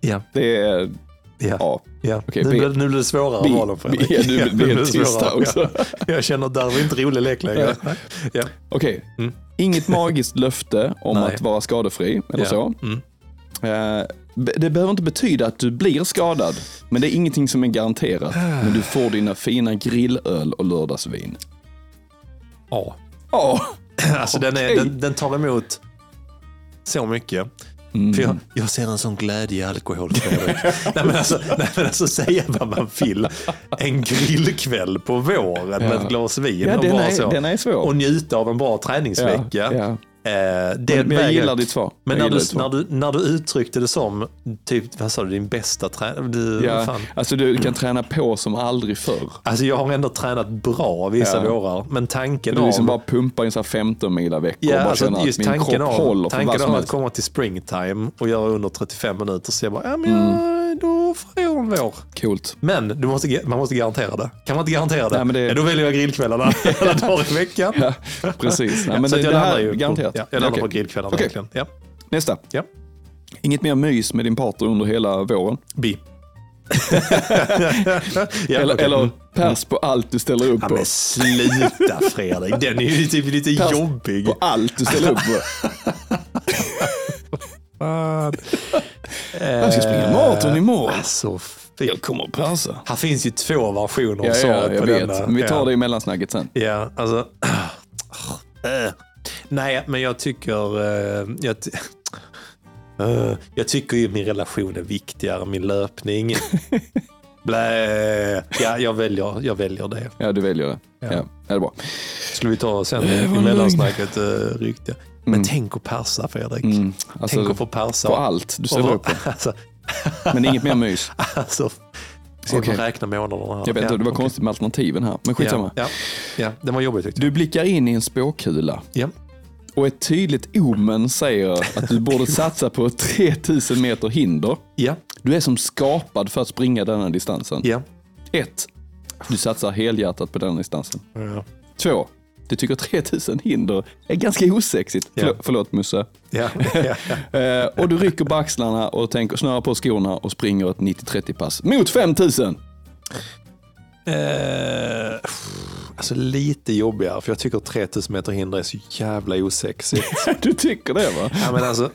Ja.
Det är,
Ja.
ja.
Ja.
Okej,
nu, blir, nu blir det svårare
B.
valen Fredrik.
Ja,
Ja,
blir
nu
helt
det
tyst
svårare.
där också.
Ja. Jag känner att det här var inte rolig lek längre. Ja.
Okej,
Mm.
inget magiskt löfte om
Nej.
att vara skadefri eller
Ja.
så.
Mm.
Eh, Det behöver inte betyda att du blir skadad, men det är ingenting som är garanterat. Men du får dina fina grillöl och lördagsvin.
Ja.
Ja,
Alltså den, är, den, den tar emot så mycket.
Mm.
För jag, jag ser en sån glädje i alkohol. Fredrik. nej, men alltså, nej men alltså säga vad man vill. En grillkväll på våren med
Ja.
ett glas vin
ja
och, bara
är,
så,
den är svår.
och njuta av en bra träningsvecka.
Ja, ja.
Eh, det
Men, men jag gillar ditt svar.
Men när du, när, du, när du uttryckte det som, typ, vad sa du, din bästa träning? Du,
Ja,
fan.
alltså du kan träna på som aldrig förr.
Alltså jag har ändå tränat bra vissa
Ja.
vårar, men tanken
Du
av...
liksom bara pumpar in så här 15 mila veckor
Ja,
och bara
alltså
känner att min
tanken
kropp
av,
håller för vad
tanken
som
av att
helst.
komma till springtime och göra under 35 minuter, så jag bara, ja men
Mm.
jag, då får en vår.
Coolt.
Men du måste, man måste garantera det. Kan man inte garantera det,
Nej, men det-
ja, då väljer jag grillkvällarna alla dagar i veckan.
Ja, precis. Nej, men
så
det,
jag
det här
ju
är garanterat.
På, ja, jag landar
Okej.
på grillkvällarna verkligen. Ja.
Nästa.
Ja.
Inget mer mys med din partner under hela våren.
Bi. ja,
eller,
okej.
eller
Mm.
pers på allt du ställer upp
Ja,
på.
men sluta Fredrik, den är ju typ lite
Pass
jobbig.
På allt du ställer upp på.
Fan.
Jag ska springa maraton imorgon.
Alltså.
Jag kommer att persa.
Här finns ju två versioner av
Ja, ja,
svaret
jag
på
vet.
denna.
Vi tar
ja.
det i mellansnacket sen.
Ja, alltså. Äh. Nej, men jag tycker... eh, jag, ty- Eh, jag tycker ju min relation är viktigare än min löpning. Blä. Ja, jag väljer, jag väljer det.
Ja, du väljer det. Ja.
Ja.
Ja, det är bra.
Skulle vi ta sen i mellansnacket uh. Men
Mm.
tänk att persa Fredrik.
Mm. Alltså,
tänk att få persa.
på allt du ställer upp på.
Alltså,
Men inget mer mys.
alltså, ska okay. räkna månaderna här.
Jag vet inte,
Ja,
det var
okej.
konstigt med alternativen här. Men skitsamma.
Ja, ja, ja, det var jobbigt tyckte
Du blickar in i en spåkula
jag.
och ett tydligt omen säger att du borde satsa på 3000 meter hinder.
Ja,
Du är som skapad för att springa denna distansen.
ja.
1. Du satsar helhjärtat på denna distansen.
ja.
2. Du tycker 3000 hinder är ganska osexigt.
Ja.
Förlåt, förlåt Musse.
ja, ja, ja.
Eh, och du rycker på axlarna och tänker snöra på skorna och springer ett 90-30 pass mot 5000.
Eh, alltså lite jobbigare, för jag tycker 3000 meter hinder är så jävla osexigt.
Du tycker det va?
ja, men alltså,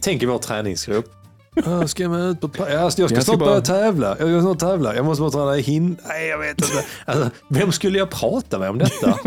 tänk i vår träningsgrupp. Ah, ska jag med ut på pa- ja, jag ska
Jag
snart
bara-
börja tävla. Jag ska snart tävla. Jag måste bara träna hin... Nej, jag vet inte. Alltså, vem skulle jag prata med om detta?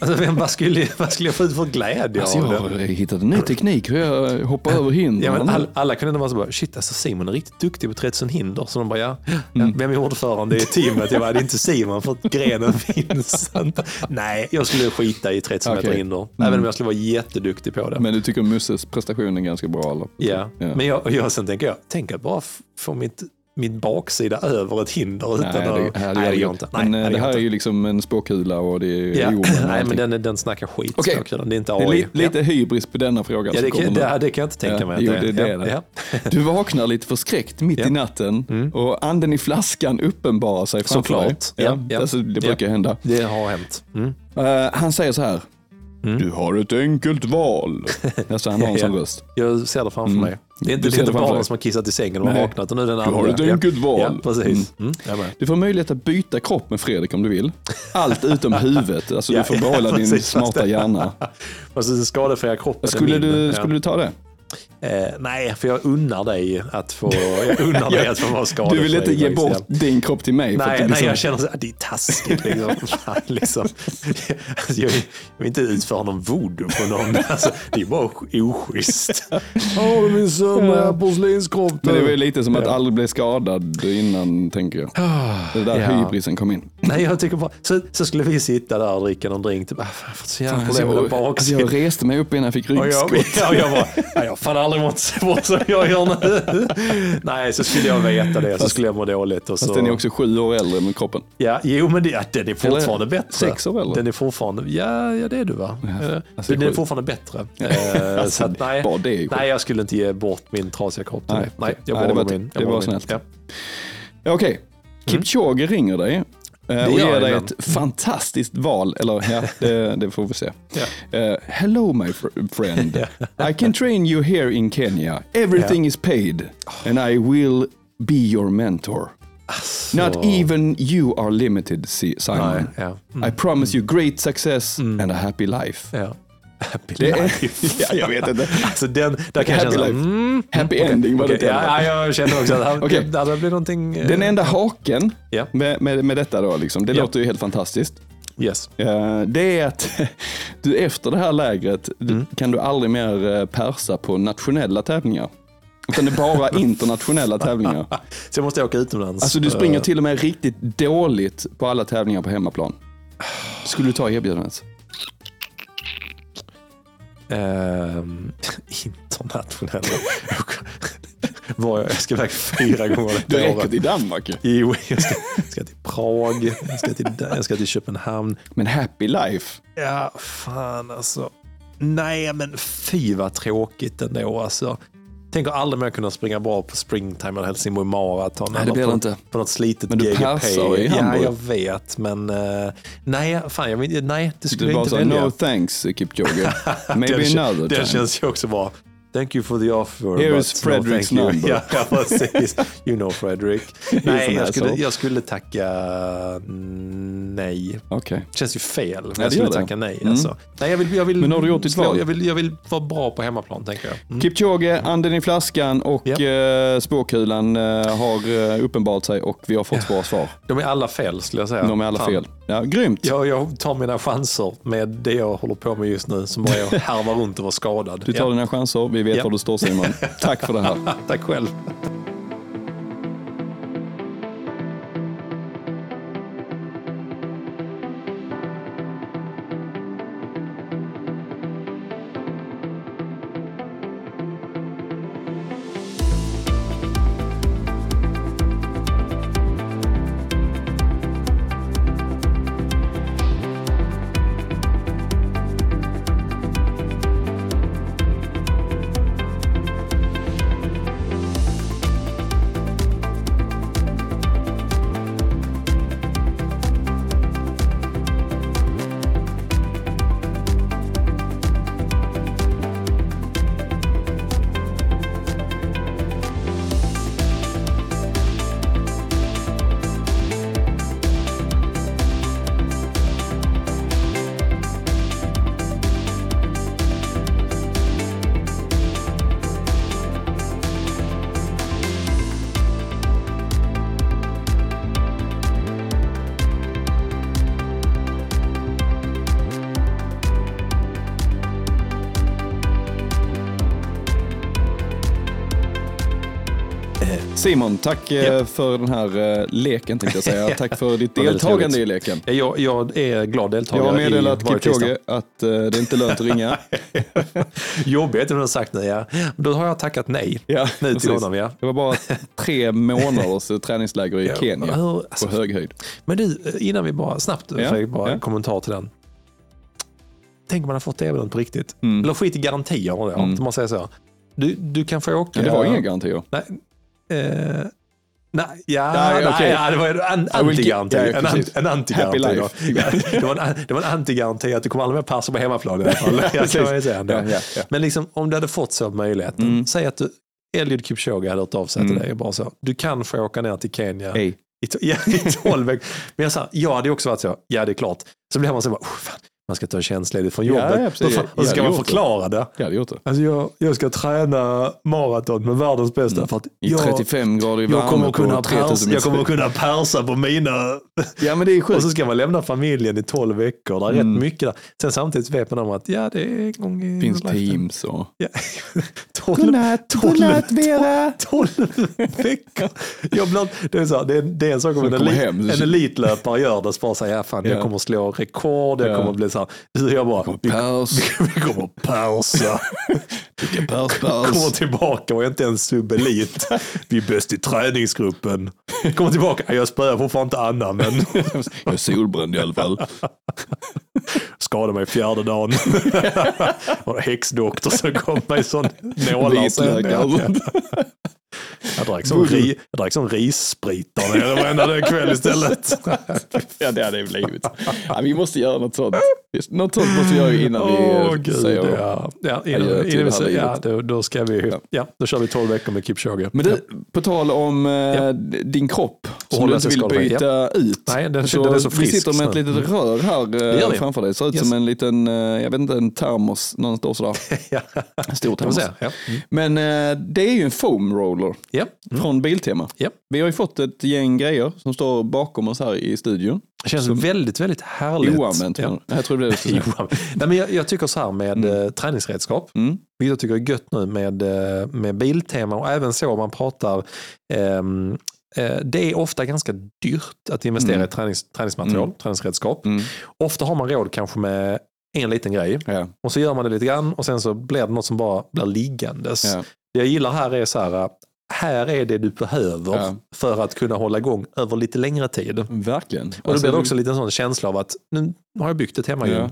Alltså, vem, vad, skulle, vad skulle jag få ut för glädje
Alltså,
av
jag
det?
har hittat en ny teknik hur jag hoppar över hinder.
Ja, men all, alla kunde vara så bara, shit alltså Simon är riktigt duktig på 3000 hinder. Så de bara, ja,
Mm.
vem är ordförande i teamet? Jag bara, det är inte Simon för att grenen finns inte. Nej, jag skulle skita i 3000 meter
Okej.
hinder. Även om jag skulle vara jätteduktig på det.
Men du tycker Musses prestation är ganska bra eller?
ja.
Ja.
men jag, jag, sen tänker jag, tänk att bara få mitt, min baksida över ett hinder utan
Nej,
att...
det, här,
nej, det
gör
går inte. Nej,
Men eh,
det
det här är
inte.
ju liksom en spåkula och det är
Ja.
och
Nej, men den, den snackar skit.
Okej.
språkkryddan. Det är inte
Det är
AI.
li, lite hybris på denna fråga
ja, det, kan, det, det kan jag inte tänka
Ja,
mig. att
jo, det är det.
ja,
det.
ja.
Du vaknar lite förskräckt mitt
Ja. Mm.
i natten och anden i flaskan uppenbarar sig framför
Såklart.
dig.
Ja, ja.
Alltså, det brukar hända.
Det har hänt. Mm.
Eh, han säger så här.
Mm.
Du har ett enkelt val. Jag sa han har en sån röst.
Jag ser det framför
Mm.
mig. Det är inte
Du det
barnen som har kissat i sängen och
Nej.
vaknat och nu den
Du
andra.
har ett
Ja.
enkelt val.
Ja, precis. Mm. med.
Du får möjlighet att byta kropp med Fredrik om du vill. Allt utom huvudet. Alltså
Ja,
du får
ja,
behålla din
precis.
smarta hjärna.
Och så skadefria kroppen.
Skulle du,
Ja.
skulle du ta det?
Eh, nej, för jag unnar dig att få, jag unnar dig att få vara skadefri.
Du vill inte ge bort din kropp till mig?
Nej,
blir
nej, jag känner att det är taskigt. Liksom. Fan, liksom. Alltså, jag, vill, jag vill inte utföra någon voodoo på någon. Alltså, det är bara oschysst. Åh, min sömniga porslinskropp.
Men det var ju lite som att.
Ah,
aldrig bli skadad innan, tänker jag. Det är där
Ja.
hybrisen kom in.
Nej, jag tycker bara, så, så skulle vi sitta där och dricka någon drink. Typ, ah, fan, jag har fått så jävla problem med
alltså, jag
baksidan.
reste mig upp innan jag fick
Och jag,
ryggskott.
ja, jag bara, jag fan aldrig mått så bort som jag gör nu. Nej, så skulle jag veta det, så skulle jag må dåligt. Och så,
Fast den är också sju år äldre med kroppen.
ja, jo, men det, ja, den är fortfarande
Eller
bättre.
sex år äldre.
Den är fortfarande, ja, ja det är du va? Eh,
alltså,
den är
sjukt.
fortfarande bättre. Eh,
Alltså,
så att, nej,
bara det är
nej, jag skulle inte ge bort min trasiga kropp till
Nej,
dig. Nej, jag
Nej, det var-
min. Jag
det var snällt.
Ja.
Ja, Okej, Kipchoge ringer dig eh, och
gör
ger dig ett fantastiskt val. Eller ja, det, det får vi se.
Ja.
Eh, hello my fr- friend. I can train you here in Kenya. Everything is paid. And I will be your mentor. Not even you are limited, Si- Simon.
Nej, ja. Mm.
I promise you great success and a happy life.
Ja. Happy
Det är-
life.
Ja, jag vet inte.
Alltså den, där kan jag
Happy
känna så,
life.
mm,
Happy ending var det
ja, ja, jag känner också att
Okej.
det, där blir någonting... eh,
Den enda haken
Ja.
med, med, med detta då, liksom, det
Ja.
låter ju helt fantastiskt.
Yes.
Eh, Det är att du efter det här lägret
Mm.
kan du aldrig mer eh, persa på nationella tävlingar. Utan det är bara internationella tävlingar.
Så jag måste åka utomlands.
Alltså du springer
Eh,
till och med riktigt dåligt på alla tävlingar på hemmaplan. Skulle du ta erbjudandet?
Ehm, internationella. Var jag, jag ska iväg fyra gånger
Det räcker till Danmark ju.
Jo, jag ska, ska till Prag, jag ska till, jag ska till Köpenhamn.
Men happy life.
Ja, fan alltså. Nej, men fy vad tråkigt ändå alltså. Tänker aldrig mer kunna springa bra på springtime eller Helsingborg Marathon.
Nej, det blir det inte.
På något slitet
Men du
GGP.
persar i
Ja,
Hamburg.
jag vet. Men uh, nej, fan, jag, nej, det skulle
Du
jag
bara
inte välja.
no thanks Kipchoge. Maybe another time.
känns ju också bra. Thank you for the offer.
Here is
no,
Fredric's
thank you.
number.
Ja, ja, precis. You know Fredrik. nej, jag skulle, jag skulle tacka nej.
Okej.
Det känns ju fel.
Ja,
jag skulle
det.
tacka nej.
Mm.
Alltså. nej jag, vill, jag, vill,
Men har du gjort ditt val.
jag, vill, jag vill vara bra på hemmaplan, tänker jag. Mm.
Kipchoge, anden i flaskan och eh, spåkulan eh, har eh, uppenbarat sig och vi har fått bra svar.
De är alla fel, skulle jag säga.
De är alla
Fan.
fel. Ja, grymt.
Jag, jag tar mina chanser med det jag håller på med just nu, som bara är att härva runt och vara skadad.
Du tar
ja.
dina chanser. Vi vet
Ja.
var du står Simon. Tack för det här.
Tack själv.
Tack eh,
Ja.
för den här eh, leken tänkte jag säga. Tack för ditt deltagande i leken.
Jag, jag är glad
Jag
deltagare
har meddelat Kipchoge att eh, det är inte lönt att ringa.
Jobbigt att du har sagt nej. Ja. Då har jag tackat nej.
Ja,
Nu till
precis.
honom, ja.
Det var bara tre månaders eh, träningsläger i
Ja,
Kenya
hur- alltså,
på hög höjd.
Men du, innan vi bara, snabbt
Ja,
Fredrik, bara en kommentar till den. Tänk om man har fått erbjudandet på riktigt.
Mm.
Eller skit i garantier, om
Mm.
man säger så. Du, du kan få åka...
Men det var inga garantier.
Nej, eh, Nej, ja,
Nej,
nej,
okej.
ja, det var en antigaranti.
ja,
en, an- en antigaranti. Ja, det, var en, det var en antigaranti att du kommer aldrig mer passa på hemmaplan i alla fall. Man säga.
Ja, ja, ja.
Men liksom, om du hade fått så möjligheten,
Mm.
säg att du, Eliud Kipchoge hade hört av sig till
Mm.
dig och bara så, du kan få åka ner till Kenya
Hej.
i, to- ja, i tolv veckor. Men jag sa, jag hade också varit så, ja det är klart. Så blir man så, bara, oh, fan, man ska ta tjänstledigt från
Ja,
jobbet.
ja,
och, fan,
Jag
ska man
gjort det.
förklara det.
Jag hade gjort det.
Alltså jag, jag ska träna maraton med världens bästa för att
I
jag,
35 grader i
jag kommer, kunna
på 3000
persa, jag kommer kunna persa på mina...
Ja men det är
Och så ska man lämna familjen i 12 veckor. Det är
Mm.
rätt mycket där. Sen samtidigt vet man om att ja, det är en gång i
finns teams och...
Ja. 12,
Godnatt, godnatt Vera!
12 veckor. Jag blir, det, är så här, det, är, det är en sak om en,
kommer
elit, en elitlöpare gör det. Så bara säga, ja, fan, jag
Ja.
kommer att slå rekord. Jag
Ja.
kommer att bli så här. Du jag bara, vi,
Pers,
vi kommer persa.
vilken pers,
Kommer
pers.
tillbaka och är inte ens subelit. Vi är bäst i träningsgruppen. Kommer tillbaka, "Ja, jag spöar fortfarande inte Anna men
Jag är solbränd i alla fall.
skadade mig fjärde dagen. och häxdoktor som kom med sån nålar. Jag drack sån, ri, jag drack sån rissprit där nere varenda kväll istället.
Ja det hade det blivit. Ja, vi måste göra något sånt. Något sånt måste vi göra innan vi
Åh
eh,
gud,
säger
ja. ja, innan, innan vi säger, ja då, då ska vi,
Ja.
ja. då kör vi 12 veckor med Kipchoge.
Men du, på tal om eh, din kropp som
hålla
du inte vill byta ut.
Nej, den,
så
den är så
vi
frisk.
sitter med ett litet rör här eh,
vi.
framför dig. Det ser ut
Yes.
som en liten, jag vet inte, en termos. Någon står sådär.
ja,
stor termos.
Ja. Mm.
Men det är ju en foam roller
Ja. Mm.
från Biltema.
Ja.
Vi har ju fått ett gäng grejer som står bakom oss här i studion.
Det känns
Så-
väldigt, väldigt härligt.
Oanvänt.
Ja.
Jag tror det är.
Nej, men jag, jag tycker så här med eh, träningsredskap,
Mm.
vilket jag tycker är gött nu med, eh, med Biltema och även så om man pratar ehm, eh, det är ofta ganska dyrt att investera
Mm.
i tränings, träningsmaterial,
Mm.
träningsredskap.
Mm.
Ofta har man råd kanske med en liten grej
Ja.
och så gör man det lite grann och sen så blir det något som bara blir liggandes.
Ja.
Det jag gillar här är så här, här är det du behöver
Ja.
för att kunna hålla igång över lite längre tid.
Verkligen.
Och då
Alltså,
blir det också lite en sån känsla av att nu har jag byggt ett hemmagym.
Ja.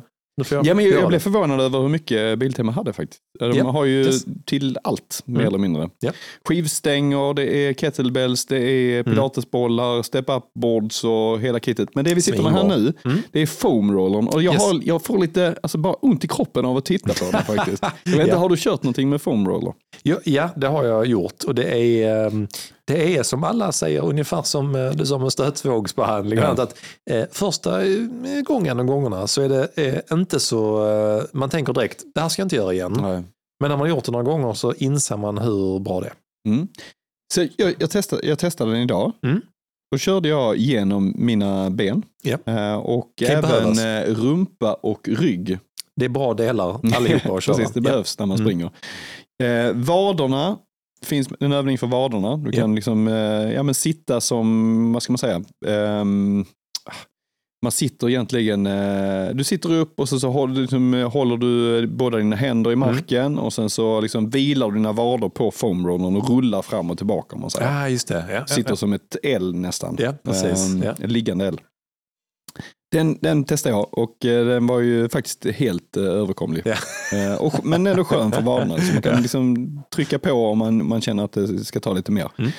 Jag
Ja, men jag, jag blev förvånad över hur mycket Biltema hade faktiskt. De
Ja,
har ju
yes.
till allt, mer
Mm.
eller mindre.
Ja.
Skivstänger, det är kettlebells, det är
Mm.
pilatesbollar, step-up boards och hela kittet. Men det vi sitter med här nu,
Mm.
det är foam-rollern. Och jag,
Yes.
har, jag får lite, alltså bara ont i kroppen av att titta på den faktiskt. Jag vet inte,
Ja.
har du kört någonting med foam-roller?
Ja, ja, det har jag gjort. Och det är, ehm, det är som alla säger, ungefär som, eh, som en stötvågsbehandling.
Ja.
Att, eh, första eh, gången och gångerna så är det eh, inte så, eh, man tänker direkt, det här ska jag inte göra igen.
Nej.
Men när man har gjort det några gånger så inser man hur bra det är.
Mm. Så jag, jag, testade, jag testade den idag.
Mm.
Då körde jag igenom mina ben
Ja.
eh, och
Kan
även
behövas.
eh, rumpa och rygg.
Det är bra delar allihopa att köra.
Precis, det
Ja.
behövs när man
Mm.
springer. Eh, vaderna, det finns en övning för vaderna. Du
Ja.
kan liksom, eh, ja, men sitta som, vad ska man säga, Ehm, man sitter egentligen, eh, du sitter upp och så, så håller, du liksom, eh, håller du båda dina händer i
Mm.
marken och sen så liksom vilar du dina vader på foamrollern och rullar fram och tillbaka. Man säger.
Ja, just det. Ja,
Sitter
ja,
som ett L nästan.
Ja, precis. Ja.
Ett liggande L. Den, den testade jag och eh, den var ju faktiskt helt eh, överkomlig.
Ja.
Eh, och, men ändå skön för vaderna. Så man kan liksom trycka på om man, man känner att det ska ta lite mer.
Mm.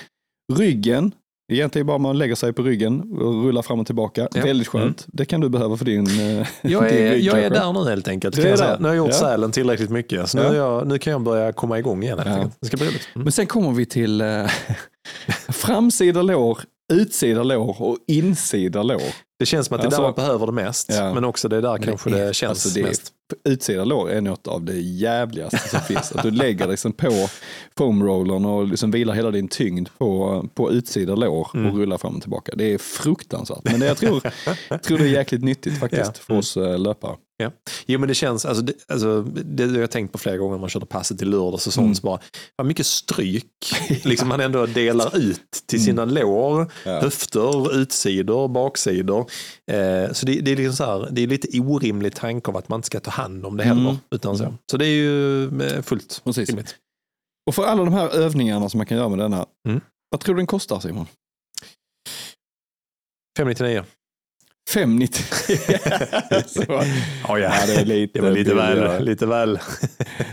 Ryggen, egentligen bara man lägger sig på ryggen och rullar fram och tillbaka.
Ja.
Väldigt skönt. Det kan du behöva för din,
Jag
din
är,
rygg
jag är där nu helt enkelt. Kan jag säga. Nu har jag gjort
Ja.
sälen tillräckligt mycket. Så nu,
Ja.
jag, nu kan jag börja komma igång igen. Helt
Ja.
Det ska bli roligt. Mm.
Men sen kommer vi till framsida lår, utsida lår och insida lår.
Det känns som att det är
Alltså-
där man behöver det mest.
Ja.
Men också det är där
Men
kanske
det är-
det känns
alltså det är-
mest.
Utsida lår är något av det jävligaste som finns. Att du lägger liksom på foamrollern och liksom vilar hela din tyngd på, på utsida lår och
Mm.
rullar fram och tillbaka. Det är fruktansvärt. Men det, jag, tror, tror det är jäkligt nyttigt faktiskt
Ja.
för oss eh, löpare.
Jo men det känns, alltså det, alltså, det har jag tänkt på flera gånger när man körde passet i lördags och sånt.
Mm.
Så bara, vad mycket stryk liksom man ändå delar ut till sina lår,
Mm. Ja.
höfter, utsidor, baksidor. Eh, så det, det, är liksom så här, det är lite orimlig tanke av att man inte ska ta hand om det heller.
Mm.
Utan så. så det är ju eh, fullt
Precis.
rimligt.
Och för alla de här övningarna som man kan göra med denna,
Mm.
vad tror du den kostar Simon?
599.
590. Så,
Ja, ja.
ja, det är lite
Det var lite
billigare.
väl. Lite väl.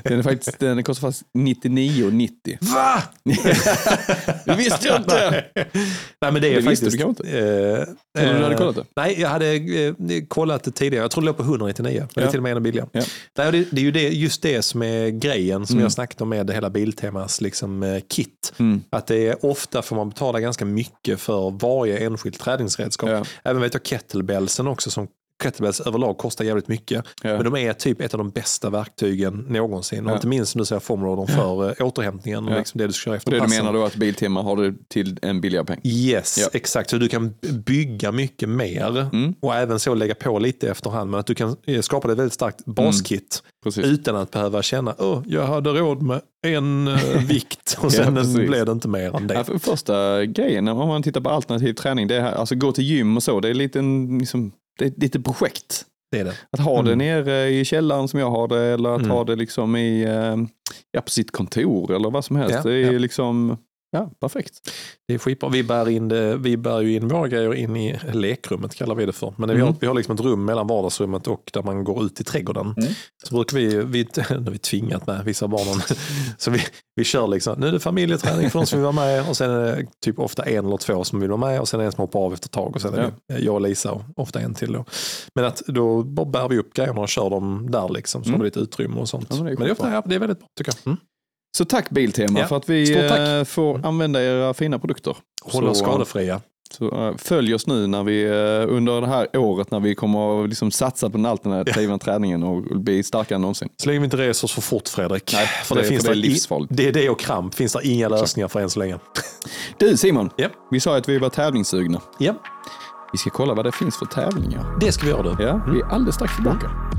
Den, är faktiskt, den kostar fast 99,90.
Va?
Det visste jag inte.
Nej, men det är
Det visste
faktiskt...
du kanske
inte.
Eller du hade kollat det?
Nej, jag hade eh, kollat det tidigare. Jag tror det låg på 199. Men det är
Ja.
till och med en billigare.
Ja.
Nej, det, det är ju det, just det som är grejen som
Mm.
jag snackade om med det hela Biltemas liksom, eh, kit.
Mm.
Att det är ofta får man betala ganska mycket för varje enskilt träningsredskap.
Ja.
Även vet jag kettlebellsen också som kettlebells överlag kostar jävligt mycket.
Ja.
Men de är typ ett av de bästa verktygen någonsin. Och
Ja.
inte minst du säger formroden för äh, återhämtningen och
Ja.
liksom det du ska göra efter
Det du menar då att Biltema har du till en billigare peng?
Yes,
Ja.
exakt. Så du kan bygga mycket mer
Mm.
och även så lägga på lite efterhand. Men att du kan eh, skapa ett väldigt starkt baskit
Precis.
utan att behöva känna att jag hade råd med en eh, vikt och
Ja,
sen
precis.
blev det inte mer än det.
Ja, för första grejen om man tittar på alternativ träning, det är här, alltså gå till gym och så, det är lite, en, liksom, det är ett litet projekt.
det är det.
Att ha det
Mm.
nere i källaren som jag har det eller att
Mm.
ha det liksom i, eh, ja, på sitt kontor eller vad som helst.
Ja,
det är
ja.
liksom, ja, perfekt.
Det är skitbra. Vi bär, in det, vi bär ju in våra grejer in i lekrummet kallar vi det för. Men vi,
Mm.
har, vi har liksom ett rum mellan vardagsrummet och där man går ut i trädgården.
Mm.
Så brukar vi, vi, har vi tvingat med vissa barnen. Så vi, vi kör liksom, nu är det familjeträning för de som vill vara med och sen är det typ ofta en eller två som vill vara med och sen är det en som hoppar av efter ett tag och sen är det jag och Lisa och ofta en till då. Men att då bara bär vi upp grejerna och kör dem där liksom så
Mm.
har vi lite utrymme och sånt.
Ja, men det är
men det är, ofta, ja, det är väldigt bra tycker jag. Mm.
Så tack Biltema
Ja,
för att vi eh, får använda era fina produkter.
Håll oss skadefria.
Så eh, följ oss nu när vi, eh, under det här året när vi kommer att liksom satsa på den alternativa träningen och bli starkare än någonsin.
Så länge vi inte reser oss för fort Fredrik.
Nej,
för
det-
det, finns
för det
i-
livsfarligt.
Det är det och kramp. Finns det inga lösningar för än så länge.
Du Simon,
Ja.
vi sa att vi var tävlingssugna.
Ja,
Vi ska kolla vad det finns för tävlingar.
det ska vi göra du.
Ja, vi är alldeles strax tillbaka.
Nu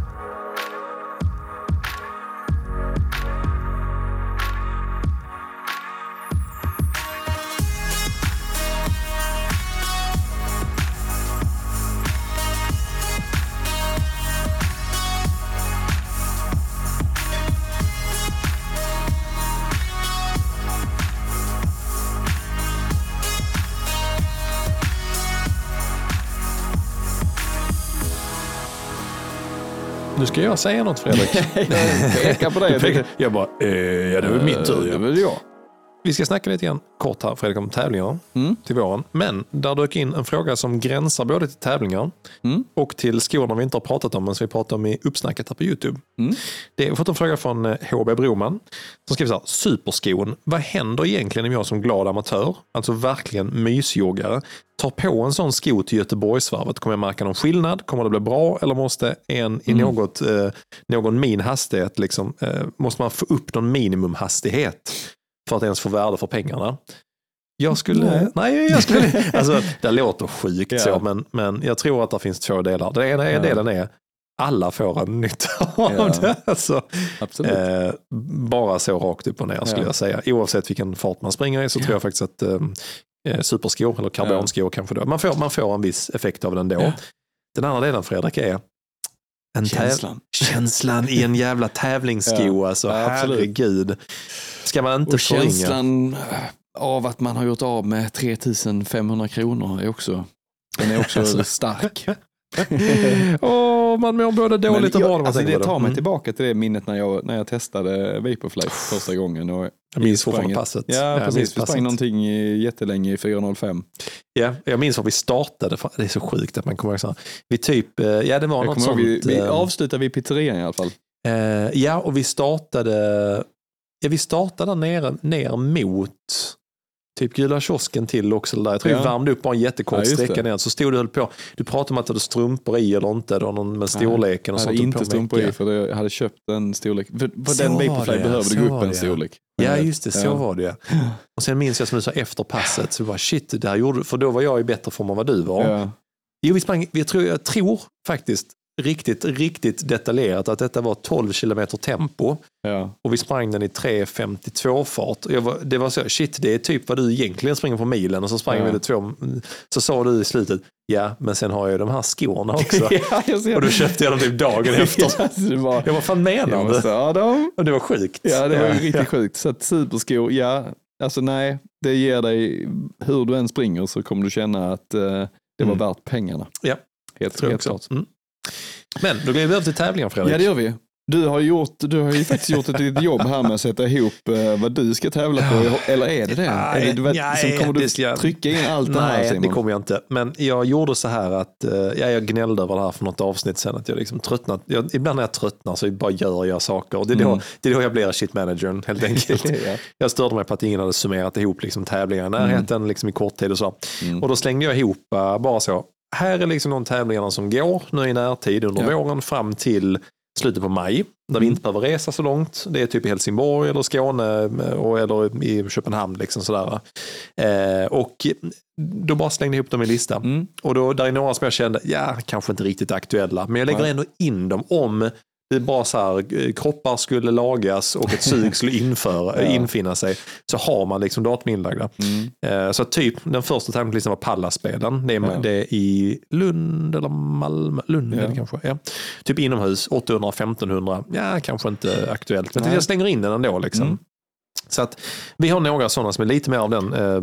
ska jag säga något Fredrik.
Jag pekar på dig. Jag
bara, eh, ja det var min tur.
Det
Ja.
var jag.
Vi ska snacka lite grann kort här Fredrik om tävlingar
Mm.
till våren. Men där dök in en fråga som gränsar både till tävlingar
Mm.
och till skorna vi inte har pratat om men som vi pratar om i uppsnacket här på YouTube.
Mm.
Det, har fått en fråga från eh, HB Broman som skriver så här, superskon, vad händer egentligen om jag som glad amatör, alltså verkligen mysjoggare, tar på en sån sko till Göteborgsvarvet? Kommer jag märka någon skillnad? Kommer det bli bra eller måste en i
Mm.
något, eh, någon min hastighet, liksom, eh, måste man få upp någon minimumhastighet för att ens få värde för pengarna? Jag skulle,
Nej.
nej, jag skulle, alltså det låter sjukt
Ja.
så, men, men jag tror att det finns två delar. Den ena
Ja.
delen är, alla får en nytta av
Ja.
det. Alltså. Eh, bara så rakt upp och ner skulle
Ja.
jag säga. Oavsett vilken fart man springer i så tror jag faktiskt att eh, eh, superskor eller karbonskor kanske då. Man får, man får en viss effekt av den då.
Ja.
Den andra delen Fredrik är
Känslan.
känslan i en jävla tävlingssko.
Ja.
Alltså,
Ja, absolut.
herregud. Ska man inte
Och
förringa?
känslan eh, av att man har gjort av med 3500 kronor är också, den är också
Alltså.
stark.
Åh, man mår både dåligt och
jag,
bra när man
alltså det tar mig
Mm.
tillbaka till det minnet när jag, när jag testade Vaporfly första gången. Och
Jag minns fortfarande passet.
Ja,
minns
precis. Vi sprang någonting jättelänge i 4.05.
Ja, jag minns var vi startade. Det är så sjukt att man kommer ihåg. Vi typ, eh, ja det var
Jag
något
kommer
sånt.
ihåg, vi, vi
eh,
avslutade vid pizzerian i alla fall.
Eh, ja, och vi startade, ja, vi startade ner, ner mot typ Gula kiosken till också. Där. Jag tror
Ja.
vi värmde upp bara en jättekort
Ja,
sträcka ner. Så stod du och höll på. Du pratade om att du hade strumpor i eller inte. Då, någon med storleken och
Jag
sånt.
hade
du
inte strumpor i för jag hade köpt en storlek. För på
Så
den Vaporfly behöver
så
du gå upp en storlek.
Ja, just det. Så
Ja.
var det ja. Och sen minns jag som du sa efter passet. Så bara, shit, det här gjorde. För då var jag i bättre form än vad du var.
Ja.
Jo, vi sprang, vi tror, jag tror faktiskt riktigt, riktigt detaljerat att detta var 12 kilometer tempo.
Ja.
Och vi sprang den i 3.52 fart. Var, det var så, shit det är typ vad du egentligen springer på milen. Och så sprang
Ja.
vi det två. Så sa du i slutet, ja men sen har jag de här skorna också.
ja, jag ser
och då köpte jag dem typ dagen efter.
Alltså, det var,
Jag var fan menar du?
ha dem.
Och det var sjukt.
Ja, det var
Ja.
riktigt sjukt. Så att superskor, ja, alltså nej, det ger dig, hur du än springer så kommer du känna att eh, det var
Mm.
värt pengarna.
Ja.
helt, helt klart.
Mm. Men då glider vi över till tävlingen Fredrik.
Ja, det gör vi. Du har, gjort, du har ju faktiskt gjort ett litet jobb här med att sätta ihop eh, vad du ska tävla på. Eller är det det?
Nej,
är det du vet,
nej,
liksom, kommer du
jag-
trycka in allt det här
Nej, det kommer jag inte. Men jag gjorde så här att eh, ja, jag gnällde över det här för något avsnitt sen. Att jag liksom tröttnat. Jag, ibland när jag tröttnar så bara gör jag saker. Och det, är då,
Mm.
det är då jag blir shit-managern helt enkelt.
Ja.
Jag störde mig på att ingen hade summerat ihop liksom, tävlingar i närheten liksom, i kort tid och så.
Mm.
Och då slängde jag ihop eh, bara så. Här är liksom de tävlingarna som går nu i närtid under
Ja.
våren fram till slutet på maj. Där vi
Mm.
inte behöver resa så långt. Det är typ i Helsingborg eller Skåne eh, och, eller i Köpenhamn. Liksom sådär. Eh, och då bara slängde jag ihop dem i listan.
Mm.
Och då, där är några som jag kände, ja, kanske inte riktigt aktuella. Men jag lägger
Nej.
ändå in dem om bara så här, eh, kroppar skulle lagas och ett sug skulle införa,
Ja.
infinna sig. Så har man liksom datum inlagda.
Mm.
Eh, Så typ den första listan var Pallaspelen. Det är,
Ja.
det är i Lund eller Malmö. Lund
Ja.
kanske. Ja. Typ inomhus, 800-1500. Ja, kanske inte aktuellt. Men
Nej.
jag slänger in den ändå. Liksom.
Mm.
Så att vi har några sådana som är lite mer av den, eh,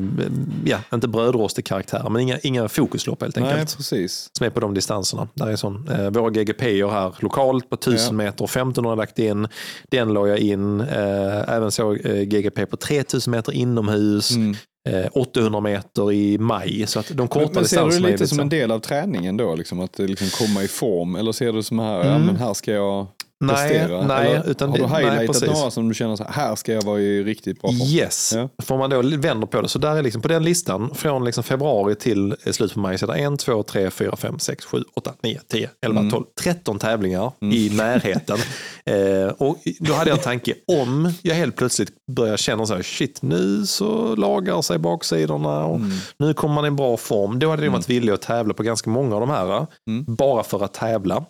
ja, inte brödrostig karaktär, men inga, inga fokuslopp helt enkelt.
Nej, precis.
Som är på de distanserna. Där är sån, eh, våra GGP här lokalt på 1000
Ja.
meter och 1500 har jag lagt in. Den la jag in. Eh, även så eh, GGP på 3000 meter inomhus.
Mm.
Eh, 800 meter i maj. Så att de korta
Men, men ser du det lite som en del av träningen då? Liksom, att det liksom komma i form? Eller ser du som här, ja
Mm.
men här ska jag prestera?
nej,
Eller
utan
har du
nej,
highlightat
precis.
några som du känner så här, här ska jag vara i riktigt bra form?
Yes,
Ja.
får man då vänder på det. Så där är liksom på den listan från liksom februari till eh, slutet på maj så är det 1, 2, 3, 4, 5, 6, 7, 8, 9, 10, 11,
Mm.
12, 13 tävlingar i närheten. eh, och då hade jag en tanke om jag helt plötsligt börjar känna så här, shit nu så lagar sig baksidorna och
Mm.
nu kommer man i bra form. Då hade jag varit villig att tävla på ganska många av de här,
Mm.
bara för att tävla.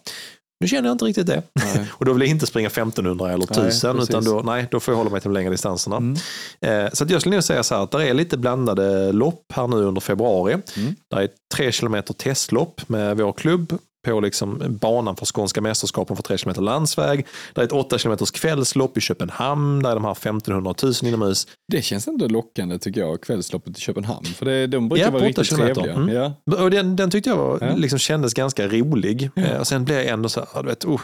Nu känner jag inte riktigt det.
Nej.
Och då vill jag inte springa 1500 eller
Nej,
1000 utan
precis.
då, nej, då får jag hålla mig till de längre distanserna.
Mm.
Eh, så jag skulle nog säga så här att det är lite blandade lopp här nu under februari.
Mm.
Det är tre kilometer testlopp med vår klubb på liksom banan för Skånska mästerskapen för 3 km landsväg. Det är ett 8 km kvällslopp i Köpenhamn där är de här 1500 000 inomhus.
Det känns ändå lockande tycker jag, kvällsloppet i Köpenhamn. För det, de brukar
Ja,
vara riktigt
kilometer.
trevliga.
Mm.
Ja.
Och den, den tyckte jag var,
Ja.
liksom kändes ganska rolig. Eh, och sen blev jag ändå så här, du vet, oh,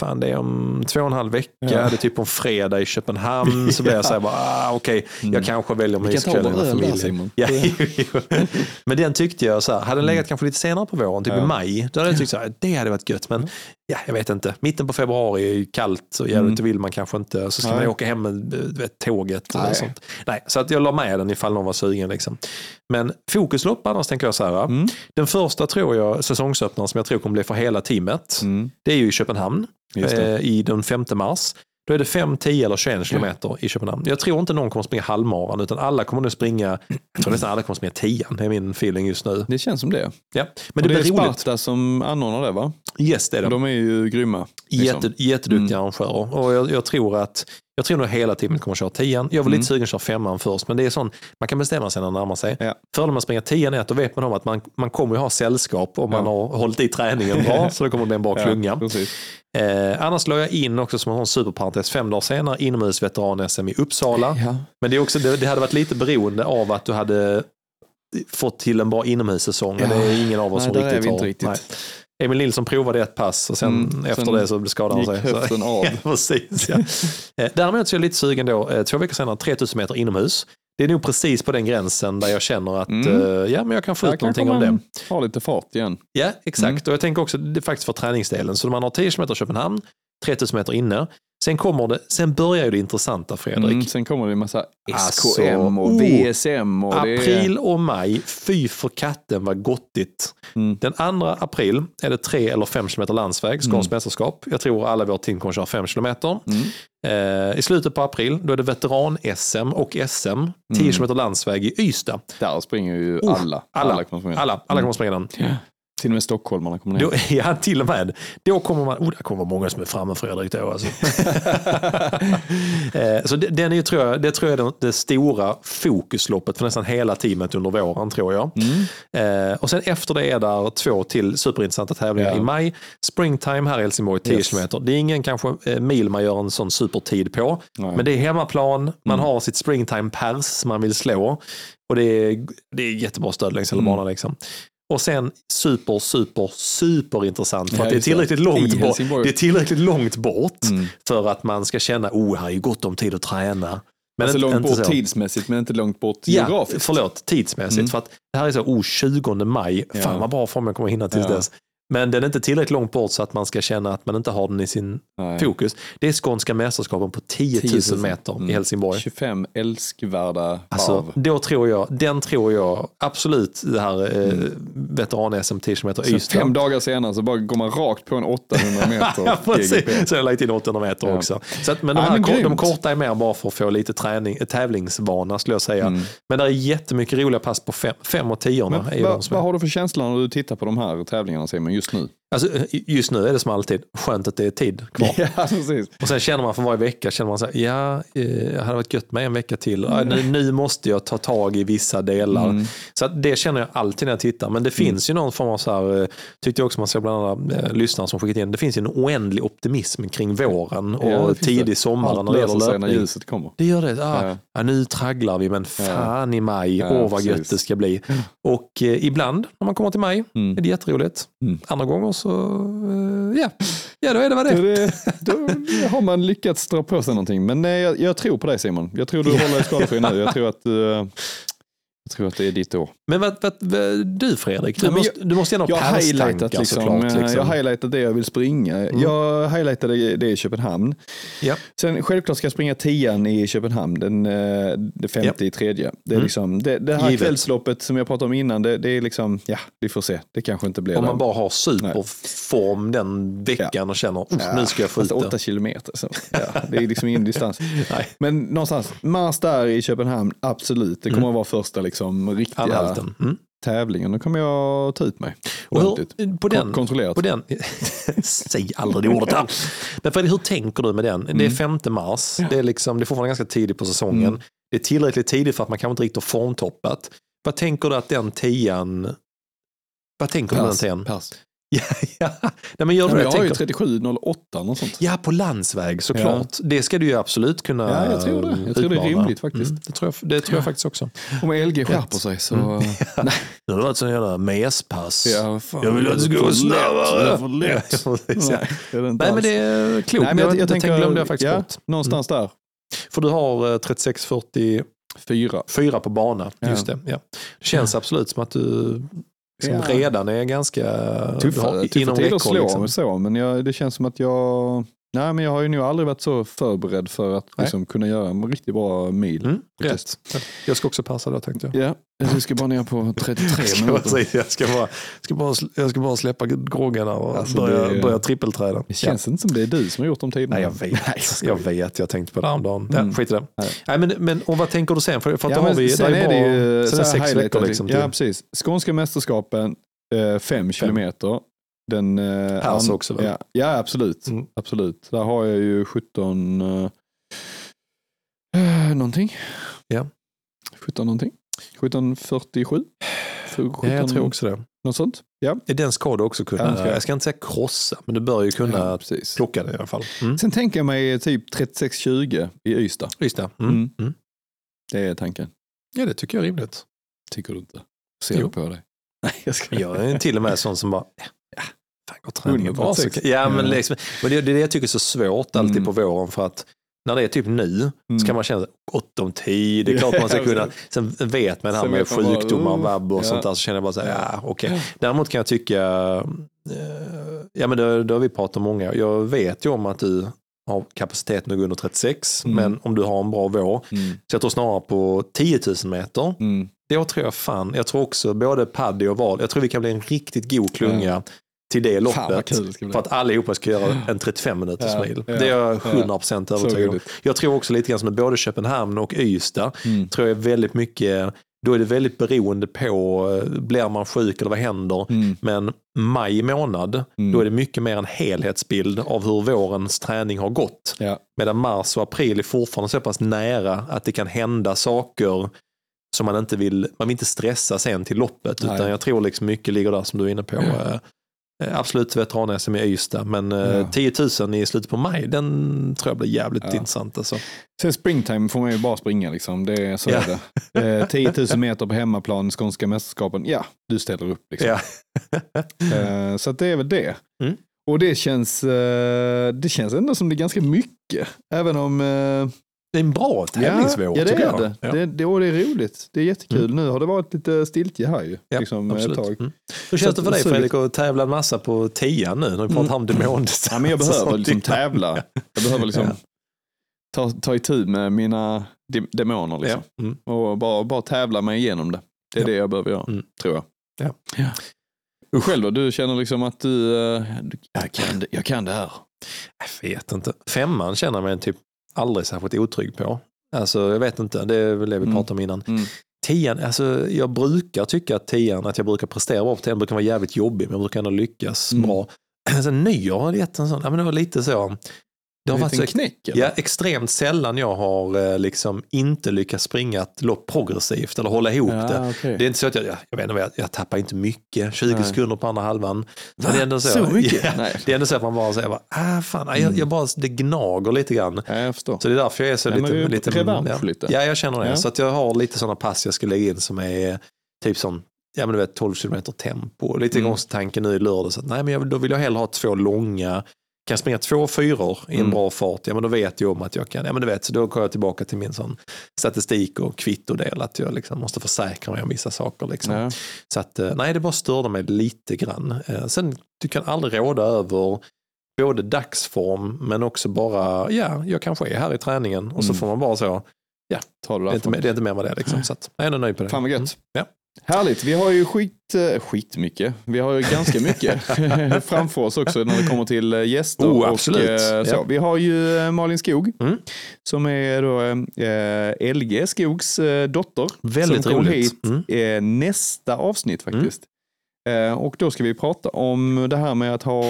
fan det är om två och en halv vecka,
Ja.
det är typ om fredag i Köpenhamn. Så blev jag så här, bara, ah, okej, jag kanske väljer
Mm. Vi kan ta
myskvällen med familjen. Ja. Men den tyckte jag, så här, hade den legat kanske lite senare på våren, typ i.
Ja.
maj, då hade jag tyckt här, det hade varit gött. Men ja, jag vet inte, mitten på februari är ju kallt och jävligt
Mm.
vill man kanske inte. Så ska man
Nej.
ju åka hem med du vet, tåget
Nej.
sånt. Nej, så att jag la med den ifall någon var sugen. Liksom. Men fokuslopp annars tänker jag så här.
Mm.
Den första tror jag, säsongsöppnaren som jag tror kommer bli för hela teamet,
Mm.
det är ju i Köpenhamn eh, i den 5 mars. Då är det 5, 10 eller 21 kilometer i Köpenhamn. Jag tror inte någon kommer springa halvmaran utan alla kommer nu springa, jag tror nästan alla kommer springa 10 det är min feeling just nu.
Det känns som det.
Ja. Men
Men
det
det är
roligt.
Sparta som anordnar det va?
Yes, det är det.
De är ju grymma. liksom.
Jätte, jätteduktiga arrangörer. Och jag, jag tror att jag tror nog hela teamet kommer att köra tian. Jag var
Mm.
lite sugen att köra femman först, men det är sån, man kan bestämma sig när det närmar sig.
Ja.
Fördelen med att springa tian är att då vet man om att man, man kommer att ha sällskap om man
Ja.
har hållit i träningen bra, så det kommer att bli en bra klunga.
precis.
Eh, annars la jag in också som en superparentes fem dagar senare inomhus veteran-SM i Uppsala.
Ja.
Men det, är också, det, det hade varit lite beroende av att du hade fått till en bra inomhussäsong. och det är ingen av oss
Nej,
som riktigt har.
riktigt.
Nej. Emil Nilsson provade ett pass och sen
Mm,
efter
sen
det så skadade han
gick
sig. Så-
höften av.
ja, precis, ja. Eh, Däremot så är jag lite sugen då, eh, två veckor senare, 3000 meter inomhus. Det är nog precis på den gränsen där jag känner att
Mm.
eh, ja, men jag kan få ut någonting av det.
har lite fart igen.
Ja, exakt.
Mm.
Och jag tänker också det är faktiskt för träningsdelen. Så man har 10 km Köpenhamn, 3000 meter inne. Sen, kommer det, sen börjar ju det intressanta, Fredrik.
Mm, sen kommer det en massa
Alltså,
SKM och
oh.
VSM. Och.
April och maj, fy för katten vad gottigt.
Mm.
Den 2 april är det 3 eller 5 km landsväg, Skånes
Mm.
mästerskap. Jag tror alla vårt team kommer köra 5 km.
Mm.
Eh, I slutet på april då är det veteran-SM och SM, 10 km landsväg i Ystad.
Där springer ju
Oh,
alla.
alla,
kommer springa.
Alla, alla kommer springa den.
Till och med stockholmarna kommer ner.
Då, ja, till och med. Då kommer man, oh, det kommer många som är framme Fredrik då. Alltså. eh, så det, den är ju, tror jag, det tror jag är det, stora fokusloppet för nästan hela teamet under våren tror jag.
Mm.
Eh, och sen efter det är där två till superintressanta tävlingar
Ja.
i maj. Springtime här i Helsingborg, 10
Yes.
km. Det är ingen kanske eh, mil man gör en sån supertid på.
Nej.
Men det är hemmaplan, man
Mm.
har sitt springtime pers som man vill slå. Och det är, det är jättebra stöd längs hela
Mm.
banan. Liksom. Och sen super, super, super intressant för
Ja,
att det är
just det.
tillräckligt långt bort. Det är tillräckligt långt bort
Mm.
för att man ska känna, oh, här är ju gott om tid att träna. Men
alltså
inte-
långt bort
så.
tidsmässigt men inte långt bort
Ja,
geografiskt.
förlåt, tidsmässigt.
Mm.
För att det här är så, oh, 20 maj,
Ja.
fan vad bra form jag kommer hinna tills
Ja.
dess. Men den är inte tillräckligt långt bort så att man ska känna att man inte har den i sin
Nej.
fokus. Det är skånska mästerskapen på 10 000
10 000
meter
Mm.
i Helsingborg.
25 älskvärda
Alltså,
varv.
då tror jag, den tror jag absolut det här eh, veteran-SM 10 km
Sen
Ystad.
fem dagar senare så bara går man rakt på en 800 meter. GGP.
Så jag har lagt in 800 meter
Ja.
också. Så att, men de,
Ja,
här,
men
de korta är mer bara för att få lite träning, tävlingsvana skulle jag säga.
Mm.
Men det är jättemycket roliga pass på fem, fem och tiorna.
Men
är ju de
vad,
som är.
vad har du för känsla när du tittar på de här tävlingarna Simon just nu?
Alltså, just nu är det som alltid skönt att det är tid kvar.
Ja.
Och sen känner man för varje vecka, känner man så här, ja, eh, jag hade varit gött med en vecka till. Ja, nu, nu måste jag ta tag i vissa delar.
Mm.
Så det känner jag alltid när jag tittar. Men det finns ju någon form av så här, eh, tyckte jag också man ser bland andra eh, lyssnare som skickat in, det finns ju en oändlig optimism kring våren och
Ja, det
tidig
det.
sommar när det gäller
sig när
löpning.
ljuset kommer.
Det gör det. Ah,
Ja.
ja. nu tragglar vi, men fan i maj, åh vad gött
precis.
det ska bli. Och eh, ibland när man kommer till maj
Mm.
är det jätteroligt.
Mm.
Andra gånger så, eh, ja, ja då är det vad det är.
det, då har man lyckats dra på sig någonting. Men nej, jag, jag tror på dig Simon. Jag tror du håller dig skadefri nu. Jag tror att, eh, jag tror att det är ditt år.
Men vad, vad, vad, du Fredrik, du,
Nej,
måste, du måste gärna
Jag
ha pärlstankar
liksom,
såklart.
eh,
Liksom.
jag har highlightat det jag vill springa. Jag highlightade det i Köpenhamn.
Ja.
Sen självklart ska jag springa tian i Köpenhamn den, eh, det femte i tredje. Det, är
Mm.
liksom, det, det här
Givet.
kvällsloppet som jag pratade om innan, det, det är liksom, ja, vi får se. Det kanske inte blir
Om
det.
man bara har superform den veckan och känner, "Uff, nu ska jag få ut
åtta kilometer. Så, ja, det är liksom ingen distans.
Nej,
Men någonstans, mars där i Köpenhamn, absolut. Det kommer att vara första liksom, riktiga
anhalten. Mm.
tävlingen. Då kommer jag ta ut mig. Ordentligt.
hur, på den,
Kontrollerat.
på den, säg aldrig det ordet här. Men Fredrik, hur tänker du med den? Det är 5 mars, det, är liksom, det är fortfarande ganska tidigt på säsongen.
Mm.
Det är tillräckligt tidigt för att man kanske inte riktigt har formtoppat. Vad tänker du att den tian, vad tänker du med den tian?
pers.
Ja, ja. Nej, men gör
Ja,
du
men
det?
jag har ju
Tänker-
37,08 något sånt.
Ja, på landsväg såklart. Det ska du ju absolut kunna
Ja, jag tror det. Jag tror det är rimligt faktiskt.
Mm, det tror jag, det tror jag faktiskt också.
Om LG skärper sig så...
Mm.
Nej.
Nu har det varit sån jävla mespass.
Ja, fan.
Jag vill att det ska gå snabbare.
Det är för lätt.
Ja, ja.
Nej, det är
Nej, men det är klokt.
Nej, men jag, jag,
det
tänker,
glömde jag faktiskt
ja,
bort.
Någonstans där.
För du har eh, 36-44
Fyra.
på bana.
Ja.
Just det. Ja. Det känns absolut som att du liksom
Ja.
redan är ganska
Tuffa, tuffa
inom
tider att
räckhåll.
slå
Liksom.
så, men jag, det känns som att jag... Nej, men jag har ju nog aldrig varit så förberedd för att
Nej.
liksom, kunna göra en riktigt bra mil.
Mm, rätt. Jag ska också passa då tänkte jag.
Ja, jag ska bara ner på 33
Jag ska, bara,
minuter.
säga, jag, ska bara, ska, bara, jag ska bara släppa groggarna och
Alltså,
börja,
det-
börja trippelträda.
Det känns inte som det är du som har gjort de tiderna.
Nej, jag vet. jag vet, jag tänkte på det häromdagen.
Mm.
Ja, skit i det.
Nej.
Nej, men, men, och vad tänker du sen? För, för
Ja,
har vi,
sen är det
bara,
ju
sen är sex veckor liksom.
Ja, precis. Skånska mästerskapen, eh, fem kilometer. Den, eh,
Pers också, väl?
Ja, ja absolut.
Mm.
absolut. Där har jag ju 17... Eh, eh, någonting.
Ja.
17 någonting. 1747.
ja, jag tror också det.
Något sånt. Ja,
Den ska du också kunna,
Ja, den jag.
jag ska inte säga krossa, men du bör ju kunna
ja precis.
plocka det i alla fall. Mm.
Sen tänker jag mig typ 36-20 i Ystad.
Det. Mm.
Mm.
Mm.
Det är tanken.
Ja, det tycker jag är rimligt.
Tycker du inte? Ser
Jo.
du på dig? Nej, jag ska...
Jag är till och med sån som bara, ja, fan går träningen bra? Så,
136.
ja, men,
Ja.
liksom, men det, det är det jag tycker är så svårt alltid
Mm.
på våren för att när det är typ nu så
Mm.
kan man känna gott om tid, det är klart man ska
Ja,
kunna, sen vet man det här med sjukdomar,
uh,
vabb och
ja.
sånt där så känner jag bara så här,
Ja.
ja okej. Däremot kan jag tycka, eh, ja men det, det har vi pratat om många, jag vet ju om att du har kapaciteten att gå under 36,
Mm.
men om du har en bra vår,
Mm.
så jag tror snarare på 10 000 meter,
Mm.
då tror jag fan, jag tror också både Paddy och Val, jag tror vi kan bli en riktigt god klunga till det loppet.
det.
För att allihopa ska göra en 35 minuters
Ja,
mil.
ja,
det är jag
ja.
100%
Så
övertygad om. Jag tror också lite grann som både Köpenhamn och Ystad,
Mm.
tror jag väldigt mycket, då är det väldigt beroende på, eh, blir man sjuk eller vad händer?
Mm.
Men maj månad,
Mm.
då är det mycket mer en helhetsbild av hur vårens träning har gått.
Ja.
Medan mars och april är fortfarande så pass nära att det kan hända saker som man inte vill, man vill inte stressa sen till loppet.
Nej.
Utan jag tror liksom mycket ligger där som du är inne på.
Ja.
Eh, Eh, Absolut veteran-SM i Ystad, men eh,
Ja.
10 000 i slutet på maj, den tror jag blir jävligt
Ja.
intressant. Alltså.
Sen springtime får man ju bara springa liksom. Det, är- så
Ja.
är det. Eh, 10 000 meter på hemmaplan, skånska mästerskapen. Ja, du ställer upp. Liksom.
Ja.
Eh, så det är väl det.
Mm.
Och det känns, eh, det känns ändå som det är ganska mycket. Även om...
Det är en bra tävlingsvår
ja, ja, det är
jag.
det.
Ja.
Det, det. Och det är roligt. Det är jättekul. Nu har det varit lite stiltje här ju.
Ja,
liksom, ett
absolut.
tag.
Mm. Hur känns det för dig
att-
Fredrik att tävla en massa på tian nu? När vi pratar om demondistans.
Ja, men jag behöver liksom tävla. Jag behöver liksom
Ja.
ta, ta itu med mina de- demoner. Liksom.
Ja. Mm.
Och bara, bara tävla mig igenom det. Det är
Ja.
det jag behöver göra,
Mm.
tror jag.
Ja.
Och själv då? Du känner liksom att du, eh, du jag, kan det, jag kan det här.
Jag vet inte. Femman känner jag mig typ aldrig särskilt otrygg på. Alltså jag vet inte, det är väl det vi
Mm.
pratade om innan.
Mm.
Tian, alltså jag brukar tycka att tian, att jag brukar prestera bra på tian, brukar vara jävligt jobbig, men jag brukar ändå lyckas
Mm.
bra. Sen nyår har det gett en sån, ja men det var lite så. Det har varit så
knäck eller?
Ja, extremt sällan jag har eh, liksom inte lyckats springa ett lopp progressivt eller hålla ihop det.
okej.
Det är inte så att jag, jag, jag inte, jag, jag tappar inte mycket, 20
Nej.
sekunder på andra halvan. Men det är ändå så,
Så mycket?
Ja,
Nej.
det är ändå så att man bara säger, ah fan, nej, jag, jag bara, det gnager lite grann.
Ja, jag förstår.
Så det är därför jag är så
Ja,
lite... lite ja.
lite.
Ja, jag känner det.
Ja.
Så att jag har lite sådana pass jag ska lägga in som är typ som ja, men du vet, 12 km tempo. Lite
Mm.
gångstanken nu i lördag. Så att, nej, men jag, då vill jag hellre ha två långa. Kan springa två fyror i en
Mm.
bra fart, ja men då vet jag om att jag kan. Ja men du vet, så då går jag tillbaka till min sån statistik och kvittodel. Att jag liksom måste försäkra mig om vissa saker. Liksom.
Ja.
Så att, eh, nej, det bara störde mig lite grann. Eh, Sen, du kan aldrig råda över både dagsform men också bara, ja, jag kanske är här i träningen och så
Mm.
får man bara så,
Ta det
det är inte, det är inte mer med det liksom. Så att, jag är nöjd på det.
Fan vad gött.
Mm. Ja.
Härligt, vi har ju skit, eh, skit mycket. Vi har ju ganska mycket framför oss också när det kommer till eh, gäster.
Oh, absolut.
Och, eh, så.
Ja.
Vi har ju eh, Malin Skog
Mm.
som är då eh, LG Skogs eh, dotter.
Väldigt
som kommer
roligt.
hit
Mm.
eh, nästa avsnitt faktiskt. Eh, och då ska vi prata om det här med att ha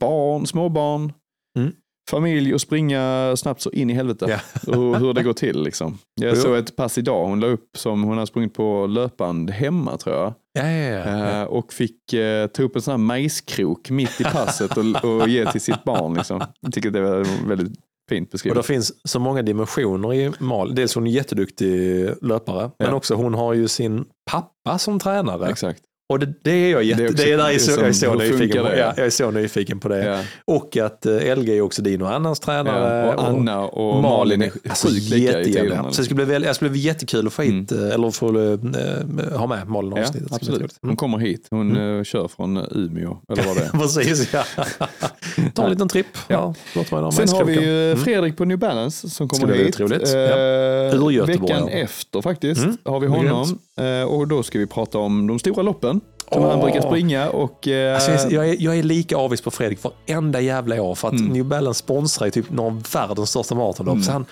barn, småbarn,
Mm.
Familj och springa snabbt så in i helvete.
Ja.
Och hur det går till liksom. Jag såg ett pass idag, hon la upp som hon har sprungit på löpband hemma tror jag.
Ja, ja, ja.
Eh, och fick eh, ta upp en sån här majskrok mitt i passet och, och ge till sitt barn. Liksom. Jag tycker det var väldigt fint
Och
beskrivet.
det finns så många dimensioner i Mal. Dels hon är jätteduktig löpare, men också hon har ju sin pappa som tränare.
Exakt.
Och det, det är jag jätte,
Det är
det
också-
är där jag är så, jag är så
hur
nyfiken på. Ja, jag är så nyfiken på det.
Ja.
Och att eh, LG är också din och Annans tränare.
Ja. Och Anna och Malin är
alltså,
sjukt lika i tiderna.
Så det skulle bli, väl, det skulle bli jättekul att få hit, eh, eller få eh, ha med Malin i
Ja,
avsnittet. Skulle
absolut. Hon
Mm.
kommer hit. Hon eh, kör från Umeå, eller vad det är.
Precis, ja. Ta en liten tripp. Ja. ha
Sen har vi ju
Mm.
Fredrik på New Balance som kommer
bli
hit.
roligt.
Eh,
Ja.
Veckan
ja.
efter faktiskt
Mm,
har vi honom. Och då ska vi prata om de stora loppen som
Åh.
han brukar springa. Och, eh,
Alltså, jag, är, jag är lika avis på Fredrik varenda jävla år för att
Mm.
New Balance sponsrar ju typ några av världens största maratonlopp.
Mm.
Så han,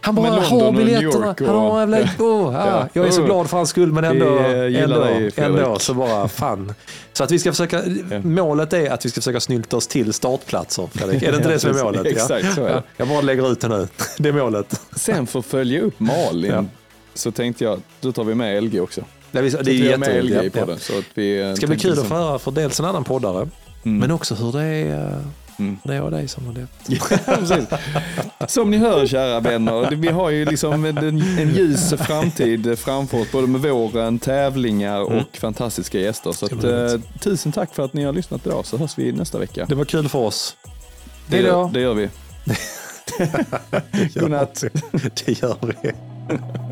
han bara har biljetterna.
Och-
Han har jävla, oh, ja.
Ja.
Jag är så
Oh.
glad för hans skull men
Vi,
ändå,
eh, gillar
ändå,
dig,
ändå så bara fan. Så att vi ska försöka, målet är att vi ska försöka snylta oss till startplatser Fredrik. Är det inte det som är målet?
Exakt, så är det.
Ja. Jag bara lägger ut det nu. Det är målet.
Sen för att följa upp Malin så tänkte jag, då tar vi med LG också.
Det är, det är jätteroligt.
På
Ja.
den. Så att vi, eh,
Det ska bli kul att
liksom-
få höra för dels en annan poddare
Mm.
men också hur det är, eh,
Mm.
det är och dig som har det.
Ja. Som ni hör kära vänner, vi har ju liksom en, en ljus framtid framför oss, både med våren, tävlingar och
Mm.
fantastiska gäster. Så att, eh, tusen tack för att ni har lyssnat idag, så hörs vi nästa vecka.
Det var kul för oss.
Det,
då.
det gör vi. Godnatt.
Det gör vi.